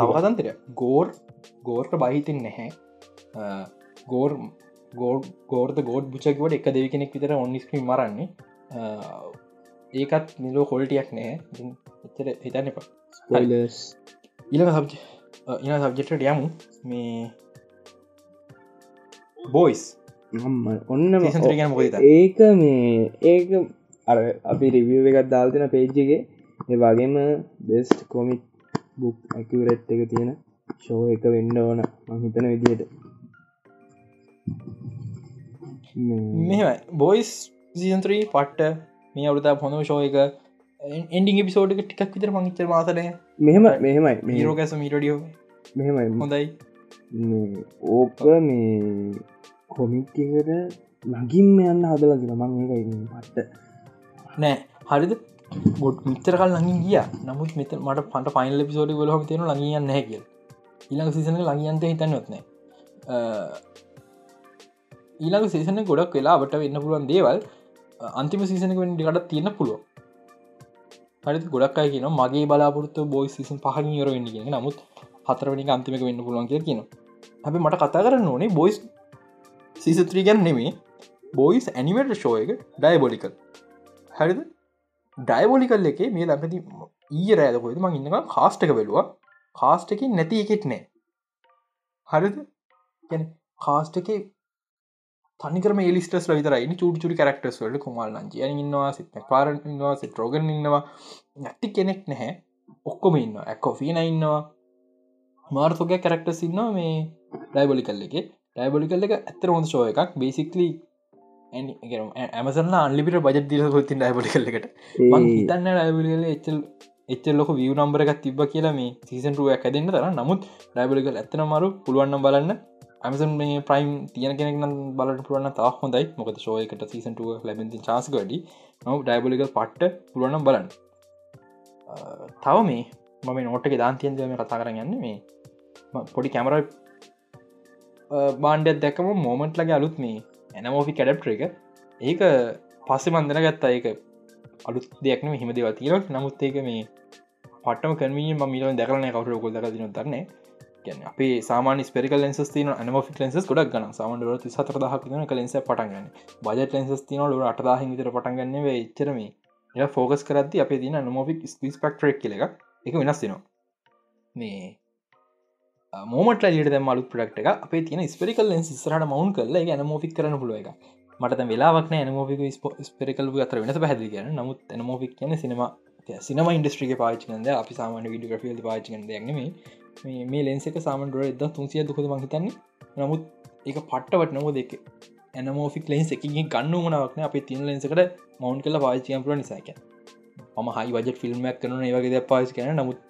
තවතන්තර ගෝර් ගෝර්ට බහිතින් නැහැ ගෝර් ගෝඩ් ගෝර්ද ගෝඩ් බුචකවට එක දෙවි කෙනෙක් විතර ඔන්නිස්ක්‍රීම් මරන්නේ. ඒකත් නිලෝ කොල්ටියක් නෑ එතර හිතන්න එපා. ස්පොයිලස් ඉලක සබ් ඉන සබ්ජෙක්ට යමු. මේ බෝයිස් ඔන්න ඒක මේ ඒක අර අපි රිවිය එකත් දාල්තින පේජ්ජගේ ඒ වගේම බෙස්ට් කොමික් බුක් ඇකිවරෙට් එක තියෙන ෂෝ එක වෙන්න ඕන. මහිතන විදියට මෙම බොයිස් සීන්ත්‍රී පට්ට මේ අවුතා හොඳ එක. එන්ඩි පිසෝඩ් ටිකක් විතර මංචර මාසනය මෙහෙම මෙහෙමයි. මීරෝකැස මීටඩියෝ මෙහෙමයි. හොඳයි. ඕක මේ කොමික්කට ලඟින්ම යන්න හදලගෙන මං ඒක පට්ට නෑ. හරිද? ගොඩ් මිතර කල් ලඟින් ගිය. නමුත් මෙත මට පට පයිල් පිසෝඩි ගොලහම තියෙන ලඟියන්න හැකිය ඊළඟ සිසන ලඟියන්ත හිතන්නොත්නෑ ඊළඟ සේසන ගොඩක් වෙලාට වෙන්න පුළුවන් දේවල් අන්තිම සීසනක ඩිකට තියෙන පුළුව හරි ගොඩක් අය කියන මගේ බලාපොරත්තු බොයි සිසන් පහන් යර වෙන්න කියෙන නමුත් හතරවනි අන්තිමක වෙන්න පුළුවන් කිය කියන හැබ මට කතා කරන්න ඕනේ බොයිස් සීසත්‍රී ගැන් නෙමේ බොයිස් ඇනිවට ෂෝ එක ඩයිබොලිකල් හරිද? ඩයිබොලිකල් එකේ මේ ලඟති ඊය රෑදකොද ම ඉන්න කාස්ටක බැලවා. කාස්ටකින් නැති එකෙත් නෑ. හරිද? ගැන කාස්ට එක තනිකරම එලිස්ටස් විතරයි. චුටචුරි කරක්ටස් වල කුමල් නංජය ඉන්නවා සිත පාරවා සිට රෝගන් ඉන්නවා. නැති කෙනෙක් නැහැ. ඔක්කොම ඉන්න ඇක්කොෆීන ඉන්නවා. මාර්තෝක කරක්ටස් ඉන්නවා මේ ඩයිබොලි කල්ල එක ඩයිබොලි කල්ල එක ඇතර ශෝය එකක් බේසික්ලී ඇමසන්න අන්ලිපිට බජ දිර ගොත්තින් ඩයිබොලි කල්ලකට හිතන්න ඩයිබලි කල එච්චල් එච්ච ලොක විය නම්බරක් තිබ කියලා මේ සීසන්ටුවක් ඇදන්න තර නමුත් ඩයිබලිකල් ඇත්තන මරු පුළුවන්න බලන්න ඇමසන් මේ ප්‍රයිම් තියන කෙනෙක් නම් බලට පුරුවන්න තා හොඳයි. මොකද ශෝයකට සීසන්ටුව ලැබෙති චාස් ගඩි නව ඩයිබලිකල් පට්ට පුළුවන්නම් බලන්න. තව මේ මම නෝටක දාන්තියන්දම කතා කරන්න යන්න මේ පොඩි කැමර බාන්ඩ දැකම මෝමට් ලගේ අලුත් මේ ඇනමෝෆි කැඩප්ට එක. ඒක පස්සෙ මන්දන ගත්තා ඒක අලුත් දෙයක්න හිම දෙව තිීර නමුත් ඒක මේ පටම කනවීම මිල දැකරන කවර කොල් දක දින දන්නේ ගැන අපේ සාමාන ස්පෙරිකල් ලෙන්ස් තින නමෆික් ලෙන්ස් ගොඩක් ගන සාමන්ඩ සතර දහක් න කලෙන්ස පටන්ගන්න බජට ලෙන්ස් තින ලට අටදාහ විතර පටන්ගන්න එච්චරම එ ෆෝකස් කරද අපේ තින නොමොෆික් ස්පිස් පක්ටරක් කියල එක එක වෙනස් තිනවා මේ මෝමට ලිට දැම අලු ප්‍රක්ට එක අපේ තින ස්පරිකල් ලෙන්ස් ස්රට මවුන් කල එක නමෝෆික් කරන පුළුව එක මට වෙලාවක්න නමෝෆික ස්පරිකල් අතර වෙනස පැහදි කියන නමුත් එනමෝෆික් කියන සිනම සිනම ඉන්ඩස්ට්‍රික පාචිකන්ද අපි සාමාන විඩියග්‍රෆිල් පාචිකන් දෙයක්නෙම මේ ලෙන්ස එක සාමන්ඩුව එද තුන්සිය දුකද මහිතන්නේ නමුත් ඒක පට්ටවට නොව දෙක එනමෝෆික් ලෙන්ස් එකකින් ගන්න වනක්න අප තින ලෙන්සකට මවන්් කල පාචියම්පල නිසාක ම හයි වජ ෆිල්ම්මක් කරන ඒවගේ ද පාච කන නමුත්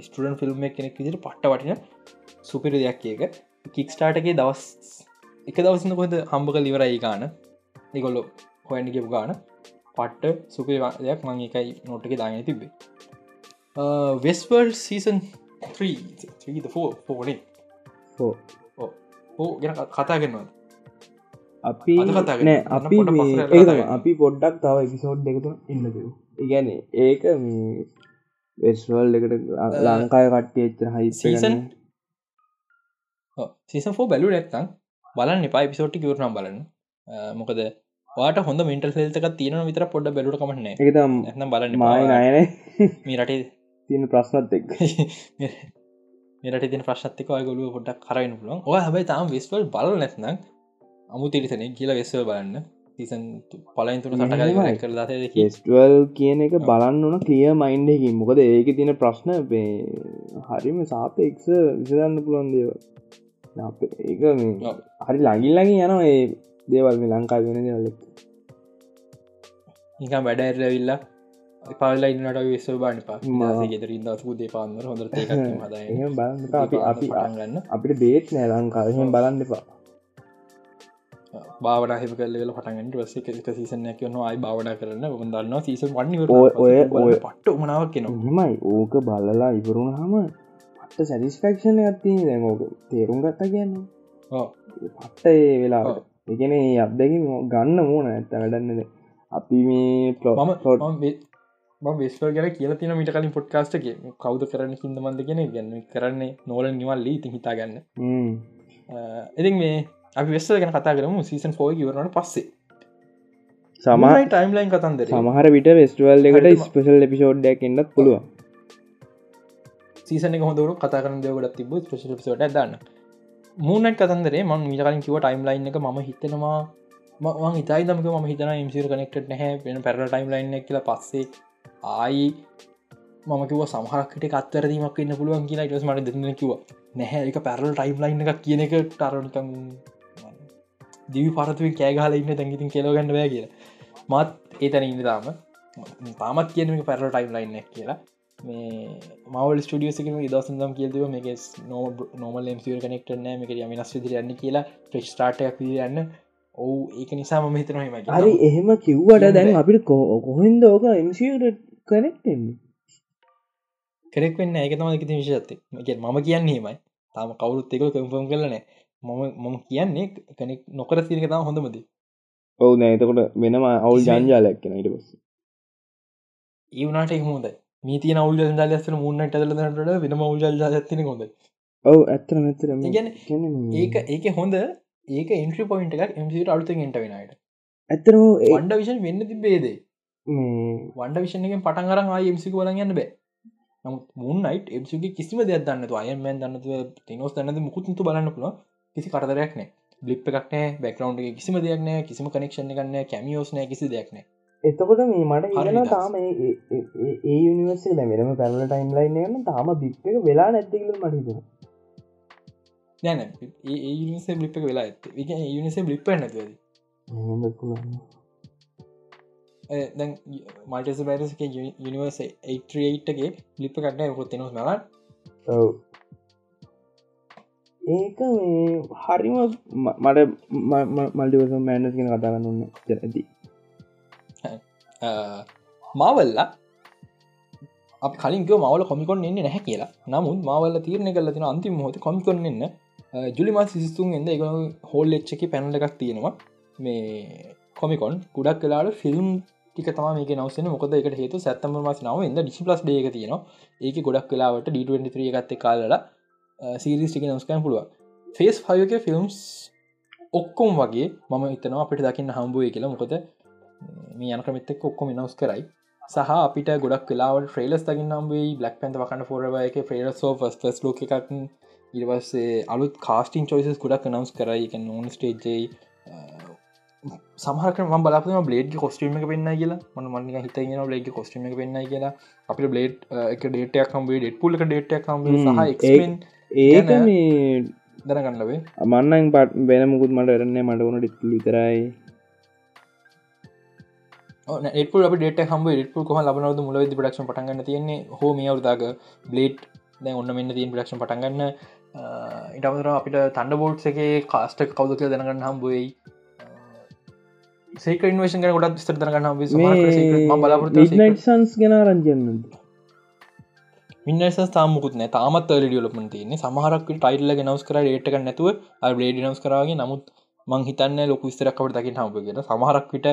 ස්ටඩන් ෆිල්ම් කෙනෙක් විදිට පට්ට වටින සුපිර දෙයක් කියක කික් ස්ටාටගේ දවස් එක දවසන කොද හම්බක ලිවරයි ගාන. නිකොල්ලො හොයන්නගපු ගාන. පට්ට සුපිරයක් මං එකයි නොට්ක දාගෙන තිබේ වෙස්වර්ල් සීසන් 3 ෆෝනේ ඕ ගැන කතා කරනවා අපි නෑ අපි අපි පොඩ්ඩක් තව එපිසෝඩ් එකතු ඉන්නද ඉගැන ඒක මේ වෙස්වල් එකට ලංකාය කට්ටිය එච්චර සීසන් සීසන් ෆෝ බැලු නැත්තම් බලන්න එපා පිසෝට්ටි කිවරනම් බලන්න. මොකද වාට හොඳ මින්ටල් සෙල්තක තියෙන විතර පොඩ්ඩ බැලුට කමන්න එක එනම් බලන්න මයි නයන මේ රටේ තියෙන ප්‍රශ්නත් එක් මෙරට තින ප්‍රශ්තික ගොලුව පොඩක් කරන්න පුලන් ඔය හැබයි තාම වෙස්වල් බල නැත්නම් අමු තිරිසන කියලා වෙස්ව බලන්න. සීසන් පලයින් තුන සටකර කරලා ෙස්ටවල් කියන එක බලන්න ඕන ක්‍රිය මයින්ඩකින් මොකද ඒක තින ප්‍රශ්න හරිම සාපෙක්ස විසරන්න පුළන් දේව ඒක හරි ලඟිල් ලඟින් යනවා ඒ දේවල් මේ ලංකා වෙන දලක් නිකම් වැඩ ඇරවිල්ලා පාලයින්නට විස්ස බාන පා ගෙතරින් දසපු දේ පාන්නර හොඳ අපි ගන්න. අපිට බේත් නෑ ලංකාවහෙන් බලන්න එපා. බාවන හිම කල්ල පටගට වස එක සීසන කියන අයි බාවන කරන්න. දන්න සීස වන්න ඔය ඔය පට්ට මනාවක් කියෙන හෙමයි ඕක බලලා ඉවරුණ හම පට සැටිස්පක්ෂණ ඇත්තිී දැමෝක තේරුම් ගත්ත කියන්න. පට්ට ඒ වෙලා එකන අත්දැකින් ගන්න මෝන ඇත්ත වැඩන්නද අපි මේ පලොම බෙස්වල් ගැන කියල තින මිට කලින් පොට්කාස්ටක කවද කරන්න හිදමන්ද කියෙන ගැන්න කරන්නේ නෝල නිවල්ලී ති හිතා ගන්න ඉතින් මේ අපි වෙස්ස ගැන කතා කරමු සීසන් ෆෝය ඉවරනට පස්සේ. සමයි ටයිම්ලයින් කතන්දර. සමහර විට වෙස්ටවල් එකට ස්පෙසල් එපිසෝඩ්ඩක් එන්නත් පුළුව සීසන හොඳරු කතා කරන දෙවගට තිබ ස්පෙසට දන්න. මූනට කතන්දරේ මං මිටකලින් කිව ටයිම්ලයින් එක ම හිතනවා. මං හිතයි දමක ම හිතන ඉම්සිර කනෙක්ට නැහැ. වෙන පැර ටයිම් ලයින්න කියල පස්සේ ආයි මම කිව සමහරක්කට කත්තරදීමක් වන්න පුළුවන් කියලා. ටස් මට දෙන්න කිව නැහැ එක පැරල් ටයිම් ලයින් එකක් කියන එක ටරනිකම් දිවි පරතුව කෑගහල ඉන්න තැඟිතින් කෙලගන්න බෑ කියලා. මත් ඒතැන ඉන්න තාම තාමත් කියන පැරල් ටයිම් ලයින්න කියලා. මේ මවල් ස්ටියසිකම දසදම් කියදව මේක නෝ නොමල් එම්සිර කනෙක්ටන මේක යමිනස් විදිර යන්න කියලා ප්‍රෙච් ටාටයක් යන්න. ඔවු ඒක නිසා ම හිතනහම හරි එහෙම කිව්වට දැන් අපිට කොහෙන්ද ඕක එම්සිට කනෙක්ටෙන්නේ කෙනෙක් වෙන්න ඒක තම ති විශත්තේ මම කියන්නේමයි තාම කවුරුත් එක කම්ෆම් කරලනෑ මම මම කියන්නේ කෙනෙක් නොකර සිරික තම හොඳමද ඔවු නෑතකොට වෙනම අවුල් ජංජාලයක් කෙන ඉට පස්ස. ඒවනාට හොද මීතිය අවුල් ජාලස්න මුන්නට ඇදලට වෙන අවුල් ජාතින හොඳ ඔව ඇත්තර මෙතර ගැන ඒක ඒක හොඳ ඒක ඉන්ට්‍රි පොයින්ට එකක් එමසිට අලුත එට වෙනට ඇත්තරම වන්ඩ විෂන් වෙන්න තිබේදේ වන්ඩ විෂණගෙන් පටන් අරන් ආය එමසික වලන් යන්න බෑ. මුන්නයිට එමසුගේ කිසිම දෙයක් දන්නතු අයමන් දන්නතු තිනොස් දන්නද මුකුත්තු බලන්න පුළුව කිසි කරදරයක් නෑ. බ්ලිප් එකක්නෑ බැකරවන්් කිසිම දෙයක් නෑ කිසිම කනෙක්ෂණ ගන්න කැමියෝස් නෑ කිසි දෙයක් නෑ. එතකොට මේ මට ඉන්න තාම ඒ යනිවර්ස වෙනම පැරල ටයිම් ලයින් ගන්න තාම බිප් එක වෙලා නැතිකල මටිතන නැන ඒ යනිසේ බ්ලිප් එක වෙලා ඇත. යනිසේ බ්ලිප් නැතිවද දැන් මල්ටස බයිරසක යනිවර්ස 8ගේ ලිප කටන කොත් නොස් මල ඒක මේ හරිම මට මල්ටිවස මෑනස් ගෙන කතා කරන්න ඇති. මාවල්ලා අප කලින් මවල කොමිකොන් එන්න නැහැ කියලා. නමුත් මාවල තීරණ කල තින අන්තිම හොත කොමිකොන් එන්න ජුලිමා සිස්තුන් එද එක හෝල් එච්චකි පැනල එකක් තියෙනවා. මේ කොමිකොන් ගුඩක් කලාට ෆිල්ම් ටික තම මේක නවසන මොකද එකට හේතු සැත්තම මස් නව එද ඩිසි ලස් ඩේක තියෙන ඒක ගොඩක් කලාවට ඩ23 එකත්ත කාලලා සීරිස් ටික නස්කන් පුළුව ෆේස් පයක ෆිල්ම්ස් ඔක්කොම් වගේ මම එතනවා අපිට දකින්න හම්බුවේ කියලා. මොකද මේ යනකමෙත්තක් ඔක්කොම නවස් කරයි. සහ අපිට ගොඩක් කලාවට ්‍රේලස් තකින් නම්බේ බ්ලක් පැන්ත වකන්න ෆෝරවයක ්‍රේලස්ෝ ස් ලෝක එකක්. ඉරවස්සේ අලුත් කාස්ටිං චොයිසස් ගොඩක් නවස් කරයි. එක නොන් ස්ටේජයි සමහක බලාපම බ්ලේඩ් කොස්ටීම එක පෙන්න්න කියලා. මන මන්න හිතගෙන බ්ලේඩ් කොස්ටීම එක පෙන්න්න කියලා. අපි බ්ලේඩ් එක ඩේටයක් කම්බේ ඩෙට් පුල ඩේටක් කම් ඒක මේ දැනගන්නවේ අමන්නන් පට වෙන මුකුත් මට වෙරන්නේ මට වුණ ඩිට්ලු විතරයි. එපු ඩට හම ට කොහ ලබනවද මුල ප්‍රක්ෂ පටගන්න තියන්නේ? හෝ මේ අවුදාග බ්ලේඩ් දැ ඔන්න මෙන්න තින් ප්‍රක්ෂ පටගන්න ඉටමර අපිට තන්ඩ බෝඩ් එක කාස්ට කවද කිය දැනගන්න හම්බුවයි සේක ඉන්වේෂන් ගැන ගොඩත් ස්තර දරගන්න බලාපොරට සන්ස් ගෙන රංජන්න මින්නස තාමකුත්න තාමත් ලියලපන තියන්නේ. සමහරක් ටයිල්ල නවස් කර ඒටක නැතුව බ්ලේඩ නවස් කරගේ නමුත් මං හිතන්න ලොකු ස්තරක්කට දකින හම්පගෙන සමහරක්විට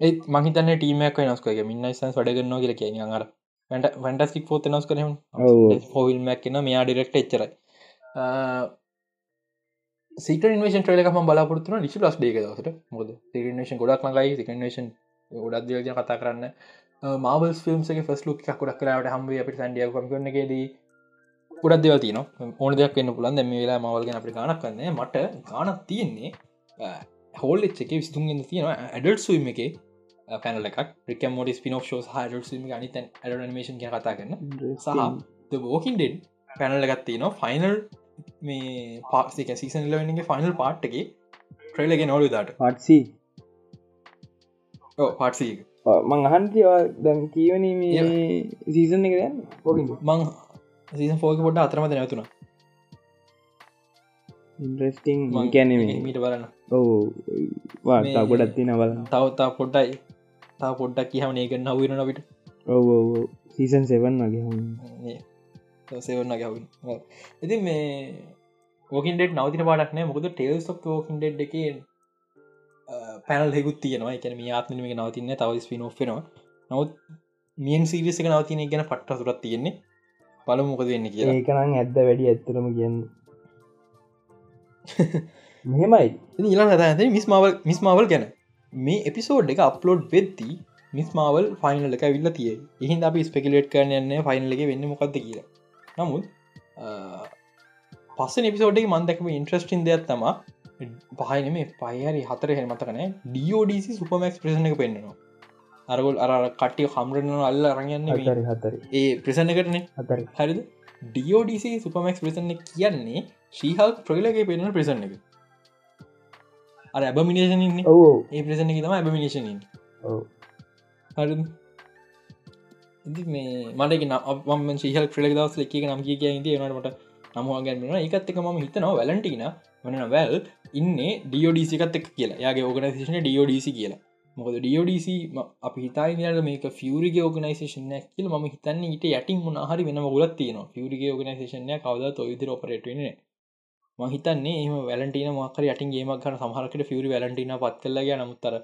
ඒත් මහිතන්න ටීමක් නස්කගේ මින්නයිසන් වඩගන්න කියල. කිය අර වැන්ටස්ටික් පෝත නස් කරම හොවිල්මක් කියන මෙයා ඩිරෙක්ට එච්චරයි සිට නිවේෂන් ්‍රලකම බලාපොරත්තුන ලිසි ලස් ඩේක දසට මොද සිනේෂන් ගොඩක් ලඟයි සිකනේෂන් ගොඩක් දියජ කතා කරන්න. මාවල් ෆිල්ම්ගේ ෆස් ලුක් කොඩක් කරට හම්බේ අපට සන්ඩිය කමගන්නගේද ගොඩක් දෙව තින ඕන දෙයක් වන්න පුලන් දෙම වෙලා මවල්ගෙන අපි ගනක් කන්න මට ගානක් තියෙන්නේ හෝල් එච්චක විස්තුන් තියෙන ඇඩල් සුවම එක පැනල එකක්. රික මෝඩ ස්පිනෝ ෝ හඩ සම අනිත ඇඩනමේෂන් කතා කරන්න සහ බෝකින් ඩෙන් පැනල එකත් තියන ෆයිනල් මේ පාසික සීසන් ලවගේ ෆයිනල් පාට්ටගේ ට්‍රේලගේ නොලු දට පටසි පාටසී මං අහන්තිවා දැන් කියවන සීසන් එක දැන්? මං සීසන් ෆෝක පොඩ අතරමද නැතුන ඉන්ට්‍රස්ටිං මං කියැන මීට බලන්න. වාතා ගොඩත් තින බල තවතා පොඩ්ඩයි. තා පොඩ්ඩක් කියහම ඒකන්න හවිරන අපිට. ඔව සීසන් සෙවන් වගේ සෙවන්න ගැව ඉති මේ ෝකින්ඩෙට නවතින පාටක්නෑ මොකද ටේල් සොප් ෝකින් ඩෙඩ් එක පැනල් හෙකුත් තියෙනවා. එක මේ ආත්මනම නවතින්න තව ස්පින ෙනවා නොත් මියන් සිරිස එක නවතින ගැන පට්ට සුරත් තියෙන්නේ. පල මොකද වෙන්න කිය ඒකනම් ඇත්ද වැඩි ඇත්තරම කියන්න. මෙහෙමයි. ඊලා ඇත මිස්මාවල් මිස්මාවල් ගැන. මේ එපිසෝඩ් එක අප්ලෝඩ් වෙද්දී මිස් මාවල් ෆයිනල් එක විල්ල තිය එහින් අපි ස්පෙකලේට් කරන්න ෆයිනල් එක වෙන්න මොකක්ද කියලා නමුත් පස්ස නිපිසෝඩ්ඩ මන්දැකම ඉන්ට්‍රස්ටින් දෙයක් තම පහනම පහරි හතර හෙ මතකන ඩෝඩC සුපමක් ප්‍රසන එක පෙන්න්නවා. අරගොල් අර කට්ටිය කම්රන අල්ල අරගන්න හතරි ඒ ප්‍රසන්න කරන හරිද? ඩියෝඩC සුපමක් ප්‍රසන්න කියන්නේ ශ්‍රීහල් ප්‍රලගේ පෙන ප්‍රසන්න එක. අර ඇබ මිනේෂන ඔවු. ඒ ප්‍රසන්න එක තම ඇබ මිනේෂන ඔව්. හරි ඉති මේ මටක නම් ශීහල් ක්‍රලක් දවස් එක නම් කිය කිය ඉද නට නමුව ගැන්ම එකත් එක ම හිතනවා වැලටින වන වැල් ඉන්න ඩියෝඩC එකත් එක් කියලා යාගේ ඕගනසිේෂන ඩියෝඩC කියලා. මොකද ඩියෝඩC අපි හිතායිනට මේක ෆියරිගේ ඕගනයිසේෂන කියල ම හිතන්න ඊට යටින් මොනහරි වෙන ගොලත් තියන ෆියරිගේ ඕගනයිසේෂනය කවද ඔයිදිර ඔපරටන මහිතන්නේ එම වැලටින මකර යටින් ගේමක් කන සහරකට ෆියරි වැලටින පත් කල්ලගේ නමුත්තර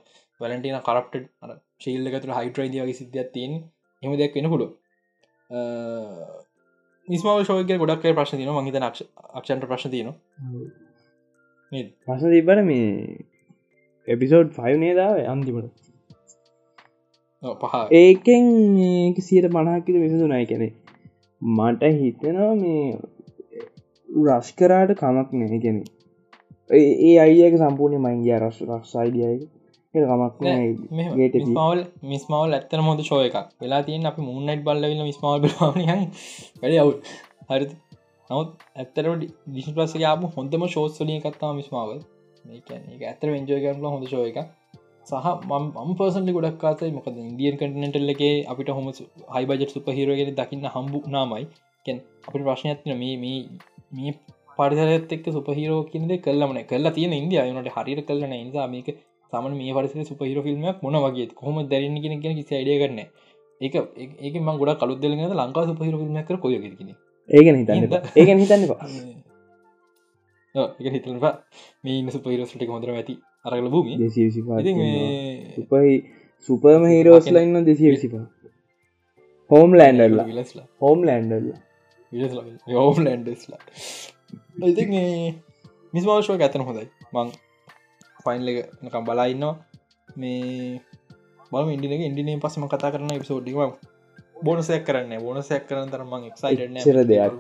වැලටින කරප්ට ශීල්ලකතුර හයිට්‍රයිද වගේ සිද්ධියක් තියෙන එම දෙයක් වෙන පුඩු නිස්මාව ශෝක ගොඩක් ප්‍රශ්න තින මහිත අක්ෂන්ට ප්‍රශ්න තියන පස තිබන මේ එපිසෝඩ් ෆයි නේදාව අන්තිමට. පහ ඒකෙන් සියට පණහක්කිට විසඳුනයි කැනෙ මට හිතනවා මේ රස්කරාට කමක් නෑ ගැන ඒ අයික සම්පූර්ණය මංගේ රස් රක්ෂයිඩියයි කමක් මිස්මවල් ඇත්තර මොද ශෝය එකක්. වෙලා තියෙන් අපි මුන්නයිට් බල්ලවෙන්න මිස්මවල් බලනියන් වැඩ අවු් හරි. නවත් ඇත්තර ඩිසි පස යාපු හොඳම ශෝස්සලිය කත්තා මිස්මාවල් ඇතර වෙන්ජෝය කරල හොඳ ශෝය එක සහ මම් පර්සන්ලි ගොඩක් කාතයි මොකද ඉන්දියන් කටනටල්ලගේ අපිට හොම හයි බජට සුපහිරෝගෙන දකින්න හම්බු නාමයි කැන් අපි ප්‍රශ්නයක්තින මේ මේ මේ පරිසරත් එක් සුපහිරෝ කියනද කල්ලමන කල්ලා තියෙන ඉන්දියායනට හරිර කල්ලන නිසා මේක සමන මේ පරිසර සුපහිර ෆිල්ම්මක් මොන වගේ? කොහොම දැරන්න කියෙන කියෙන කිසි අඩිය කරන්න ඒක ඒක ම ගොඩ කලුදලග ලංකා සුපහිර කර කොය කියෙන ඒගෙන හිතන්න ඒගෙන හිතන්න එක හිතලවා මේ සුපහිරස්ට හොඳර ඇති අරගල භූමි සුපහි සුපර්ම හිරෝස්ල ඉන්න දෙසිය විසිපා හෝම් ලෑන්ඩල්ලා හෝම් ලෑන්ඩල්ල යෝම් ලැන්ඩස්ලා ඉති මිස්මාශෝ ඇතන හොඳයි. මං ෆයින්ල නකම් බලා ඉන්නවා. මේ බල ඉඩිනක ඉන්ඩිනේ පසම කතා කරන පිසෝඩ්ඩිම බොනසයක් කරන්න බොනසයක් කරන තරම එක්සයිට චර දෙයක්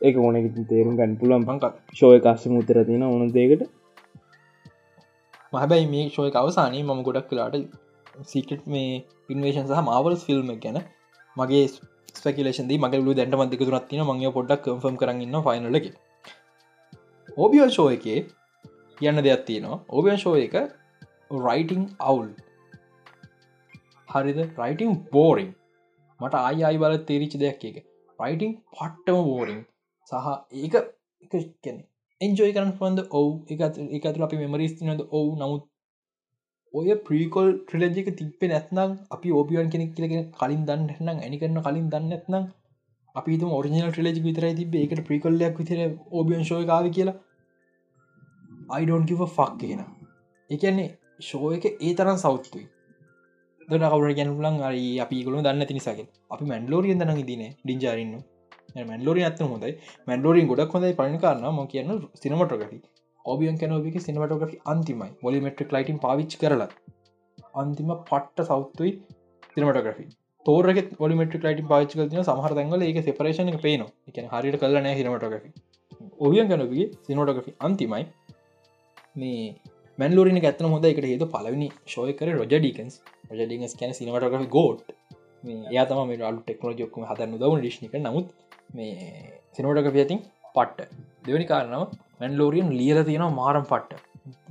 ඒක ඕන තේරුම් ගන්න පුලන් පංක ශෝය කස්සම උතර තියෙන ඕන දේකට මහැබැයි මේ ශෝය අවසානී මම ගොඩක් කලාට සිකට මේ පින්වේෂන් සහ මාවල්ස් ෆිල්ම් ගැන මගේ ස්පකිලේෂන්ද මගලු දැන්ට මන්දික තුරත්තින මගේ පොඩ්ඩක් කම්ෆම් කරන්න ෆයිනලක ඕබියල් ශෝ එකේ කියන්න දෙයක් තියෙනවා. ඕබියන් ශෝ එක රයිටිං අවුල් හරිද? රයිටිං බෝරිං මට ආය අයි බල තේරිච දෙයක් එක රයිටිං පට්ටම බෝරිං සහ ඒක එකැන එන්ජෝයි කරන පොන්ද ඔවු. එකතුර අපි මෙමරිස් තිනද ඔවු. නමුත් ඔය ප්‍රීකොල් ට්‍රලජික තිබ්පෙ නැත්නම් අපි ඕපියන් කෙනෙක් කියලගෙන කලින් දන්න නම් ඇනි කරන කලින් දන්න නැත්නම් අපි ඔරිිනල් ට්‍රලජි විතරයි තිබ එකට ප්‍රිකොල්ලයක් විතර ඕබියන් ශෝයකාව කියලා. අයිඩෝන්කිව ෆක් කියෙන එකන්නේ ශෝ එක ඒ තරන් සෞත්තුයි දන කවර ගැනුලන් අරි අපි ගොලු දන්න තිනිසාගේ අපි මැන්ලෝරිය දන දින ඩිංජාරන්න මැන්ලෝරි ඇත්ත හොඳයි. මැන්ලෝරින් ගොඩක් හොඳයි පණ කරන්න ම කියන්න සිනමටගටි ඔබියන් කැනෝබික සිනමටග්‍රි අන්තිමයි. මොලිමෙට්‍රික් ලයිටන් පාවිච් කරලා. අන්තිම පට්ට සෞත්තුයි සිනමටග්‍රි තෝරක ොලිමෙට්‍රික් ලයිට පාච් කතින සහර දැන්ගල ඒක සෙපරේෂන පේන එක හරිට කලනෑ හිනමටග්‍රි ඔබියන් කැනොබිගේ සිනමටග්‍රි අන්තිමයි. මේ මැන්ලෝරින ඇත්තන හොඳ එකට හේතු පලවිනි ශෝයකර රොජඩිකන්ස් රජඩිගස් කැන සිනමටග්‍රි ගෝඩ් මේ තම මේ අලු ටෙක්නෝජොක්ම හදන්න දවන ඩිශ්නික නමුත් මේ සිනෝටග ඇතින් පට්ට. දෙවනි කාරණාව මැන්ලෝරියන් ලියල තියෙන මාරම් පට්ට.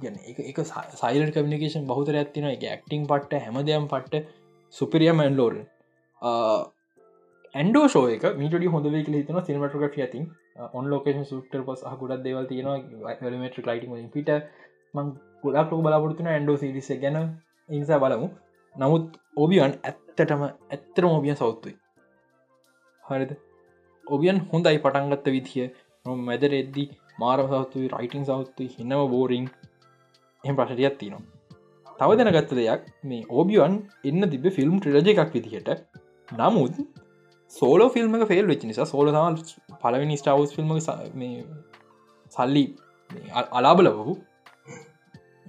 ගැන එක සයිල් කමිකේෂන් බහතර ඇතින එක ඇක්ටිං පට්ට හැමදයම් පට්ට. සුපිරිය මැන්ලෝරන් ඇන්ඩෝ ශෝයක මිටඩි හොඳ වේ හිතන සිනමටග ඇතින් ඔන් ලෝකේෂන් සුටර් පස් ගොඩක් දෙවල් තියෙනවා. මට ලයිටි පිට මං ගොඩක් බලාපොරතුන ඇන්ඩෝ සිරිස ගැන. ඉනිසා බලමු. නමුත් ඔබියන් ඇත්තටම ඇත්තර ඔබියන් සෞත්තුයි හරිද? ඔබියන් හොඳයි පටන්ගත්ත විදිිය. මැදර එද්දි මාරම සෞත්තුයි රයිටිං සෞත්තුයි හිනම බෝරිං එහම ප්‍රශතියක් තිනවා තව දෙනගත්ත දෙයක්. මේ ඕබියන් එන්න තිබ ෆිල්ම් ට්‍රජ එකක් විදිහට. නමුත් සෝලෝ ෆිල්ම් එක ෆෙල් වෙච් නිසා සෝල සම පලවෙනි ස්ටවස් ෆිල්ම් සල්ලි අලාබලවහු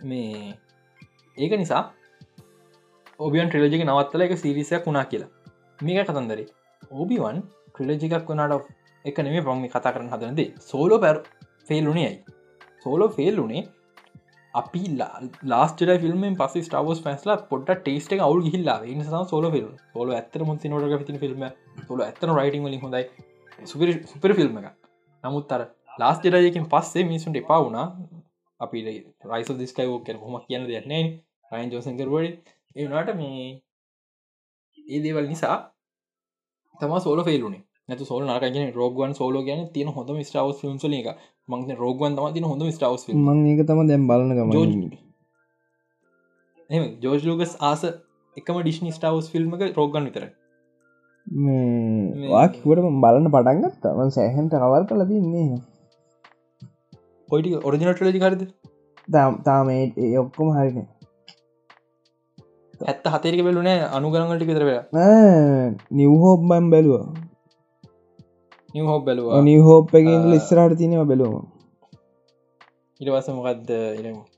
මේ ඒක නිසා ඔබියන් ට්‍රලජික නවත්තල එක සිරිසයක් වුණා කියලා. මේක කතන්දරේ. ඕබිවන් ට්‍රලජිකක් වනාට එක නෙේ පම කතා කරන හදනද සෝලෝ පැර් ෆෙල්ලුනේයි සෝලෝ ෆෙල්ලුනේ අපි ලාස්ට ෆිල්ම් පස ස්ටාවස් පැස්ලා පොට ටේස්ට එක අවු හිල්ලා නිසා සෝල ෆිල්ම් සෝල ඇත්තර මුන්සි නොට පිතින ෆිල්ම් සොල ඇත්තන රයිටං වලින් හොඳයි. සුපර සුපර ෆිල්ම් එක නමුත් අර ලාස් ජරයකින් පස්සේ මිසුන්ට එපා වුණා. අපි රයිස දිස්කයිෝ කැන හොම කියන්න දෙයක්නේ රයින් ජෝසංකරවඩ ඒනාට මේ ඒ දේවල් නිසා තම සෝල ෆෙල්ුනේ නැතු සෝල නරකගෙන රෝගුවන් සෝලෝ ගැන තියන හොඳ ස්ටාවස් ිල්ම්සල එක මං රෝගුවන් තම තින හොඳ ස්ටාවස් ඒක තම දැම් බලන ගම ජෝජ් ලෝගස් ආස එකම ඩිශ්නි ස්ටාවස් ෆිල්ම් එක රෝගන් විතර වාකිවට බලන්න පටන්ගත් තම සෑහන්ට කවල් කල තින්නේ පොයිටි ඔරිජිනට ලජි කරද තාම ඔක්කොම හරින. ඇත්ත හතේක බෙලුනේ අනුගරගට විතරව නිවහෝබ්බම් බැලවා. නිවහෝබ් බැලවා. නිවහෝප්පගේ ඉස්සරට තිනව බැලුවම ඉටවස මොකක්ද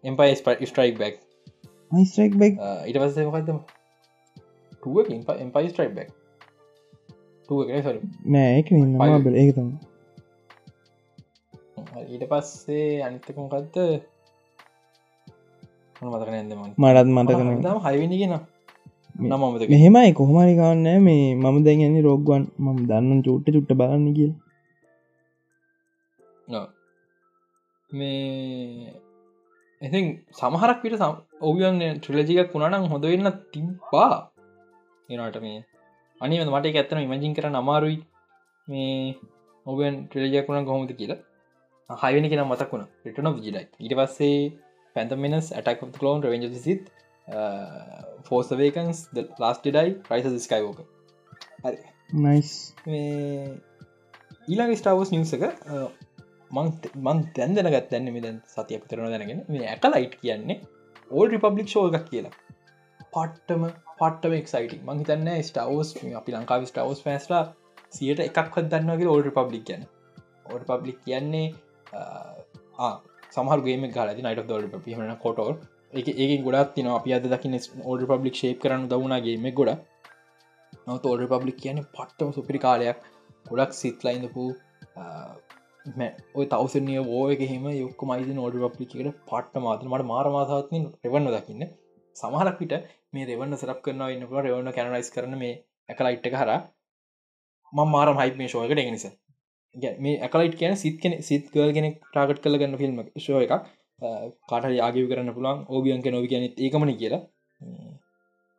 empire strike back strike back ඉට පස්සේ මොකක්ද එම්පයි ස්ට්‍රයික් බැක් නෑ ඒක බල ඒක තම ඊට පස්සේ අනිත්තකොකක්ද මතක නැදම මටත් මතකන තම හයිවිනිගෙන නමමත මෙහෙමයි කොහමරි ගන්න මේ මම දැගන්නේ රෝග්වන් මම දන්න චුට්ට චුට්ට බලන්න කිය මේ ඉතින් සමහරක් විට ඔවියන් ට්‍රලජිකක් වුණනම් හොඳ වෙන්න තිබ්බා. එනට මේ අනි මට ඇත්තන ඉමජින් කර අමාරුයි. මේ ඔබන් ට්‍රලජයක් වුණ කොහොමද කියලා. හයිවෙනි කෙන මතක් වුණ. රිටන විජිලයි ඉට පස්සේ පැන්තමිනස් ඇටක් ලෝන් රවෙන්ජ සිත් ෆෝසවේකන්ස් ලාස්ටිඩයි ප්‍රයිස ස්කයිෝක නයිස් ඊලාගේ ස්ටාවස් නිවසක මන් තැන් දෙනගත් දැන්න මෙ සතියක් තරන දැනගෙන මේ ඇක ලයිට් කියන්නේ ඕල් රිපබ්ලික් ෂෝ එකක් කියලා පට්ටම පට්ටම එක්සයිට මං හිතන්න ස්ටවස් අපි ලංකාව ස්ටවස් පෑස්ලා සියට එකක් දන්නවගේ ඕල් රිපබ්ලික් කියන ඕල් පබ්ලික් කියන්නේ. සමහරගේම ගල නයිට දොල් පිහන කොටෝල් එක ඒ ගොඩත් තින අප අද දකින ඕල් පබ්ලික් ශේප් කරන්න දවුණගේම ගොඩ නොත ඕල් පබ්ලික් කියන පට්ටම සුපිරි කාලයක්. ගොඩක් සිත්ලයිඳපු ඔය තවසනිය ඕයක හෙම යොක්ක මයිද නෝඩ පප්ලිකට පට්ට මාතර මට මාරමාසාත්න රෙවන්න දකින්න. සමහරක් විට මේ රෙවන්න සරක් කරන ඉන්නක රෙවන්න කැනරයිස් කරන මේ ඇකලයිට් එක හර ම මාරම හයිප මේ ශෝයකට එනිස මේ ඇකලයිට කියන සිත් කෙන සිත් ගල් කෙනෙක් ටාගට් කල ගන්න ෆිල්ම් ශෝ එකක්. කාට යාගව කරන්න පුළන් ඕබියන්ක නොවි කියන ඒකමන කියලා.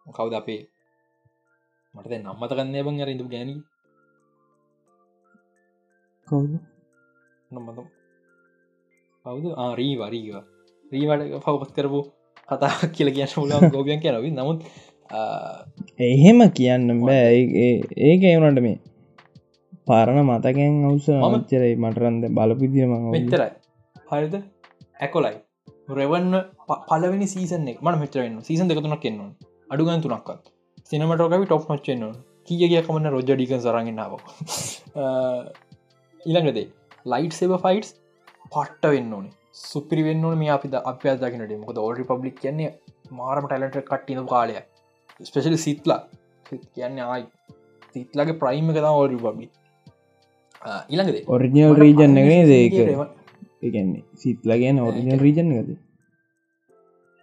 කවුද අපේ? මට නම්මත කන්නේ බං අර ඉඳ ගැන කවුද? නොමතම් කවුද? ආරීව රීව රීවට පවපත් කරපු කතා කියල කියන්න ුලන් ගෝබියන් කියනවි නමුත් එහෙම කියන්න බෑ. ඒක එවනට මේ පාරණ මතකෙන් අවුස මච්චරයි මටරන්ද බලපිදිම මෙතරයි හරිද? ඇකොලයි. රෙවන්න පලවෙනි සීසන මන මෙතරන්න සීසන් දෙකතුනක් කෙන්නවා අඩුගන් තුනක්කත් සිනමටෝකවි ටොප් මච්චෙන්නවා කියගිය කමන්න රොජ්ජඩික සරගෙනාව ඉළඟදේ ලයිට් සෙබ ෆයිටස් පට්ට වෙන්න ඕනේ සුපිරි වෙන්න ඕන. මේ අපි අප අදකිනට මොකද ඕල් රිපබ්ලික් කියන්නේ මාරම ටලට කට්ටින කාලය ස්පෙශලි සිත්ලා කියන්න ආයි. සිත්ලාගේ ප්‍රයිම කතා ඕල් රිපබ්ලි ඉළඟද ඔරිජිනල් රීජන් දේක ඒගන්නේ සිත්ලාගෙන ඔරිජිනල් රීජන් ගද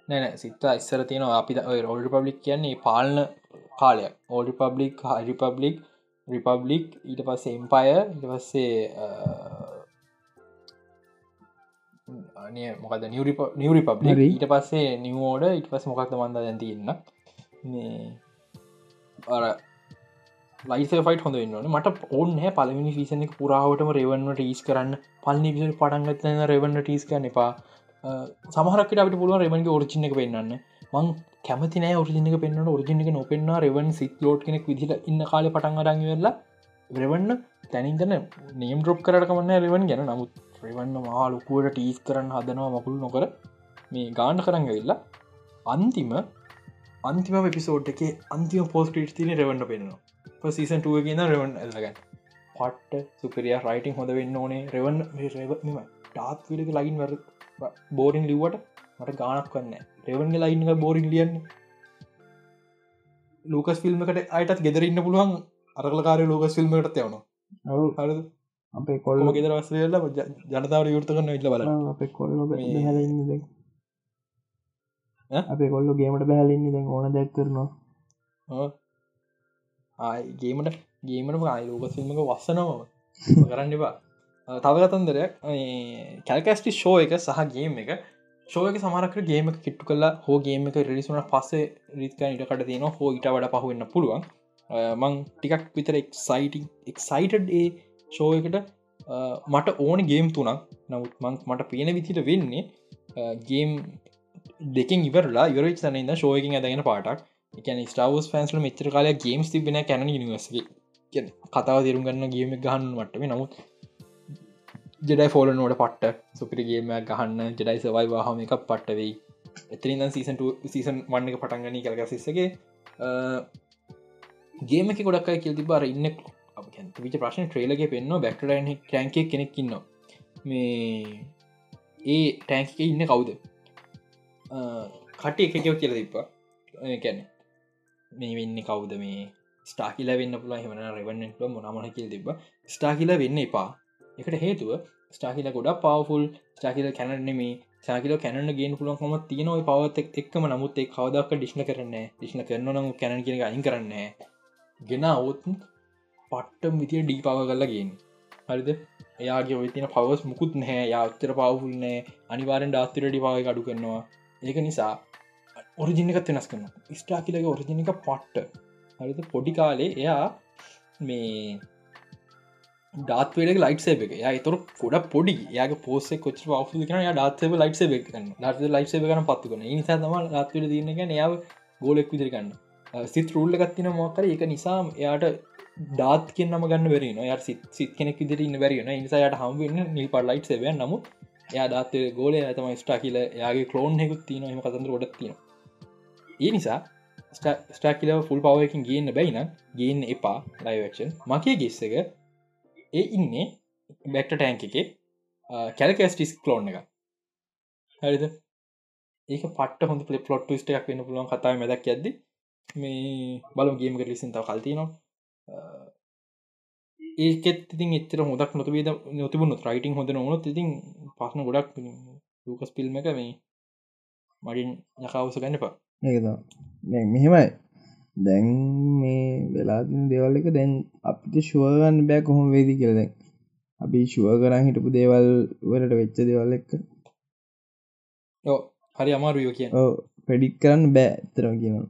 නෑන සිත්තා ඉස්සර තියෙනවා අපි ඔල් රිපබ්ලික් කියන්නේ පාලන කාලයක්. ඕල් රිපබ්ලික් හරිපබ්ලික් රිපබ්ලික් ඊට පස්සේ එම්පය ඉට පස්සේ අනිය මොකද නිවරි පබ්ලි ඊට පස්සේ නිවෝඩ ඉට පස් මොකක්ද මන්ද දැතින්න අර ලයිස ෆයිට හොඳ න්න මට ඔන්න පලමිනි ිසන පුරාවටම රෙවන්න ටීස් කරන්න. පල්ලි විසල් පටන්ගත්න රෙවන්න ටීස් කරන්න එපා. සමහරකට අපට පුළුව රෙවන්ගේ ඔරිචින එක පෙන්න්න මං කැමති නෑ ඔරිජිනක පෙන්න්නට ඔරිජිනක නොපෙන්න්න රෙවන් සිත් ලෝට් කෙනෙක් විදිල ඉන්න කාල පටන් අරං වෙල්ලා රෙවන්න තැනින්තන නේම් ඩ්‍රොප් කරටකමන්න රෙවන් ගැන. නමුත් ්‍රවන්න මහලුකුවට ටීස් කරන්න හදනවා මකුළු නොකර මේ ගාන්ඩ කරන්න වෙල්ලා අන්තිම අන්තිම පිසෝට් එක අන්තිම පෝස්ට්‍රීට් තින රවන්න පෙන්නවා සීසන් ටුව කියන රවන් ඇල්ලගන්න පට්ට සුපරිය රයිටිං හොඳ වෙන්න ඕනේ. රෙවන් රෙවම ටාත් විලක ලයින් වර බෝරිං ලිවට මට ගානක් කන්න රෙවන්ගේ ලයින්ක බෝරිං ලියන්න. ලෝකස් ෆිල්ම්කට අයටත් ගෙදරන්න පුළුවන් අරකලකාරය ලෝකස් ෆිල්ම්මට යවනවා. හරද අපේ කොල්ල ගෙදර වස්සල ජනතාවට යුර්ත කරන්න ඉල්ල බල අපේ කොල්ල අපේ කොල්ල ගේමට බැහලන්නේ දැන් ඕන දැක් කරනවා. ආගේමට ගේමට ආයි ලෝක සිල්මක වස්සනවා කරන්න එපා. තවගතන්දරයක් කැල්කස්ටි ෂෝ එක සහ ගේම් එක. ෂෝක සමරක ගේම කිට්ටු කලා හෝ ගේම එක රිලිසුන පස්සේ රිත්ක ඉටකට තියෙන හෝ ඉට වඩ පහුවෙන්න පුළුවන්. මං ටිකක් විතර එක්සයිට එක්සයිටඩ් ඒ ෂෝ එකට මට ඕන ගේම් තුනක්. නමුත් මං මට පේන විතිට වෙන්නේ ගේම් දෙකින් ඉවරලා යුරච් සනන්න ශෝයකින් ඇදගෙන පාටක්. එකන ස්ටාවස් ෆන්ස්ල මෙච්චර කාල ගේම්ස් තිබෙන කැන නිවසගේ කතාව තේරුම් ගන්න ගේම ගහන්න මටම නමුත් ජෙඩයි ෆෝල නෝට පට්ට සුපිරිගේම ගහන්න ජෙඩයි සවයි වාහම එකක් පට්ට වෙයි. එතරින් සීසන් සීසන් වන්න එක පටන්ගනී කරග සිස්සගේ ගේම එක. ගොඩක්යි කිල් තිබාර ඉන්න විච ප්‍රශ්න ට්‍රේලගේ පෙන්න්න බැක්ටරන් ටැන්කේ කෙනෙක්කින්න මේ ඒ ටැන්ක ඉන්න කවුද? කට එකකව කියල තිප්පා කැන මේ වෙන්න කවුද? මේ ස්ටාකිල වෙන්න පුලා හෙමන රවන්නට මොනමන කියල් තිබ ස්ටාකිල වෙන්න එපා. එකට හේතුව ස්ටාකිල ගොඩක් පවෆුල් ස්ටාකිල කැනනෙමේ සාකිල කැනන ගෙන පුලුවන් හොම තියනව. පවත් එක්ම නමුත් එක් කවදක් ඩිශ්න කරන්න ඩිශ්න කරන නම් කැන කියෙන අයින් කරන්න ගෙන අවුත් පට්ටම් විතිය ඩී පව කරලා ගෙන හරිද? එයාගේ ඔය තින පවස් මුකුත් නැහැ. යාත්තර පවෆුල් නෑ අනිවාරෙන් ඩාස්තිරඩි පාව අඩු කරනවා. ඒක නිසා ඔරිජිනිකත් වෙනස් කරන ස්ටා කියලගේ ඔරිජිනික පට්ට. හරිත පොඩි කාලේ එයා මේ ඩාත්වේඩ ලයිට සේබ එක. යා තොර ගොඩ පොඩි. යාක පෝස කොච් ෆ කන ඩාත්සේබ ලයිට සේබ කන්න ඩ ලයිට සේබ කන පත්තු කන නිසා තම ඩාත්වල දන්නක යාව ගෝලෙක් විදිරි කන්න සිත් රුල්ල ගත්තින මොකර ඒක නිසා එයාට ඩාත් කියන්නම ගන්න වරන ය සිත් සිත් කෙනෙක් විදිර ඉන්න වැරන නිසායට හම්වෙන්න නිල් පට ලයිට් සේබ නමුත් එයා දාත ගෝලය ඇතම ස්ටා කියල යාගේ කලෝන් හෙකුත් තින හම කතන්දර ගොඩක් තියෙන ඒ නිසා ස්ටා කියල ෆුල් පවකින් ගන්න බැයින ගන්න එපා ලයිවක්ෂන් මකේ ගෙස්සක ඒ ඉන්නේ බැක්ට ටෑන්ක එක කැලකස්ටිස් කලෝන් එක හරිද? ඒක පට හොඳ පලි පලොට් ස්ට එකක් වෙන්න පුළුවන් කතාව මැදක් ඇද මේ බලු ගේම ලිසින්තාව කල්තිනවා ඒකෙත් ඉතින් එච්චර හොදක් නොතබේද නොතිබුණු රයිටිං හොඳ නොනොත් ඉතින් පස්සන ගොඩක් ලූකස් පිල්ම එක මේ මඩින් යකාවස ගන්නපා ඒද මෙහෙමයි. දැන් මේ වෙලා දෙවල් එක දැන් අපිට ශුවගන්න බෑ කොහොම වේදි කියල දැන්. අපි ශුව කරන්න හිටපු දේවල් වලට වෙච්ච දෙවල් එක්ක. හරි අමාරුයෝ කිය පෙඩික් කරන්න බෑ. ඇතරම කියනවා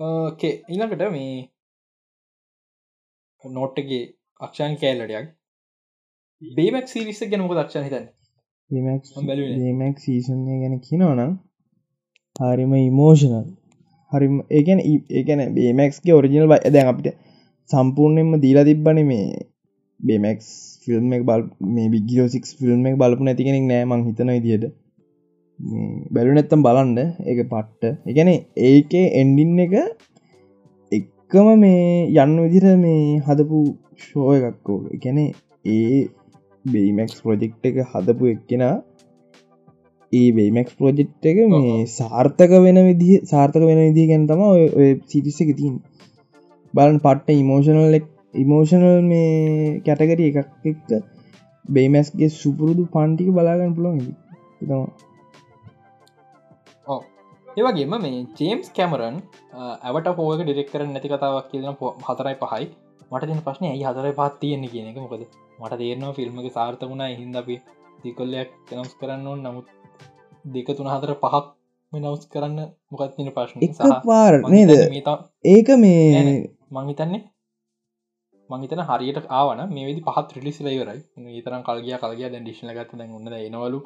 ඊළඟට මේ නොට්ටගේ අක්ෂාන් කෑල්ලටයක් බේමක් සිරිස්ස ගැනක දක්ෂණ හිතන් මක් සීසන්ය ගැන කියනවනම් හරිම ඉමෝෂනල් හරිම ඒගැන ඒගැන බේමක්ගේ ඔරිජිනල් බයි දැන් අපිට සම්පූර්ණයෙන්ම දීලා තිබ්බන මේ බේමක් ෆිල්ම් එක බල් මේ බිගියෝසික් ෆිල්ම් එක බලපු නැතිගෙනෙක් නෑ මං හිතන ඉදියට බැලු නැත්තම් බලන්ඩ ඒක පට්ට. එකන ඒකේ එන්ඩින් එක එක්කම මේ යන්න විදිර මේ හදපු ෂෝ එකක්කෝ එකැන ඒ බේමක්ස් ප්‍රජෙක්් එක හදපු එක්කෙන ඒ බේමක්ස් ප්‍රජෙක්් එක මේ සාර්ථක වෙන විදි සාර්ථක වෙන විදිහ ගැන තම ඔය සිටිස්ස එක තින් බලන් පට්ට ඉමෝෂනල් ඉමෝෂනල් මේ කැටගරි එකක් එක්ක බේමස්ගේ සුපුරුදු පන්ටික බලාගන්න පුළොන් තම ඒවගේම මේ ජේම්ස් කැමරන් ඇවට පෝක ඩිරෙක් කරන නැති කතාවක් කියන හතරයි පහයි. මට තින ප්‍රශ්නය ඇයි හතරයි පත් තියෙන්නේ කියන එක මොකද? මට තේරනවා ෆිල්ම්ගේ සාර්ථ වුණා හින්ද අපි තිකොල්ලයක් නවස් කරන්න ඕන්න නමුත් දෙක තුන හතර පහක් නවස් කරන්න මොකත්තින ප්‍රශ්න? පාර නේද? ඒක මේ මංහිතන්නේ මංහිතන හරියට ආවන මේ විදි පහත් රිලිස් ලයිවරයි තරම් කල්ගිය කල්ගිය දැ ඩිශ්න ගත දැන් ඔන්න එනවලු.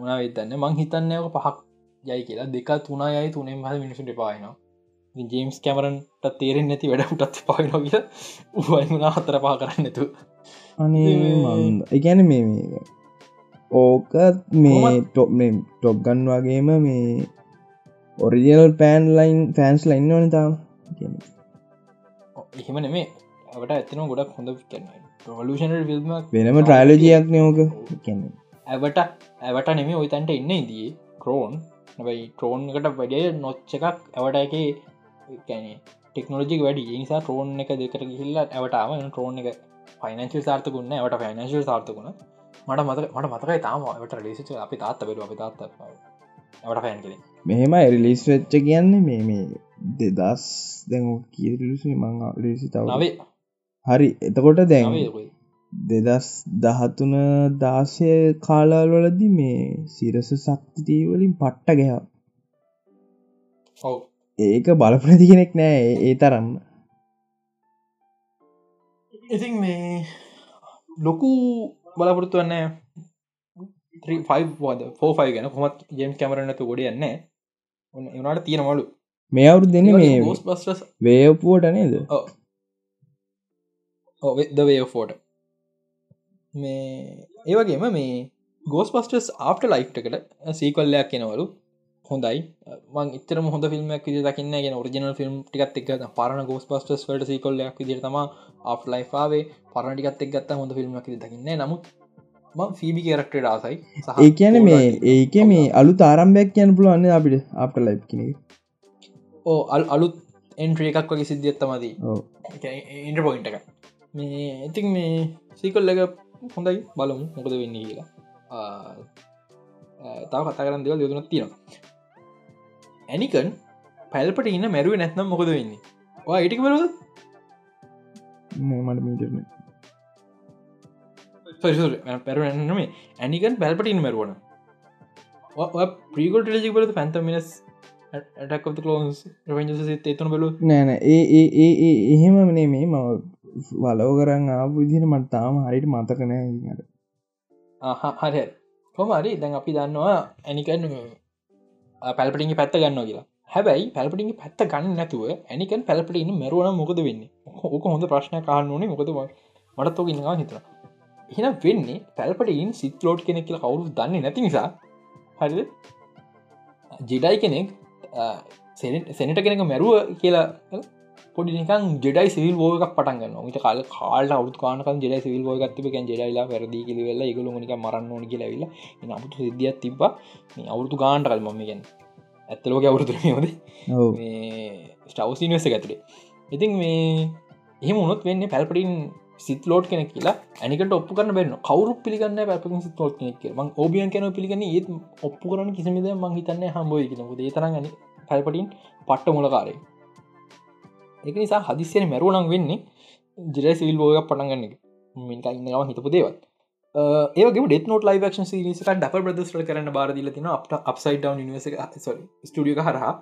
මනා වෙතන්න මං හිතන්නයක පහක් යයි කියලා. දෙක තුනා යයි තුනෙන් හද මිනිසුට පායනවා ජේම්ස් කැමරන්ට තේරෙන් නැති වැඩටත් පායන කිය උවයිමුණා හතර පා කරන්න නැතු එකැන මේ ඕක මේ ටොප් ටොප් ගන් වගේම මේ ඔරිජනල් පෑන් ලයින් ෆෑන්ස් ලයින්න ඕන තාම. එහෙම නෙමේ අපට ඇතන ගොඩක් හොඳ කන්න රවලෂන ිල්ම වෙනම ට්‍රයිලජයක් නෝක ඇවට ඇවට නෙමේ ඔයිතන්ට ඉන්න ඉදී ක්‍රෝන් නබයි ට්‍රෝන්කට වැඩිය නොච්ච එකක් ඇවට එක කැනෙ ටෙක්නෝජික වැඩි. නිසා ට්‍රෝන් එක දෙකට ගිහිල්ල ඇවටම ට්‍රෝන් එක ෆයිනන්ශල් සාර්ථකුන්න ඇවට ෆයිනන්ශල් සාර්ථකුණ මට මත මට මතකයි තාමට ලිසිච අපි තාත්ත බෙරු අපි තාත්ත ට ෆෑන් කෙන මෙහෙම රිලිස් වෙච්ච කියන්නේ මේ මේ දෙදස් දැන් කියලිසි මං ලිසි තව හරි. එතකොට දැන් දෙදස් දහතුන දාසය කාලාල්වලදි මේ සිරස සක්තිටීවලින් පට්ට ගැහ ඔව. ඒක බලපනති කෙනෙක් නෑ ඒ තරම් ඉතින් මේ ලොකු බලාපොරත්තු වන්න වද? ෆෝෆයි ගැන. කොමත් ජෙම් කැමරනතු ගොඩ යන්න එනට තියෙනවලු මේ අවුරු දෙන්න මේ වේපුුවට නේද? ද වේෆෝට මේ ඒවගේම මේ ගෝස් පස්ටස් ආප්ට ලයිට්කට සීකොල්ලයක් කෙනවලු හොඳයි. ඉතර හොඳ ෆිල්ම්ක් විදි දකින්න ගෙන ඔරිජනල් ෆිල්ම් ටිකත් එක් පරණ ගෝස් පස්ටස් වලට සීකොල්ලයක් විදිර තම අප් ලයිෆාවේ පරණටිකත් එක් ගත්ත. හොඳ ෆිල්ම්ක් දකින්න නමුත් ෆීබි කරක්ට ආසයි. ඒ කියන මේ ඒක මේ අලු තාරම්භයක් කියන්න පුළුවන්න අපිට අපට ලයි් කෙනෙ ඕ අල් අලුත් එන්ට්‍රිය එකක් වගේ සිද්ධියත්තමදී ඉන්ට පොයින්ට එක. මේ ඉතින් මේ සීකොල්ල එක හොඳයි බලමු මොකද වෙන්න කියලා. තාව කතා කරන්න දෙවල් යොදනත් තියෙනවා. ඇනිකන් පැල්පට ඉන්න මැරුව නැත්නම් මොකද වෙන්නේ? වා ඉටික බලද මට මීටන පැරනම ඇනිකන් පැල්පටින් මැරුවන. Prequel trilogy බලද Phantom Menace attack clones revenge එතුන බලු නෑන ඒ ඒ ඒ ඒ එහෙම මනේ මේ මව වලෝ කරන්න ආපු විදින මට තාම හරිට මතකනෑ හරි කොමරි දැන් අපි දන්නවා ඇනිකන් පැල්පටිගේ පැත්ත ගන්න කියලා. හැබැයි පැල්පටිගේ පැත්ත ගන්න නැතුව ඇනිකන් පැල්පටින්න මැරුවන මොකද වෙන්න? ඕක හොඳ ප්‍රශ්න කාන්න ඕනේ. මොකද මටත් ෝක ඉන්නවා හිතර එහෙන වෙන්නේ පැල්පටයින් සිත් ලෝඩ් කෙනෙක් කියලා කවුරු දන්නේ නැති නිසා. හරිද? ජෙඩයි කෙනෙක් සෙනට කෙනෙක මැරුව කියලා පොඩි නිකන් ජෙඩයි සිල් ෝක පටන්ගන්න ට කාල කාල අවුත් කානක ජෙඩ සිල් ෝගත්තික ජෙඩයිලා වැරදි කිලිවෙල එකගල නික මරන්න ඕන කියලවෙල නමුතු සිද්ධියත් තිබ මේ අවුරතු ගාන්ට කල් මමගෙන් ඇත්තලෝක අවුරුතුරමෝද ස්ටවසිනිවස ඇතුළේ ඉතින් මේ එහෙම උනොත් වෙන්න පැල්පටින් සිත් ලෝඩ් කෙනෙක් කියලා ඇනිකට ඔප්පු කරන බෙන්න කවරු පිළිගන්න පැපින් සිත් ලෝඩ් කෙනෙක් ම ඔබියන් කන පිළිගන්න ඒත් ඔප්පු කරන කිසිමිද මං හිතන්න හම්බෝය කියෙනකුද ඒතරගනි පැල්පටින් පට්ට මුලකාරේ එක නිසා හදිසියන මැරුවනක් වෙන්නේ ජිර සිල් බෝග පටන්ගන්න මිනික ඉන්නම හිතපු දේවත් ඒගේ නොට ලයිවක්ෂන් සිරිසක ඩප බ්‍රදස්ට කරන්න බාරදිල තින අපට ඩවන් නිවස ස්ටිය හරහා.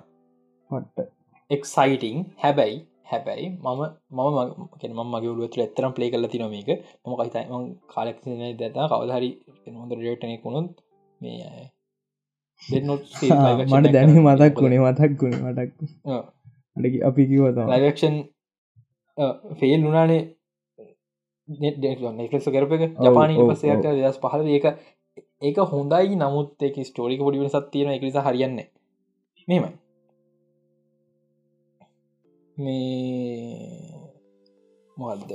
එක්සයිටිං හැබැයි හැබැයි මම මම කෙනම මගේ ුවතු එතරම් පලේ කල තින මේක. මම කයිතයි කාලෙක් දතා කවදහරි හොඳ රේටනෙක් වුණුත් මේ මට දැන මතක් වුණේ මතක් වුණ මටක් අඩ අපි කිවත ලයිවක්ෂන් ෆෙල් වුනානේ නෙක්ලෙස කරප එක. ජපානී පසයක් දස් පහල ඒක ඒක හොඳයි නමුත් එක ස්ටෝරික පොඩිවෙන සත්තියන එකනිස හරියන්න මෙමයි මේ මොහද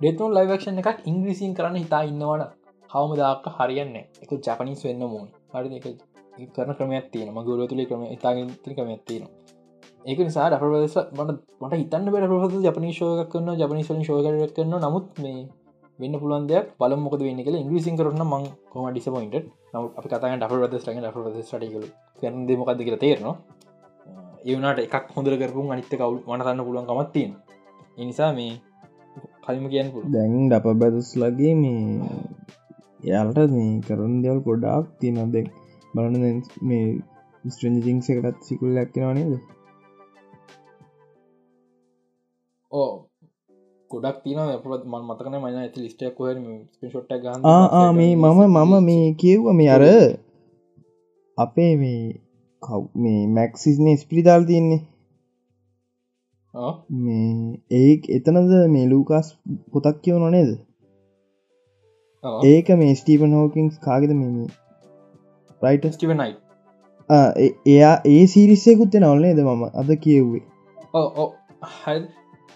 ඩෙතුන් ලයිවක්ෂන් එකක් ඉංග්‍රීසින් කරන්න හිතා ඉන්නවන කවම දාක හරියන්න එක ජපනිස් වෙන්න මූන් හරි එක කරන ක්‍රමයක් තියෙන මගුල තුළේ ක්‍රම ඉතාග ක්‍රමයක් තියෙනවා ඒක නිසා ඩපරස මට මට හිතන්න බැ පස ජපනිශෝක කරන්න ජපනිශලින් ශෝකරයක් කරන්න නමුත් මේ වෙන්න පුළුවන් දෙයක් බලමොක වෙන්න කල ඉංග්‍රීසින් කරන්න මං කොම ඩිසපොයින්ට නව අප කතා ඩ රදස් ට ඩ ටකල කරන දෙමොකද කියල තේරනවා. ඒවනට එකක් හොඳර කරපු අනිත්ත කවුල් වනතන්න පුළුවන් කමත්තින් එනිසා මේ කලිම කියන්න පුළ දැන් ඩප බැදස් ලගේ මේ එයාලට මේ කරන දෙවල් පොඩ්ඩක් තියනොද බලන මේ ස්ට්‍රජිංස එකටත් සිකුල් ලැක්කෙනවා ඕ ගොඩක් තින අපත් මන් මතකන මන ඇති ලිස්ටක් කොහ ෂොට් ගන්න මේ මම මම මේ කියව්ව. මේ අර අපේ මේ කව් මේ මැක්සිස්නේ ස්පිරිතාල් තියන්නේ. මේ ඒ එතනද මේ ලූකස් පොතක් කියව නොනේද ඒක මේ ස්ටීපන් හෝකින්ස් කාගෙද මෙම රයිට ස්ටිවනයි එයා ඒ සිරිස්සයකුත් නවල්න්නේ ද මම? අද කියව්වේ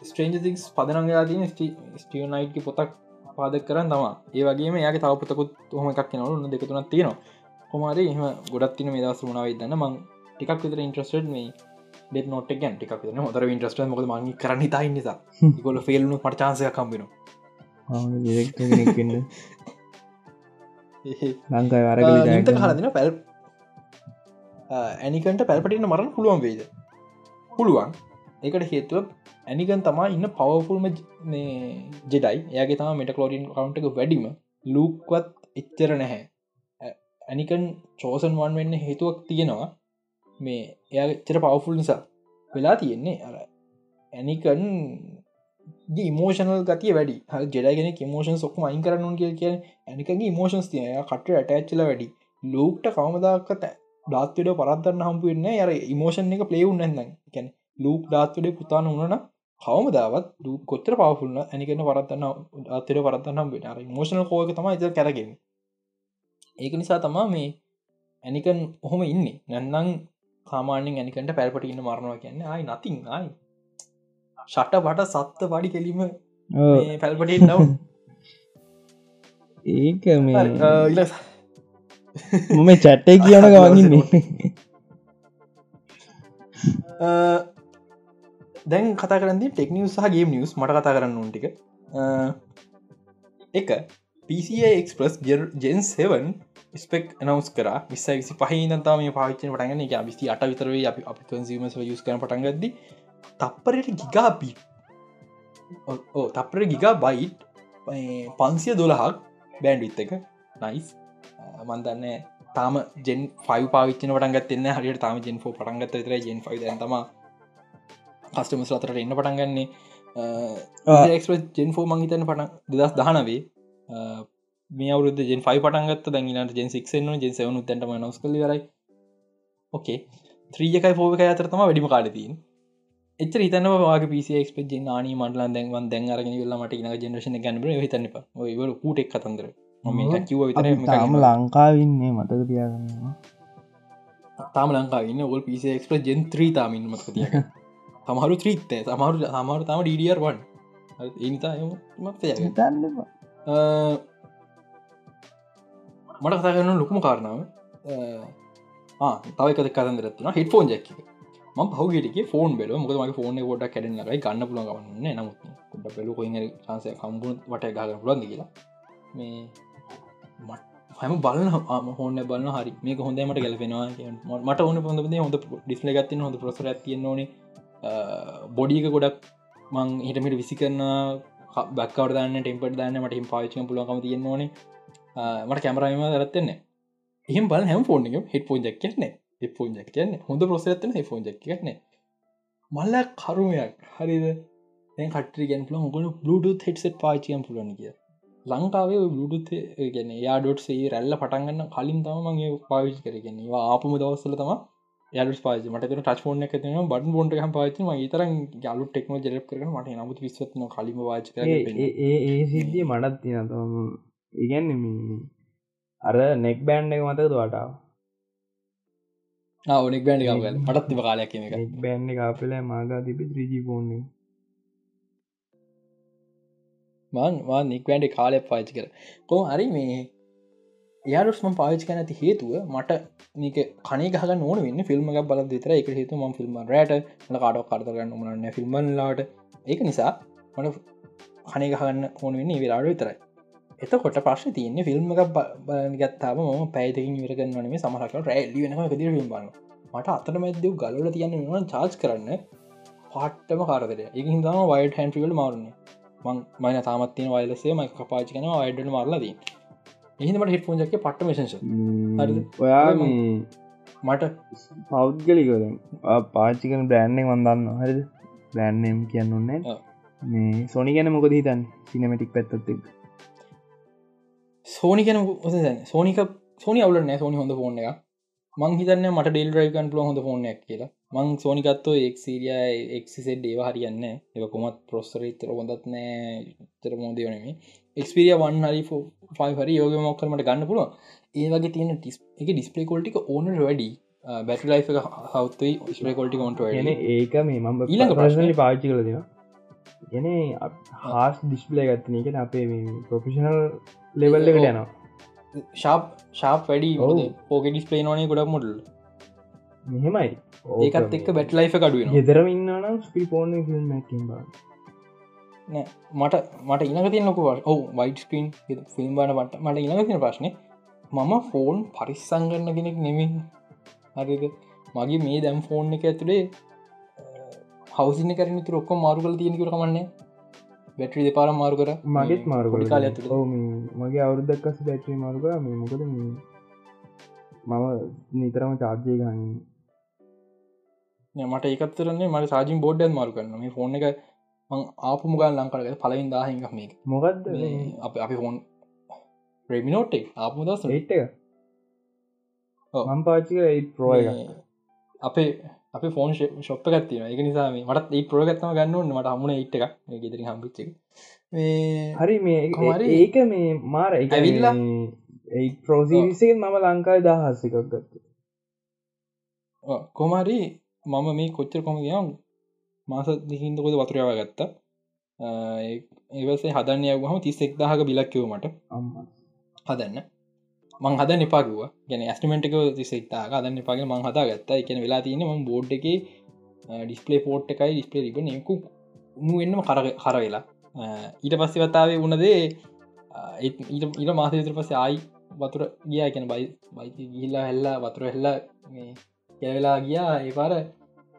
ස්ට්‍රේන්ජතික්ස් පදනගලා තින ස්ටියනයිට් පොතක් පාදක් කරන්න තම. ඒ වගේ යාගේ තව පොතකුත් හොම එකක් නවලු දෙකතුනක් තියෙනවා. කොමාරි එහම ගොඩත් තින දස් වුණාව දන්න. මං ටිකක් විතර ඉන්ට්‍රස්ට මේ නොට ගැන් ටික් න හොතර ඉන්ට්‍රස්ට මොද මගේ කරන්න තා නිසා. ගොල ෆෙල්නු පටචාන්සය කම්බෙන ලංකායි වර හලදින පැල් ඇනිකට පැල්පටින්න මරන්න පුළුවන් වේද පුළුවන් ඒකට හේතුව ඇනිකන් තමා ඉන්න පවෆුල්ම ජෙඩයි. ඒගේ තම මෙට කලෝඩින් කවන්ට එක වැඩිම ලූක්වත් එච්චර නැහැ. ඇනිකන් චෝසන් වන් වෙන්න හේතුවක් තියෙනවා. මේ එයා එච්චර පවෆුල් නිසා වෙලා තියෙන්නේ. අර ඇනිකන් මෝෂනල් ගතිය වැඩි. හ ජෙඩගෙන මෝෂන් සොක්ම අයින් කරන්න කිය කිය ඇනිකගේ මෝෂන්ස් තිය කට ඇටච්චල වැඩි. ලෝක්ට කවමදාකත ඩාත්වඩ පරත්දන්න හම්පුවෙන්න අර ඉමෝෂන් එක පලේවුන් නැන්න කැන ලූක් ඩාත්වඩ පුතාන වුණන කවමදාවත් දූ කොච්චර පවෆුල්න්න ඇනිකන්න පරත්න්න අතර පරත්න්න හම්බෙන අර මෝෂණ කෝක තම එත කරගෙන ඒක නිසා තමා මේ ඇනිකන් ඔහොම ඉන්නේ. නැන්නම් කාමාන්‍යෙන් ඇනිකට පැල්පට ඉන්න මරණවා කියන්න අයි නතින් අයි ෂට බට සත්ත පඩි කෙලීම පැල්පට නව ඒක මේ මම චැට්ටේ කියන ගවගන්නේ දැන් කතා කරදි ටෙක්නිියස් සහගේ නිියස් මට කතා කරන්න ටික. එක පCXපස් ජෙන් 7 ස්පෙක් නවස් කර. විස්ස විසි පහහිනතා මේ පාච්චන පටගන්න එක විසි අට විතරේ අපි අපි කන්සීම යුස් කන පටන්ගද තප්පරයට ගිගාපි ඕ තප්පර ගිගා බයිට් පන්සිය දොළහක් බෑන්ඩ් විත් එක නයිස් මන්දන්න තාම ජෙන් ෆයි පාවිච්චන පටන්ගත් එන්න හරියට තාම ජෙන් ෝ පටන්ගත් තර ජෙන් ෆයි තම කස්ටමස් අතරට එන්න පටන්ගන්නේ ජෙන් ෆෝ මංහිතන පටන් දෙදස් දහනවේ. මේ අවුද ජෙන් ෆයි පටන්ගත් දැඟනට ජෙන් සික්ෂන ජෙන් සවනු තැටම නොස් කල රයි ඕකේ ත්‍රීයකයි ෆෝක අතරතම වැඩිම කාලතින් එච තන වාගේ පිසක්ප ජ නාන මටල දැන්වන් දැන් අරගෙන ල්ල මට න ජනරශන ගැනබ හිතන්න ඔය කූටෙක් කතන්දර. ම කිව තාම ලංකාවන්නේ මතක තියාගන්නවා තාම ලංකාවන්න ඔල් පිසක්ප ජෙන් ත්‍රී තාමින් මතක තියක තමහරු ත්‍රීත්තේ සමහරු සමහරු තම ඩඩර් වන් එනිතා මත් මට කතා කරන ලොකුම කාරණාව තවක කතන්දරත්න හෙට ෆෝන් ජැක්ක ම පහුගේට ෆෝන් බෙල මොක මගේ ෆෝන ොඩ කැඩෙනලයි ගන්න පුළ ගන්න නමුත් ොඩ පෙලු කොයි සංසය කම්පුණ වට ගල පුලන්ද කියලා. මේ හම බලන්න හොන්න බලන්න හරි. මේ හොඳමට ගැලපෙනවා මට ඕන පොඳ හොඳ ඩිස්ල ගත්තින හොඳ ප්‍රසර ඇතියෙන් ඕනේ බොඩික ගොඩක් මං හිටමිට විසි කරන්න බක්කවරදන්න ටෙම්පට දන්න මට හිම පාචන පුලකම තියෙන් ඕනේ. මට කැමරයිම දරත්තන්නේ එහෙම බල හැම ෆෝන් එක හෙට පෝන් ජක් කියන්න ෆෝන් ජක් කියන්න හොඳ ප්‍රසරත්න ෆෝන් ජක් කියන්න මල්ල කරුමයක්. හරිද? කට ගැන් ල ගොල බluඩ හෙට්සට පාචියම් පුලන කිය ලංකාවේ බluඩ ගැන යාඩොට්සේ රැල්ල පටන්ගන්න කලින් තම මගේ පාවිච් කරගෙන ආපම දවස්සල තම යාලු පාච මට ටච් ෝන එක න බට බොන්ට හම පාච තර යාලු ටෙක්නෝ ජරප කරන මට නමුත් විස්සත්න කලිම වාච ඒ සිද්ධිය මටත් තින තම ඉගැන්න අර නෙක් බෑන්් එක මතක වටාව නෙක් බෑන්් ගවල මටත් තිබ කාලයක් එක. බෑන්් කාපල මාගා තිබි ත්‍රීජී ෆෝන් මන් වා නික්වෑන්ඩ කාලය පාචි කර. කෝ හරි මේ යාරුස්ම පාවිච් කන ඇති හේතුව මට මේක කනේ ගහ නොන වන්න ෆිල්ම් එකක් බල දෙතර එක හේතු ම ෆිල්ම් රට ල කාඩක් කරගන්න මනන්න ෆිල්ම්ලාට ඒක නිසා මට කනේ ගහන්න ඕන වෙන්න වෙලාඩ විතරයි. එතකොට ප්‍රශ් තියන්නේ ෆිල්ම් එකක් ගත්තාම ම පැයිතකින් විරගන්නනේ සමහක රැල්ලි වෙනක දිර ිල්ම් බන්න මට අතර මැදව ගලල තියන්න න චාර්ජ් කරන්න පාට්ටම කාරදර එක හිදම වයිට හැන්ටිවල් මාරුන්නේ. මං මයින තාමත්තින වයිලසේ මයි කපාචි කන අයිඩට මාරලදී එහිමට හෙට ෆෝන්ජක්ක පට්ට මේශ ඔයා මට පෞද්ගලිකද පාචිකන බ්‍රෑන්්ෙක් වන්දන්න හරිද? බ්‍රෑන්්නම් කියන්න ඔන්න මේ සොනි ගැන මොකද හිතන් සිනමටික් පැත්තත් සෝනි ගැන සෝනික සෝනි අවුල නෑ සෝනි හොඳ ෆෝන් එක මං හිතන්න මට ඩෙල් රයිකන් පුල හොඳ ෆෝනයක් කියලා. මං සෝනිකත්තෝ එක්සිරිය එක්සිසෙඩ් ඒව හරියන්න එක කොමත් ප්‍රොස්සර තර හොඳත් නෑ තර මෝදවනේ එක්ස්පිරිය වන් හරි ෆයි හරි යෝග මොක්කරමට ගන්න පුළුව ඒ වගේ තියෙන ටිස් එක ඩිස්පලේ කොල්ටික ඕනට වැඩි. බැට ලයි් හවතයි ස්පේ කොල්ටි කොන්ට න ඒක මේ මම ඊළඟ ප්‍රශ්නල පාච්චි කල දෙවා එන හාස් ඩිස්පලේ ගත්තන. එක අපේ ප්‍රොෆිෂනල් ලෙවල්ල එකට යනවා. ශාප් ශාප් වැඩි. පෝක ඩිස්පලේ නොනේ ගොඩක් මොඩල් මෙහෙමයි. ඒකත් එක් බැට ලයිෆ කඩුව ෙදරම ඉන්නනම් ස්පි පෝන ෆිල්ම් ැකිබා මට මට ඉනක තියන්නක ඔහු වයිට ස්ක්‍රීන් ෆිල්ම් බන මට ඉනක තින ප්‍රශ්න. මම ෆෝන් පරිස්සංගන්න කෙනෙක් නෙමි හරිද? මගේ මේ දැම් ෆෝන් එක ඇතුළේ හවසින කරන තුර ඔක්කො මාරුකල තියෙනකර කමන්නේ. බැට්‍රි දෙපාර මාරු කර. මගේත් මාරු පොඩි කාලය ඇතුළේ. මගේ අවුරුදක්කස බැට්‍රී මාරුක මේ මොකද මම නිතරම චාර්ජය ගන්න. මට ඒකත්තරන්නේ මට සාජින් බෝඩ්ඩ මාරු කරන්න. මේ ෆෝන් එක ආපු මුගල් ලංකරග පලවින් දාහික මේ මොකක්ද අප අපි ෆෝන් ප්‍රමිනෝට්ටේ ආපු දස් ඒට් එක? ඔව්. මම් පාචික මේ අපේ අප ෆෝන් ශොප් ගත්තින එක නිසා මටත් ඒ ප්‍රෝගත්තම ගන්නන්න මට හමුණ ඉට් එක ගෙදරි හම්පිච්ච මේ හරි මේ ඒක මේ මාර එක ඇවිල්ලා? ඒ ප්‍රෝසිවිසෙන් මම ලංකායි දහස්සකක් ගත්ත. කොමරි මම මේ කොච්චර කොම ගම් මාස දිහින්දකොද වතුරයාව ගත්තා. ඒවසේ හදන්න යවහම තිස්සෙක් දාහක බිලක්කව මට. අම්ම. හදන්න. මං හද නිපාගව ගැන ඇස්ටිමෙන්ටක තිසෙක්තා හදන්න පාගේ මං හදා ගත්තා එකන වෙලා තියෙන ම බෝඩ් එක ඩිස්පලේ පෝට් එකයි ඩිස්පලේ රිබ යකු උනු එන්නම කර කර වෙලා. ඊට පස්සෙ වතාවේ වනදේ ඊට මාස විතර පස්සේ ආයි වතුර ගියා. එකන බයි බයි ගිල්ලා හැල්ලා වතුර හෙල්ලා කැවෙලා ගියා. ඒ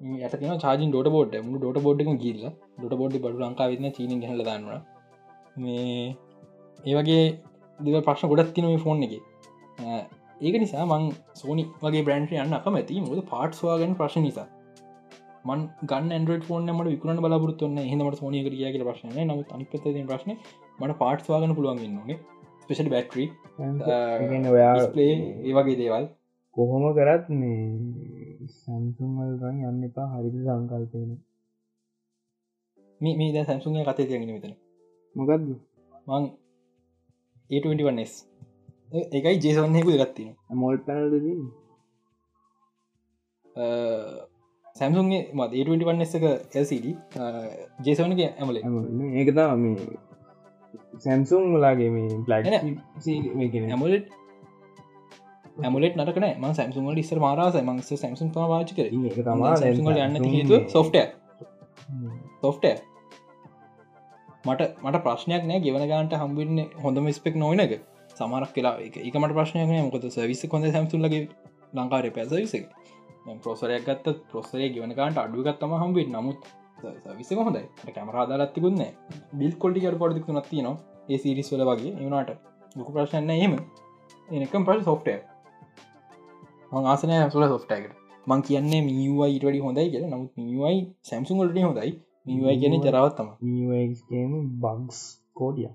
පාර යට තින චාජින් ඩොට බෝඩ් මු ඩොට බෝඩ්ක ගිල්ල ඩොට බෝඩ් බඩු ලංකා වෙන්න චීන හල දන්නවා. මේ ඒවගේ දෙව ප්‍රශ්න ගොඩත් තින මේ ෆෝන් එක. ඒක නිසා මං සෝනි වගේ බ්‍රන්ඩ් යන්න අකමැති මුද පාට්ස්වාගෙන ප්‍රශ්න නිසා. මන් ගන්න ඇන්ඩ ෆෝන් මට විකරන බලාපොරත්තුන්න හමට සෝනිය කිය කියල ප්‍රශ්න නමුත් අනිපත ප්‍රශ්න මට පාට්ස්වාගන පුළුවන් න්නේ ස්පෙෂල් බැට්‍රී ඔයා ඒ වගේ දේවල් කොහොම කරත් මේ සම්සුන්වල්රන් යන්න එපා. හරිද සංකල්පයන මේ ද සැම්සුන්ගේ කතේ තියගෙන මෙතන. මොකක්ද මං ඒ21ස් එකයි ජේසවන්නයකු ගත්තින මෝල් පැනල්ද සැම්සුන්ගේ මත් ඒ21 එක LCD ජේසවනක ඇමල ඒකතා මේ සැම්සුන් ලාගේ මේ ප්ලක් ඇමලට ඇමලට නටකන ම සැම්සුන් ඉස්සර මාරස මංස සැම්සුන් තම වාචි කර. ඒක තමා යන්න හේතු සොෆ්ට සොෆ්ට මට මට ප්‍රශ්නයක් නෑ. ගෙවන ගන්ට හම්බවෙන්න හොඳම ස්පෙක් නොවනක සමරක් කියලා එක එකමට ප්‍රශ්නයක් නෑ. මොකද සවිස කොඳ සැම්සුන්ලගේ ලංකාරය පැසවිස පොසරයක් ගත්ත පොසරේ ගෙවනකාන්ට අඩුවගත්තම හම්බේ නමුත් විස හොඳයි. කැමරාදාලත්තිකුන්න බිල් කොල්ටිකට පොඩික් නත්ති න ඒ සිරිස්වල වගේ. එවනාට ලොකු ප්‍රශ්නන්න එහෙම. එනකම් ප්‍රශ් සොෆ්ටය මං ආසනය සුල සොෆ්ටයකට මං කියන්නේ මියවා ඊට වැඩි හොඳයි කියෙන නමුත් මියවයි සැම්සුන්ගලට හොඳයි. මියවයි කියන ජරවත්තම බක්ස් කෝඩිය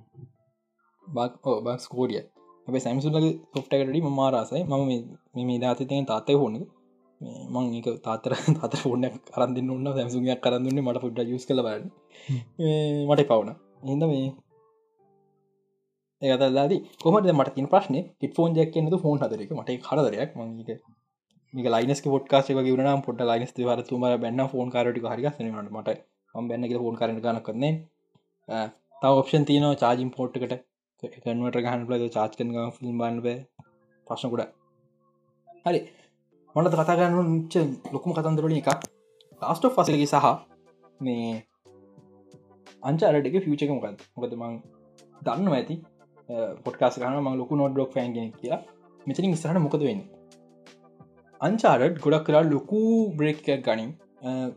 බක් බක්ස් කෝඩිය ඇ සැම්සුන්ලගේ සොෆ්ටකටඩි මාරසයි මම මේ දාතතයෙන් තාතය හොනද මං ඒක තාතර තත ෆෝන කරන්න ඔන්න සැම්සුන්යක් කරන්නන්නේ මට පුඩ්ඩ යුස් කළ බන්න මට පවුන එද මේ ඒතදාද කොමට මට තින ප්‍රශ්න? ට ෆෝන් ජක් කියනද ෆෝන් හදරක මට කරදරයක් මංක මේක ලයිනස් පොට්කාසේ වගේ වන පොට ලයිනස් වර තුම බැන්න ෆෝන් කාරටි හරිගසනට මට. ම බැන්න ෆෝන් කරන ගන කරන්නේ තව ඔප්ෂන් තියන චාජින් පෝට්කට කන්වට ගහන් ලද චාච් කන ෆිල්ම් බන්න බෑ. ප්‍රශ්නකුඩ හරි. මොනද කතාගන්න ච්ච ලොකුම කතන්දරලින් එක ලාස්ට ෆසලකි සහ මේ අංචාරටක ෆියචක මොකද මොකද මං දන්න ඇති? පොට්කාස කන ම ලොකු නොඩ් ඩොක් ෑන්ගෙන කියලා. මෙතනින් ස්රට මොකද වෙන්න? අංචාරට් ගොඩක් කරලා ලොකු බ්‍රේක්කයක් ගනින්.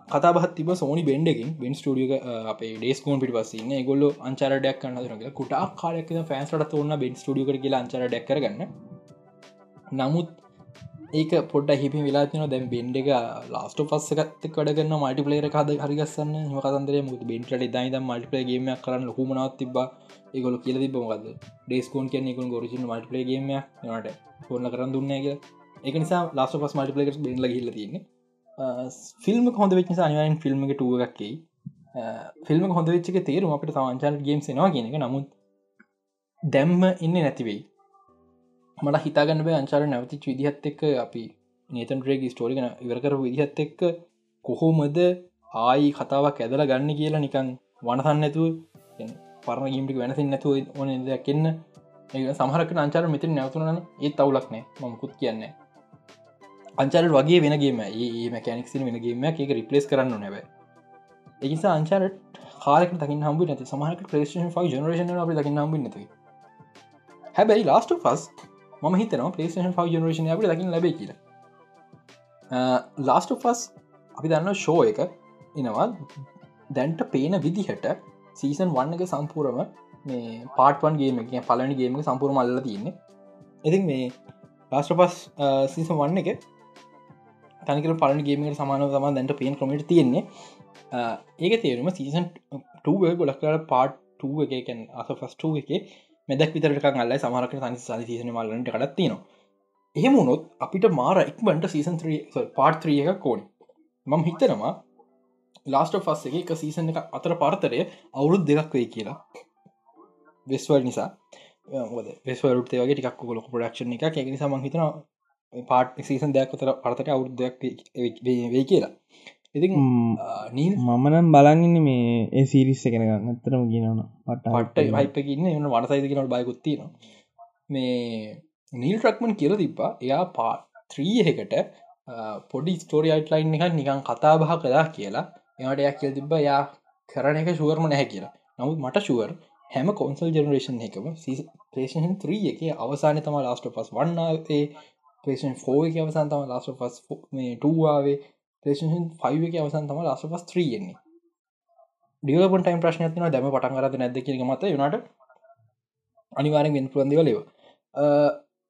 කතාබත් තිබ සෝනි බෙන්ඩකින් බෙන් ස්ටිය අපේ ඩේස්කෝන් පිට පස්සන්න ගොල්ල අංචාරඩයක් කන්න තුරගේ කුටා කාලයක් ෆෑන්ස්ට ඔන්න බෙන් ස්ටිය කියලා අංචාර ඩක් කරගන්න නමුත් ඒක පොඩ හිපි වෙලාතින දැම් බෙන්ඩ එක ලාස්ට පස්සකත් කඩගන්න මල්ටි පලේර කද හරිගස්සන්න හම කතන්දර මුත් බෙන්ට දයිද මල්ටිපලේ ගේමයක් කරන්න ලොකුමනවත් තිබ ඒගොල කියල තිබ මොකද ඩේස්කෝන් කියන එක ගොරිසින් මල්ටිපලේ ගේමයක් නට කොන්න කරන්න දුන්න එක එක නිසා ලාස්ට පස් මල්ටිපලේක බෙන්ල හිල්ල තින්න ෆිල්ම් හොඳ වෙච් අනිවයින් ෆිල්ම් එක ටුවක්කේ ෆිල්ම් හොඳ වෙච්චක තේරුම අපට සමාංචාන ගේම් නවා කියන එක. නමුත් දැම්ම ඉන්න නැතිවෙයි මට හිතාගන්න බේ අංචාර නැවතිච විදිහත් එක්ක අපි නේතන් ්‍රේග ස්ටෝරිගෙන ඉවරකර විදිහත් එක්ක කොහෝමද ආයි කතාවක් ඇදල ගන්න කියලා නිකන් වනසන්න ඇතුව පරණ ගීමටි වෙනසින් නැතුව ඕන දෙයක් එන්න. ඒ සමහරක අංචාර මෙතින් නැවතුනන ඒත් අවුලක්නෑ මමකුත් කියන්න අංචාර වගේ වෙනගේම ඒ මැකැනික්සින් වෙනගේම එක රිපලස් කරන්න නැබ එනිසා අංචාරට කාලක දකි හම්බ නැති. සමහක ප්‍රේෂන් ෆක් ජනරේෂන අප දකි හම්බ නැති හැබැයි ලාස්ට ෆස් ම හිතන පලේෂන් ෆ ජනරේෂන අපට දකිින් ලැබේ කියලා. ලාස්ට ෆස් අපි දන්න ෂෝ එක එනවා. දැන්ට පේන විදිහට සීසන් වන්න එක සම්පූරම මේ පාටවන් ගේම එක පලනි ගේම සම්පූරම අල්ල තියන්නේ. ඉතින් මේ ලාස්ට පස් සීසන් වන්න එක තනිකර පලනි ගේමට සමානව තම දැන්ට පේන් ක්‍රමට තියෙන්නේ. ඒක තේරුම සීසන් ටුව ගොලක්කට පාට් එක අස ෆස්ටූ එක මෙදක් විතරක අල්ල සමරක සනි සීසන මල්ලට කඩත්තිනවා එහෙම වුණොත් අපිට මාර එක්බන්ට සීසන් පාර්ත්‍රිය එක කෝන් මම හිතනවා ලාස්ට ෆස් එක සීසන එක අතර පාර්තරය අවුරුද් දෙකක් වේ කියලා. වෙස්වල් නිසා. වෙස්වලට වගේ ටිකක් කොලොක පොඩක්ෂණ එක එක නිසා මං හිතන පාට් සීසන් දෙයක් අතර පරතට අවුරුද්දයක් වේ කියලා. ඉති මමනම් බලගන්න මේ ඒ සිරිස්ස කෙන ඇතරම කියනවන පට පට්ට වයිපකින්න එන්න වනසයිද කියනට බයකුත්තින මේ නීල් ට්‍රක්මන් කියල තිබ්බා. එයා පාත් ත්‍රීහකට පොඩි ස්ටෝරියයිට් ලයින් එක නිකන් කතා බහ කලා කියලා එයාට එයක් කියල් තිබ්බ යා කරන එක ශුවර්ම නැහැ කියලා. නමුත් මට ශුවර් හැම කොන්සල් ජනරේෂන් එකම ප්‍රේෂන් ත්‍රී එක අවසාන තම ලාස්ට පස් වන්නාේ ප්‍රේෂන් ෆෝ එක අවසන් තම ලාස්ට පස් මේ ටවාවේ ප්‍රේෂන් ෆයිව එක අවසන් තම ලාස්ට පස් ත්‍රියන්නේ ඩියලපන් ටයිම් ප්‍රශ්න තින දැම පටන් කරද නැද කිරීම මත යනට අනිවාරෙන් වෙන් පුළන්දිව ලේව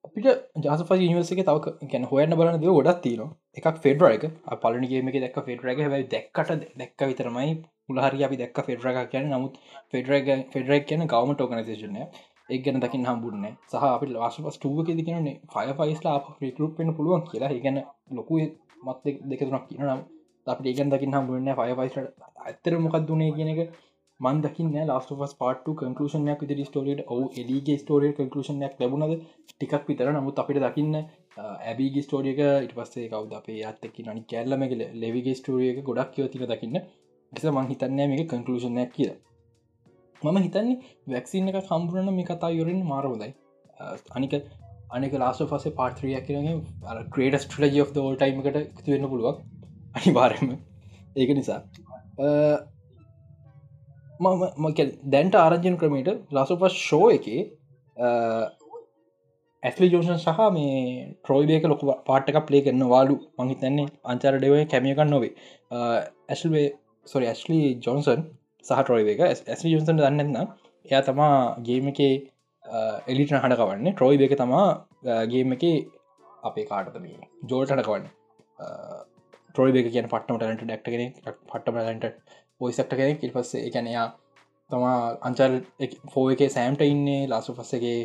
අපිට ජාසප නිවර්ස එක තව ගැන හොයන්න බලන ද ගොඩත් තින එකක් ෆෙඩර එක. පලනිගේම එක දැක් ෆෙඩරක හැයි දැක්කට දැක්ක විතරමයි පුලහරි අපි දැක් ෆෙඩරක කියන නමුත් ෆෙඩරක් ෆෙඩරක් කියන ගවමට ඕගනසේෂනය ඒ ගැන දකින්න හම්බුන්න සහ අපි ලාස්පස් ටුව එක කියන්නේ ෆය ෆයිස්ලා රිකරුපෙන් පුළුවන් කියලා. ඒගැන ලොකු මත් දෙකතුනක් කියන නම් අපට ඒගන් දකින්න හම්බුන්න ෆය ෆයිස්ට ඇත්තර මොකක් දුනේ කියන එක මන් දකින්න ලාස්ට ස් පාට කන්කලෂනයක් විදි ස්ටෝරියට ඔවු එලිගේ ස්ටෝරිය කන්කලෂනයක් ලැබුණද? ටිකක් විතර. නමුත් අපිට දකින්න ඇබිගේ ස්ටෝරියක ඉට පස්සේ කවද අපේ අත්තකි නනි කැල්ලම ලෙවිගේ ස්ටෝරියක ගොඩක් කියවතික දකින්න. ෙස මං හිතන්නෑ මේක කන්කලෂනයක් කිය මම හිතන්නේ වැක්සින් එක කම්පුරන මේ කතා යොරින් මාරෝදයි අනික අනික ලාස්ට පසේ පාත්‍රියක් කරගේ ක්‍රේට ස්ටලජ of ෝල් ටයිමකට වෙන්න පුළුවක් අනිවාරම ඒක නිසා. මම දැන්ට ආරජන ක්‍රමට ලසුපස් ෂෝ එක ඇස්ලි ජෝෂන් සහ මේ ට්‍රෝයිබේක ලොක පාට්ටක පලේ කරන්න වාලු මහිතන්නේ අංචර ඩෙව කැමියකන්න නොවේ. ඇස්ල්වේ සොරි ඇස්ලි ජොන්සන් සහ ට්‍රෝයිබේක ඇස්ලි ජොන්සන් දන්නන්න එයා තමා ගේම එක එලිට හඩකවන්න ට්‍රෝයිබ එක තමා ගේම එක අපේ කාටත මේ ජෝල්ටනකවන්න ට්‍රෝයිබ කියන පට්ටම ටලට ඩක්ටගෙන පට්ටම ලට පොයිසක්ට කෙනෙක්. ඉල් පස්සේ එකනයා තමා අංචල් ෆෝ එක සෑම්ට ඉන්නේ ලාසු පස්සගේ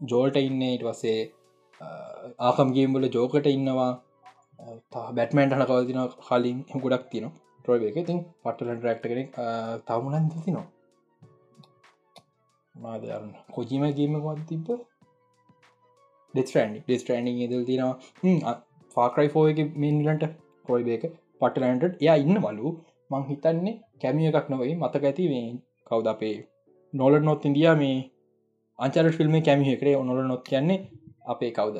ජෝල්ට ඉන්නේ. ඉට පස්සේ ආකම්ගේම්බල ජෝකට ඉන්නවා. බැටමන්ට හන කවතින කලින්? ගොඩක් තින ට්‍රෝබ එක ඉතින් පටලට රක්ට කෙනෙක් තමුණන් තිනවා මාදරන්න කොජීම ගේම වත් තිබ ඩෙස්ටන්ඩ ඩෙස්ටන්ඩිං දල් තිනවා ෆාක්‍රයි ෆෝ එක මින්ලට පොයිබ එක පටලන්ට එයා ඉන්න බලු මං හිතන්නේ කැමිය එකක් නොවයි මතක ඇති මේ කවුද අපේ නොල නොත් ඉන්දයා මේ අංචර ෆිල්ම් කැමිය කරේ නොල නොත් කියන්නේ අපේ කවුද?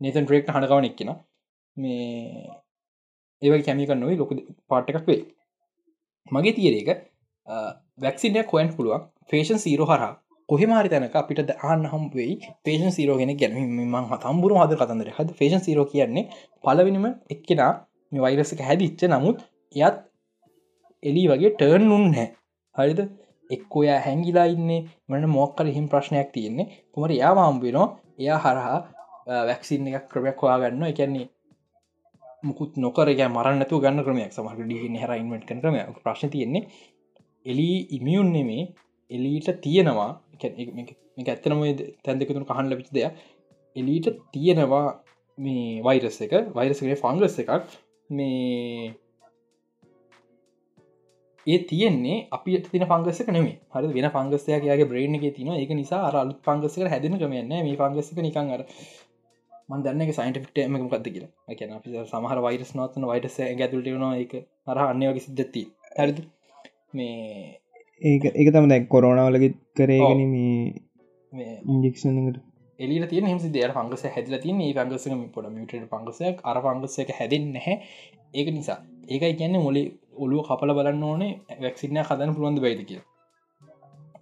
නතන් ්‍රෙක්ට හඬකවන එක්කෙන. මේ ඒව කැමික නොයි ලොක පාට් එකක් වේ මගේ තියරේක වැක්සිනය කොයන් පුළුවන්. ෆේෂන් සීරෝ හරහා. කොහෙමාරි තැනක අපිට ආන්න හම් වෙයි පේෂන් සීරෝගෙන ගැනීම හතම්බුරු හද කතන්දර හද ෆේෂන් සීරෝ කියන්නේ පලවෙනිම එක්කෙනා මේ වෛරසක හැදිච්ච නමුත් එයත් එලි වගේ ටර්න් උන්නේ හරිද? එක්කොයා හැංගිලා ඉන්නේ මට මොක්කර හිම් ප්‍රශ්නයක් තියෙන්නේ. කුමට යා මාම්බෙනවා එයා හරහා වැක්සින් එකක් ක්‍රමයක් හොයා ගන්න එකන්නේ මුකුත් නොකර මරන්නතු ගන්න ක්‍රමයක්. සමහට ඩිහින හර ඉන්වට කරම ප්‍රශ්න තියෙන්නේ එලි ඉමියුන් නෙමේ. එලීට තියෙනවා. ඇත්තනම තැන්දෙකතුන කහන් ලබිච දෙයක්. එලීට තියෙනවා මේ වෛරස් එක. වෛරසගේ ෆංගස් එකක්. මේ ඒ තියෙන්නේ අපි තින පංගස්සක නෙමේ හරි වෙන පංගස්සයකගේ බ්‍රේණ එක තින එක නිසා අලු පංගස්සක හැදෙන ක්‍රමයන්න මේ පංගස්සක නිකං අර මන්දන්න සයින්ටෆික්ටම කද කියලා. කියන අපි සමහර වෛරස් නොත්තන වයිටස ඇතුලට න එක අර අන්න වගේ සිද්ධති හරිද? මේ ඒක එක තම දැක් කොරෝනාවලගෙත් කරේගෙන මේ ඉන්ජෙක්ෂනකට එලි තිය හිම දේ පංගස හැදල තින ඒ පංගසක පොඩ මිට පංගසයක් අර පංගසක හැදෙන් නැහැ. ඒක නිසා. ඒකයි කියන්න මොලි ඔලුව කපල බලන්න ඕනේ. වැක්සින්න හදන පුළුවන්ද බයිද කිය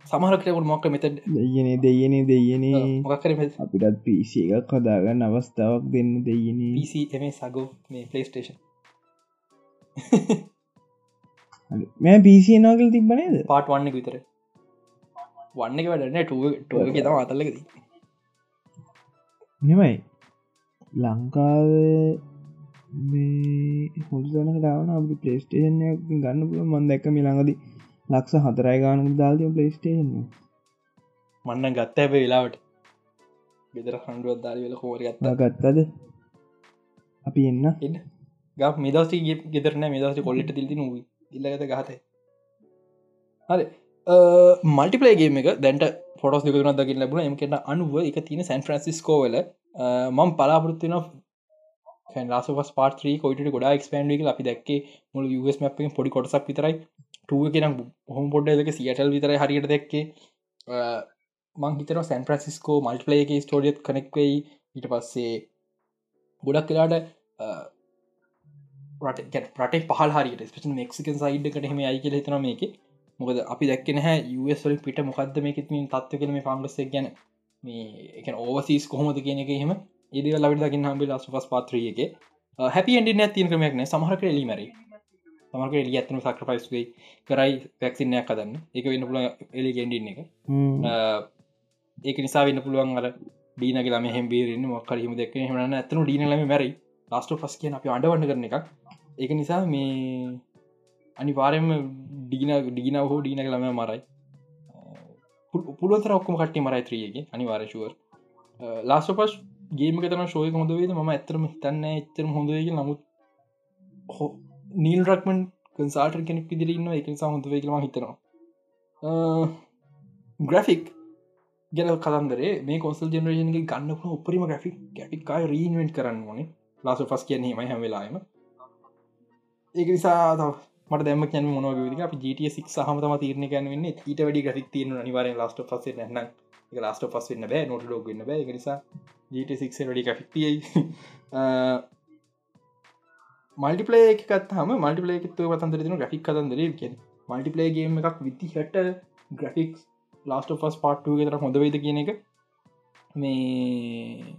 සමහරකරකට මොක්ක මෙත දෙයන දෙයන දෙයන මොකක්කර අපිටත් පිසි එකක් කදාගන්න අවස්ථාවක් දෙන්න දෙයන පිම සගෝ මේ පලේස්ටේෂන් මේ පිසි නෝකල් තිබනේද පාට වන්න විතර වන්න එක වැඩන ටුව තම අතල්ලකද නෙමයි ලංකාව මේ හොසන ටාවන අපි පලේස්ටේෂන් ගන්න පුල මන් දැක්ක මිළඟද ලක්ෂ හතරයි ගානක දාල්තිය පලේස්ටේෂන් මන්න ගත්ත ඇබ වෙලාවට. බෙදර හන්ඩුවත් දාරි වෙල හෝර ගත්තා. ගත්තද? අපි එන්න. එන්න. ග මෙදස්ට ගෙතරන මෙදස්ට කොල්ලට තිල්ති නූ ඉල්ලගත ගහත? හරි. මල්ටිපලේගේම එක දැන්ට ෆොටස් දෙකන දකින්න ලැබුණ. එම කෙන අනුව එක තින සැන් ෆ්‍රන්සිස්කෝවල මම පලාපොරත්තින ලාස් පාත්‍රී කොට ගොඩා ක්ස්පන්ඩ අපි දැක්කේ මුල ස් මැපින් පොඩි කොටසක් විතරයි. ටුව කෙන හොම පොඩ්ඩ එක සියටල් විතර හරියට දැක්කේ. මං හිතන සැන් ප්‍රසිස්කෝ මල්ටලේගේ ස්ටෝඩියත් කනෙක්වෙයි ඊට පස්සේ ගොඩක් කලාට රට ප්‍රට පහල් හරිට ස්ප මෙක්සිකන් සයිඩ් කට හෙම අයි කියල හිතන මේක. මොකද අපි දැක්කෙන හැ යුවස්වලින් පිට මොකක්ද මේකත්මින් තත්ව කන මේ පංගස්ස ගැන. මේ එක ඕවසීස් කොහොමද කියන එක හෙම ඒද ලවිට දකින්න හම්බි ලස් පස් පාත්‍රියක හැපි ඩි නැතින ක්‍රමයක්න සමහක එලිමරි සමක එලි ඇතන සක්‍රපයිස්ගේ කරයි පැක්සිනයක් කදන්න එක වෙන්න පුල එලි ගෙන්ඩින්න එක. ඒක නිසා වෙන්න පුළුවන් අර ඩීනගේ ලම හෙම්බේරන්න මොක්කර හිම දෙක් හමන ඇතනු ඩීනලම මැරයි. ලස්ට පස් කියන අපි අඩවන්න කරන එකක් ඒක නිසා මේ අනි පාරෙම ඩීන ඩීන හෝ ඩීනක ළම මරයි. පුළුවතර ඔක්කොම කට්ටි මරයි ත්‍රියගේ අනිවාරශුවර් ලාස්ට පස් ගේම තන ශෝය හොඳ වේද ම ඇතරම තන්න එච්චර හොඳගේ නමුත් නීල් රක්මන් කන්සාට කෙනෙක් පිදිරන්න එක නිසා හොඳ වේකම හිතනවා. ග්‍රෆික් ගැන කතන්දරේ මේ කොසල් ජනරේෂන්ගේ ගන්නපු උපරිම ග්‍රෆික් ගැපික්කාය රීන්වෙන්ට් කරන්න ඕනේ. ලාස පස් කියන්නේමයි හැවෙලාම ඒක නිසා මට දැම කැන මොනව විදි අපි ජට සික් හමතම තීරණ කැනවෙන්න ඊට වැඩි ග්‍රෆික් තියන නිවාර ලාස්ට පස න්න ලාස්ට පස් වන්න බෑ නොට ලෝග න්න බෑ. නිසා ජට වැඩි ග්‍රෆික්තියි මල්ටිපලේ එකත් හම මල්ටිපලේ එකත්ව පතන්දර තින ග්‍රෆික් කතන්දර කිය මල්ටිපලේගේම එකක් විති හට ග්‍රෆික් ලාස්ට ෆස් පාට්ටුව තර හොඳ වේද කියන එක මේ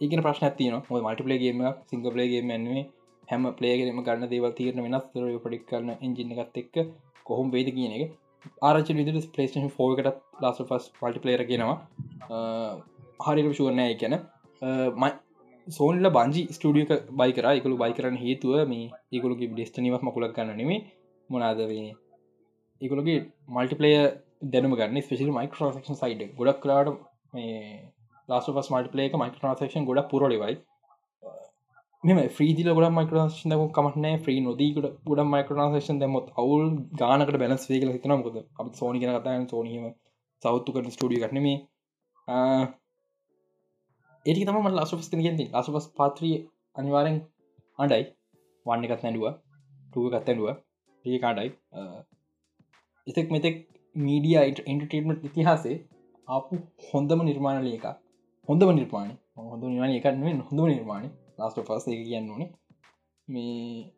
ඒක ප්‍රශ්න තින මල්ටිපලේගේම සිංගපලේගේ මැන්වේ හැම පලේගෙනම ගන්න දේවල් තීරන වෙනස් තර පඩික් කරන්න එජින එකත් එක්ක කොහොම වේද කියන එක. ආරච විදි පලේෂන් ෆෝකට ලාස ෆස් පල්ටි පලේර කියෙනවා හරික ශුවරණය ගැන සෝන්ල බංජි ස්ටඩියක බයි කර. එකකළු බයි කරන්න හේතුව මේ ඒකුලගේ ඩෙස්ටනිවක් මකුලක් ගන්න නෙමේ මොනාදවේ ඒකුලගේ මල්ටිපලය දැනම ගන්න ස්පෙසිල් මයිකෝසක්ෂන් සයිඩ ගොඩක් කරාට මේ ලාස් පස් මල්ටිපලේක මයිකෝසක්ෂන් ගොඩ පුරලිවයි මෙම ්‍රීදිල ගොඩ මයිකරෝෂන් දක කමටන ්‍රී නොදීකට ගොඩ මයිකරෝසේෂන් දෙමොත් අවුල් ගානකට බැලස් වේකල හිතනකොද අප සෝනි කන කතාන සෝනීම සෞත්තු කරන ස්ටඩිය කරනීමේ ඒක තම ලසුපස් ගෙන්ති ලසුපස් පාත්‍රී අනිවාරෙන් අඩයි වන්න එකත් නැඩුව ටුව එකත් ඇඩුව ඒ කාඩයි එතෙක් මෙතෙක් මීඩිය ඉන්ටර්ටේටමට ඉතිහාසේ අපපු හොඳම නිර්මාණලය එක හොඳම නිර්මාණ. හොඳ නිර්මාණ එකන්න හොඳ නිර්මාණ. ලාස්ට පස් එක කියන්න ඕනේ. මේ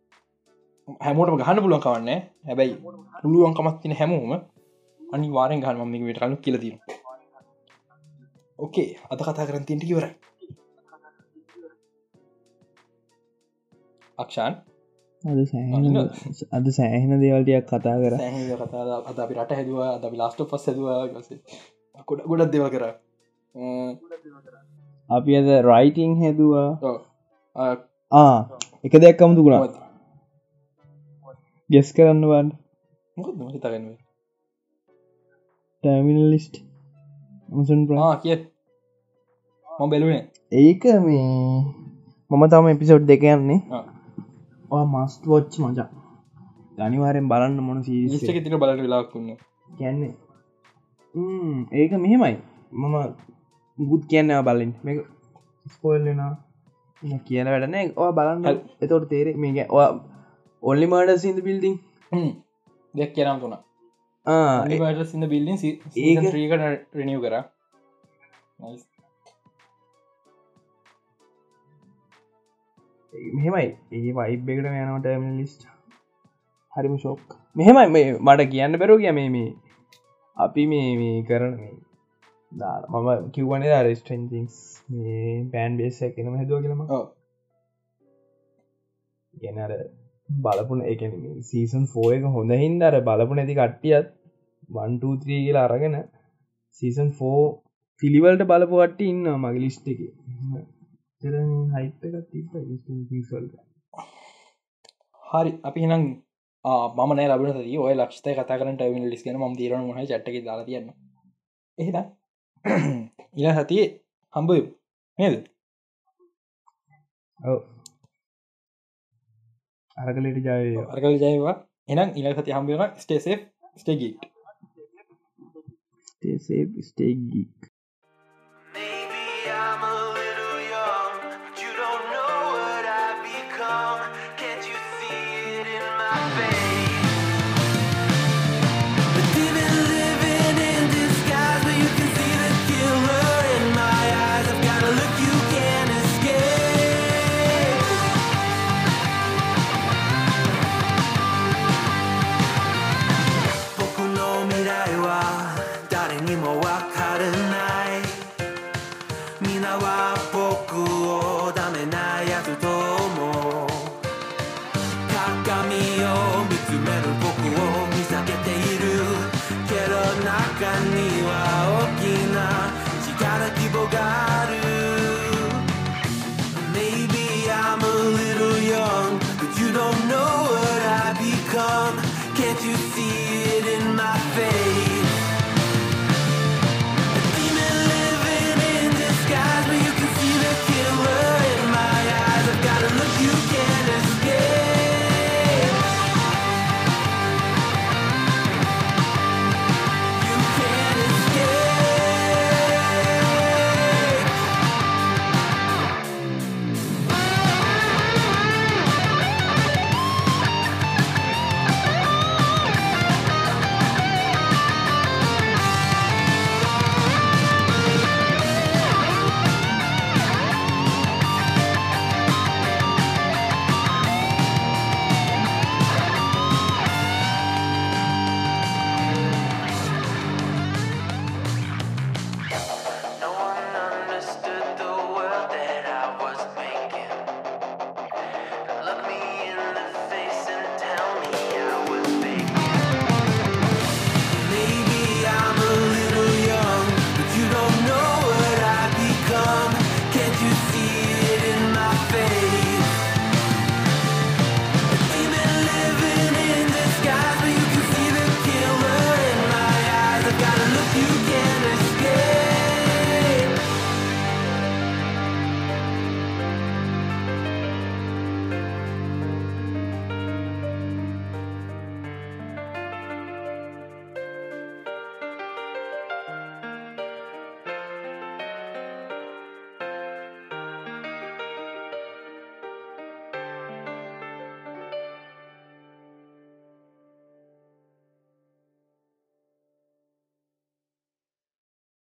හැමෝට ගහන්න පුළුවන් කවන්න හැබැයි පුළුවන් කමත්තින හැමෝම අනි වාරෙන් ගහම මේ වෙටලු කියලතින ඕකේ අද කතා කරන තින්ට කිවර අක්ෂාන්? අද සෑහෙන අද සෑහෙන දේවල්ටයක් කතා කර. කතා අද අපි රට හැදවා අද ලාස්ට පස් හැදවා ගොඩ ගොඩක් දෙව කර. අපි අද රයිටිං හැදවා ආ එක දෙයක් කමුතු ගුණා ගෙස් කරන්න වන් හිතගන්න ටමිල් ලිස්ට් මුසන් ප්‍රා කිය. ම බැලුනේ ඒක මේ මම තම එපිසෝඩ් දෙක යන්නේ. මස්ට වොච්ච මචා. අනිවාරෙන් බලන්න මොන සික තින බලට වෙලාක්කුන්න කියන්නේ. ඒක මෙහෙමයි. මම බුත් කියන්න බලින් මේ ස්පෝල්ලනා කියන වැඩන ඕ බලන්න එතොට තේරෙ මේක ඔල්ලි මඩ සිද බිල්ඩිං දෙයක් කියනම් තුනා. සිද බිල්ලින් ඒක ්‍රීකට රනිියව කර. මෙහෙමයි. ඒ වයිබ්බෙකට යනට ලිස්ට හරිම ශෝක් මෙහෙමයි. මේ මට කියන්න බැරෝ කිය මේ මේ. අපි මේ මේ කරන මම කිව්වනේ රස්ටන්තිස් මේ පෑන් බේස කෙනම හැදුව කියලම ගෙනර බලපුන එක සීසන් ෆෝ එක හොඳ හින්දර බලපු නැති කට්ටියත් 123 කියලා අරගෙන සීසන් ෆෝ පිළිවලට බලපු කට්ටි ඉන්න මගේ ලිස්්ට එක. වල්ට. හරි අපි නම් මම නෑ ලබන දී ඔය ලක්ෂත කතා කරට ලිස් ගෙන ම තීරන මොහ චට්ටක දාලා තියන්න. එහිද ඉල සතියේ හම්බ නේද? අරකලට ජය අරකල ජයවා එනම් ඉල සති හම්බියන ස්ටේසේ ස්ටේගීට ස්ටේසේ ස්ටේගීක්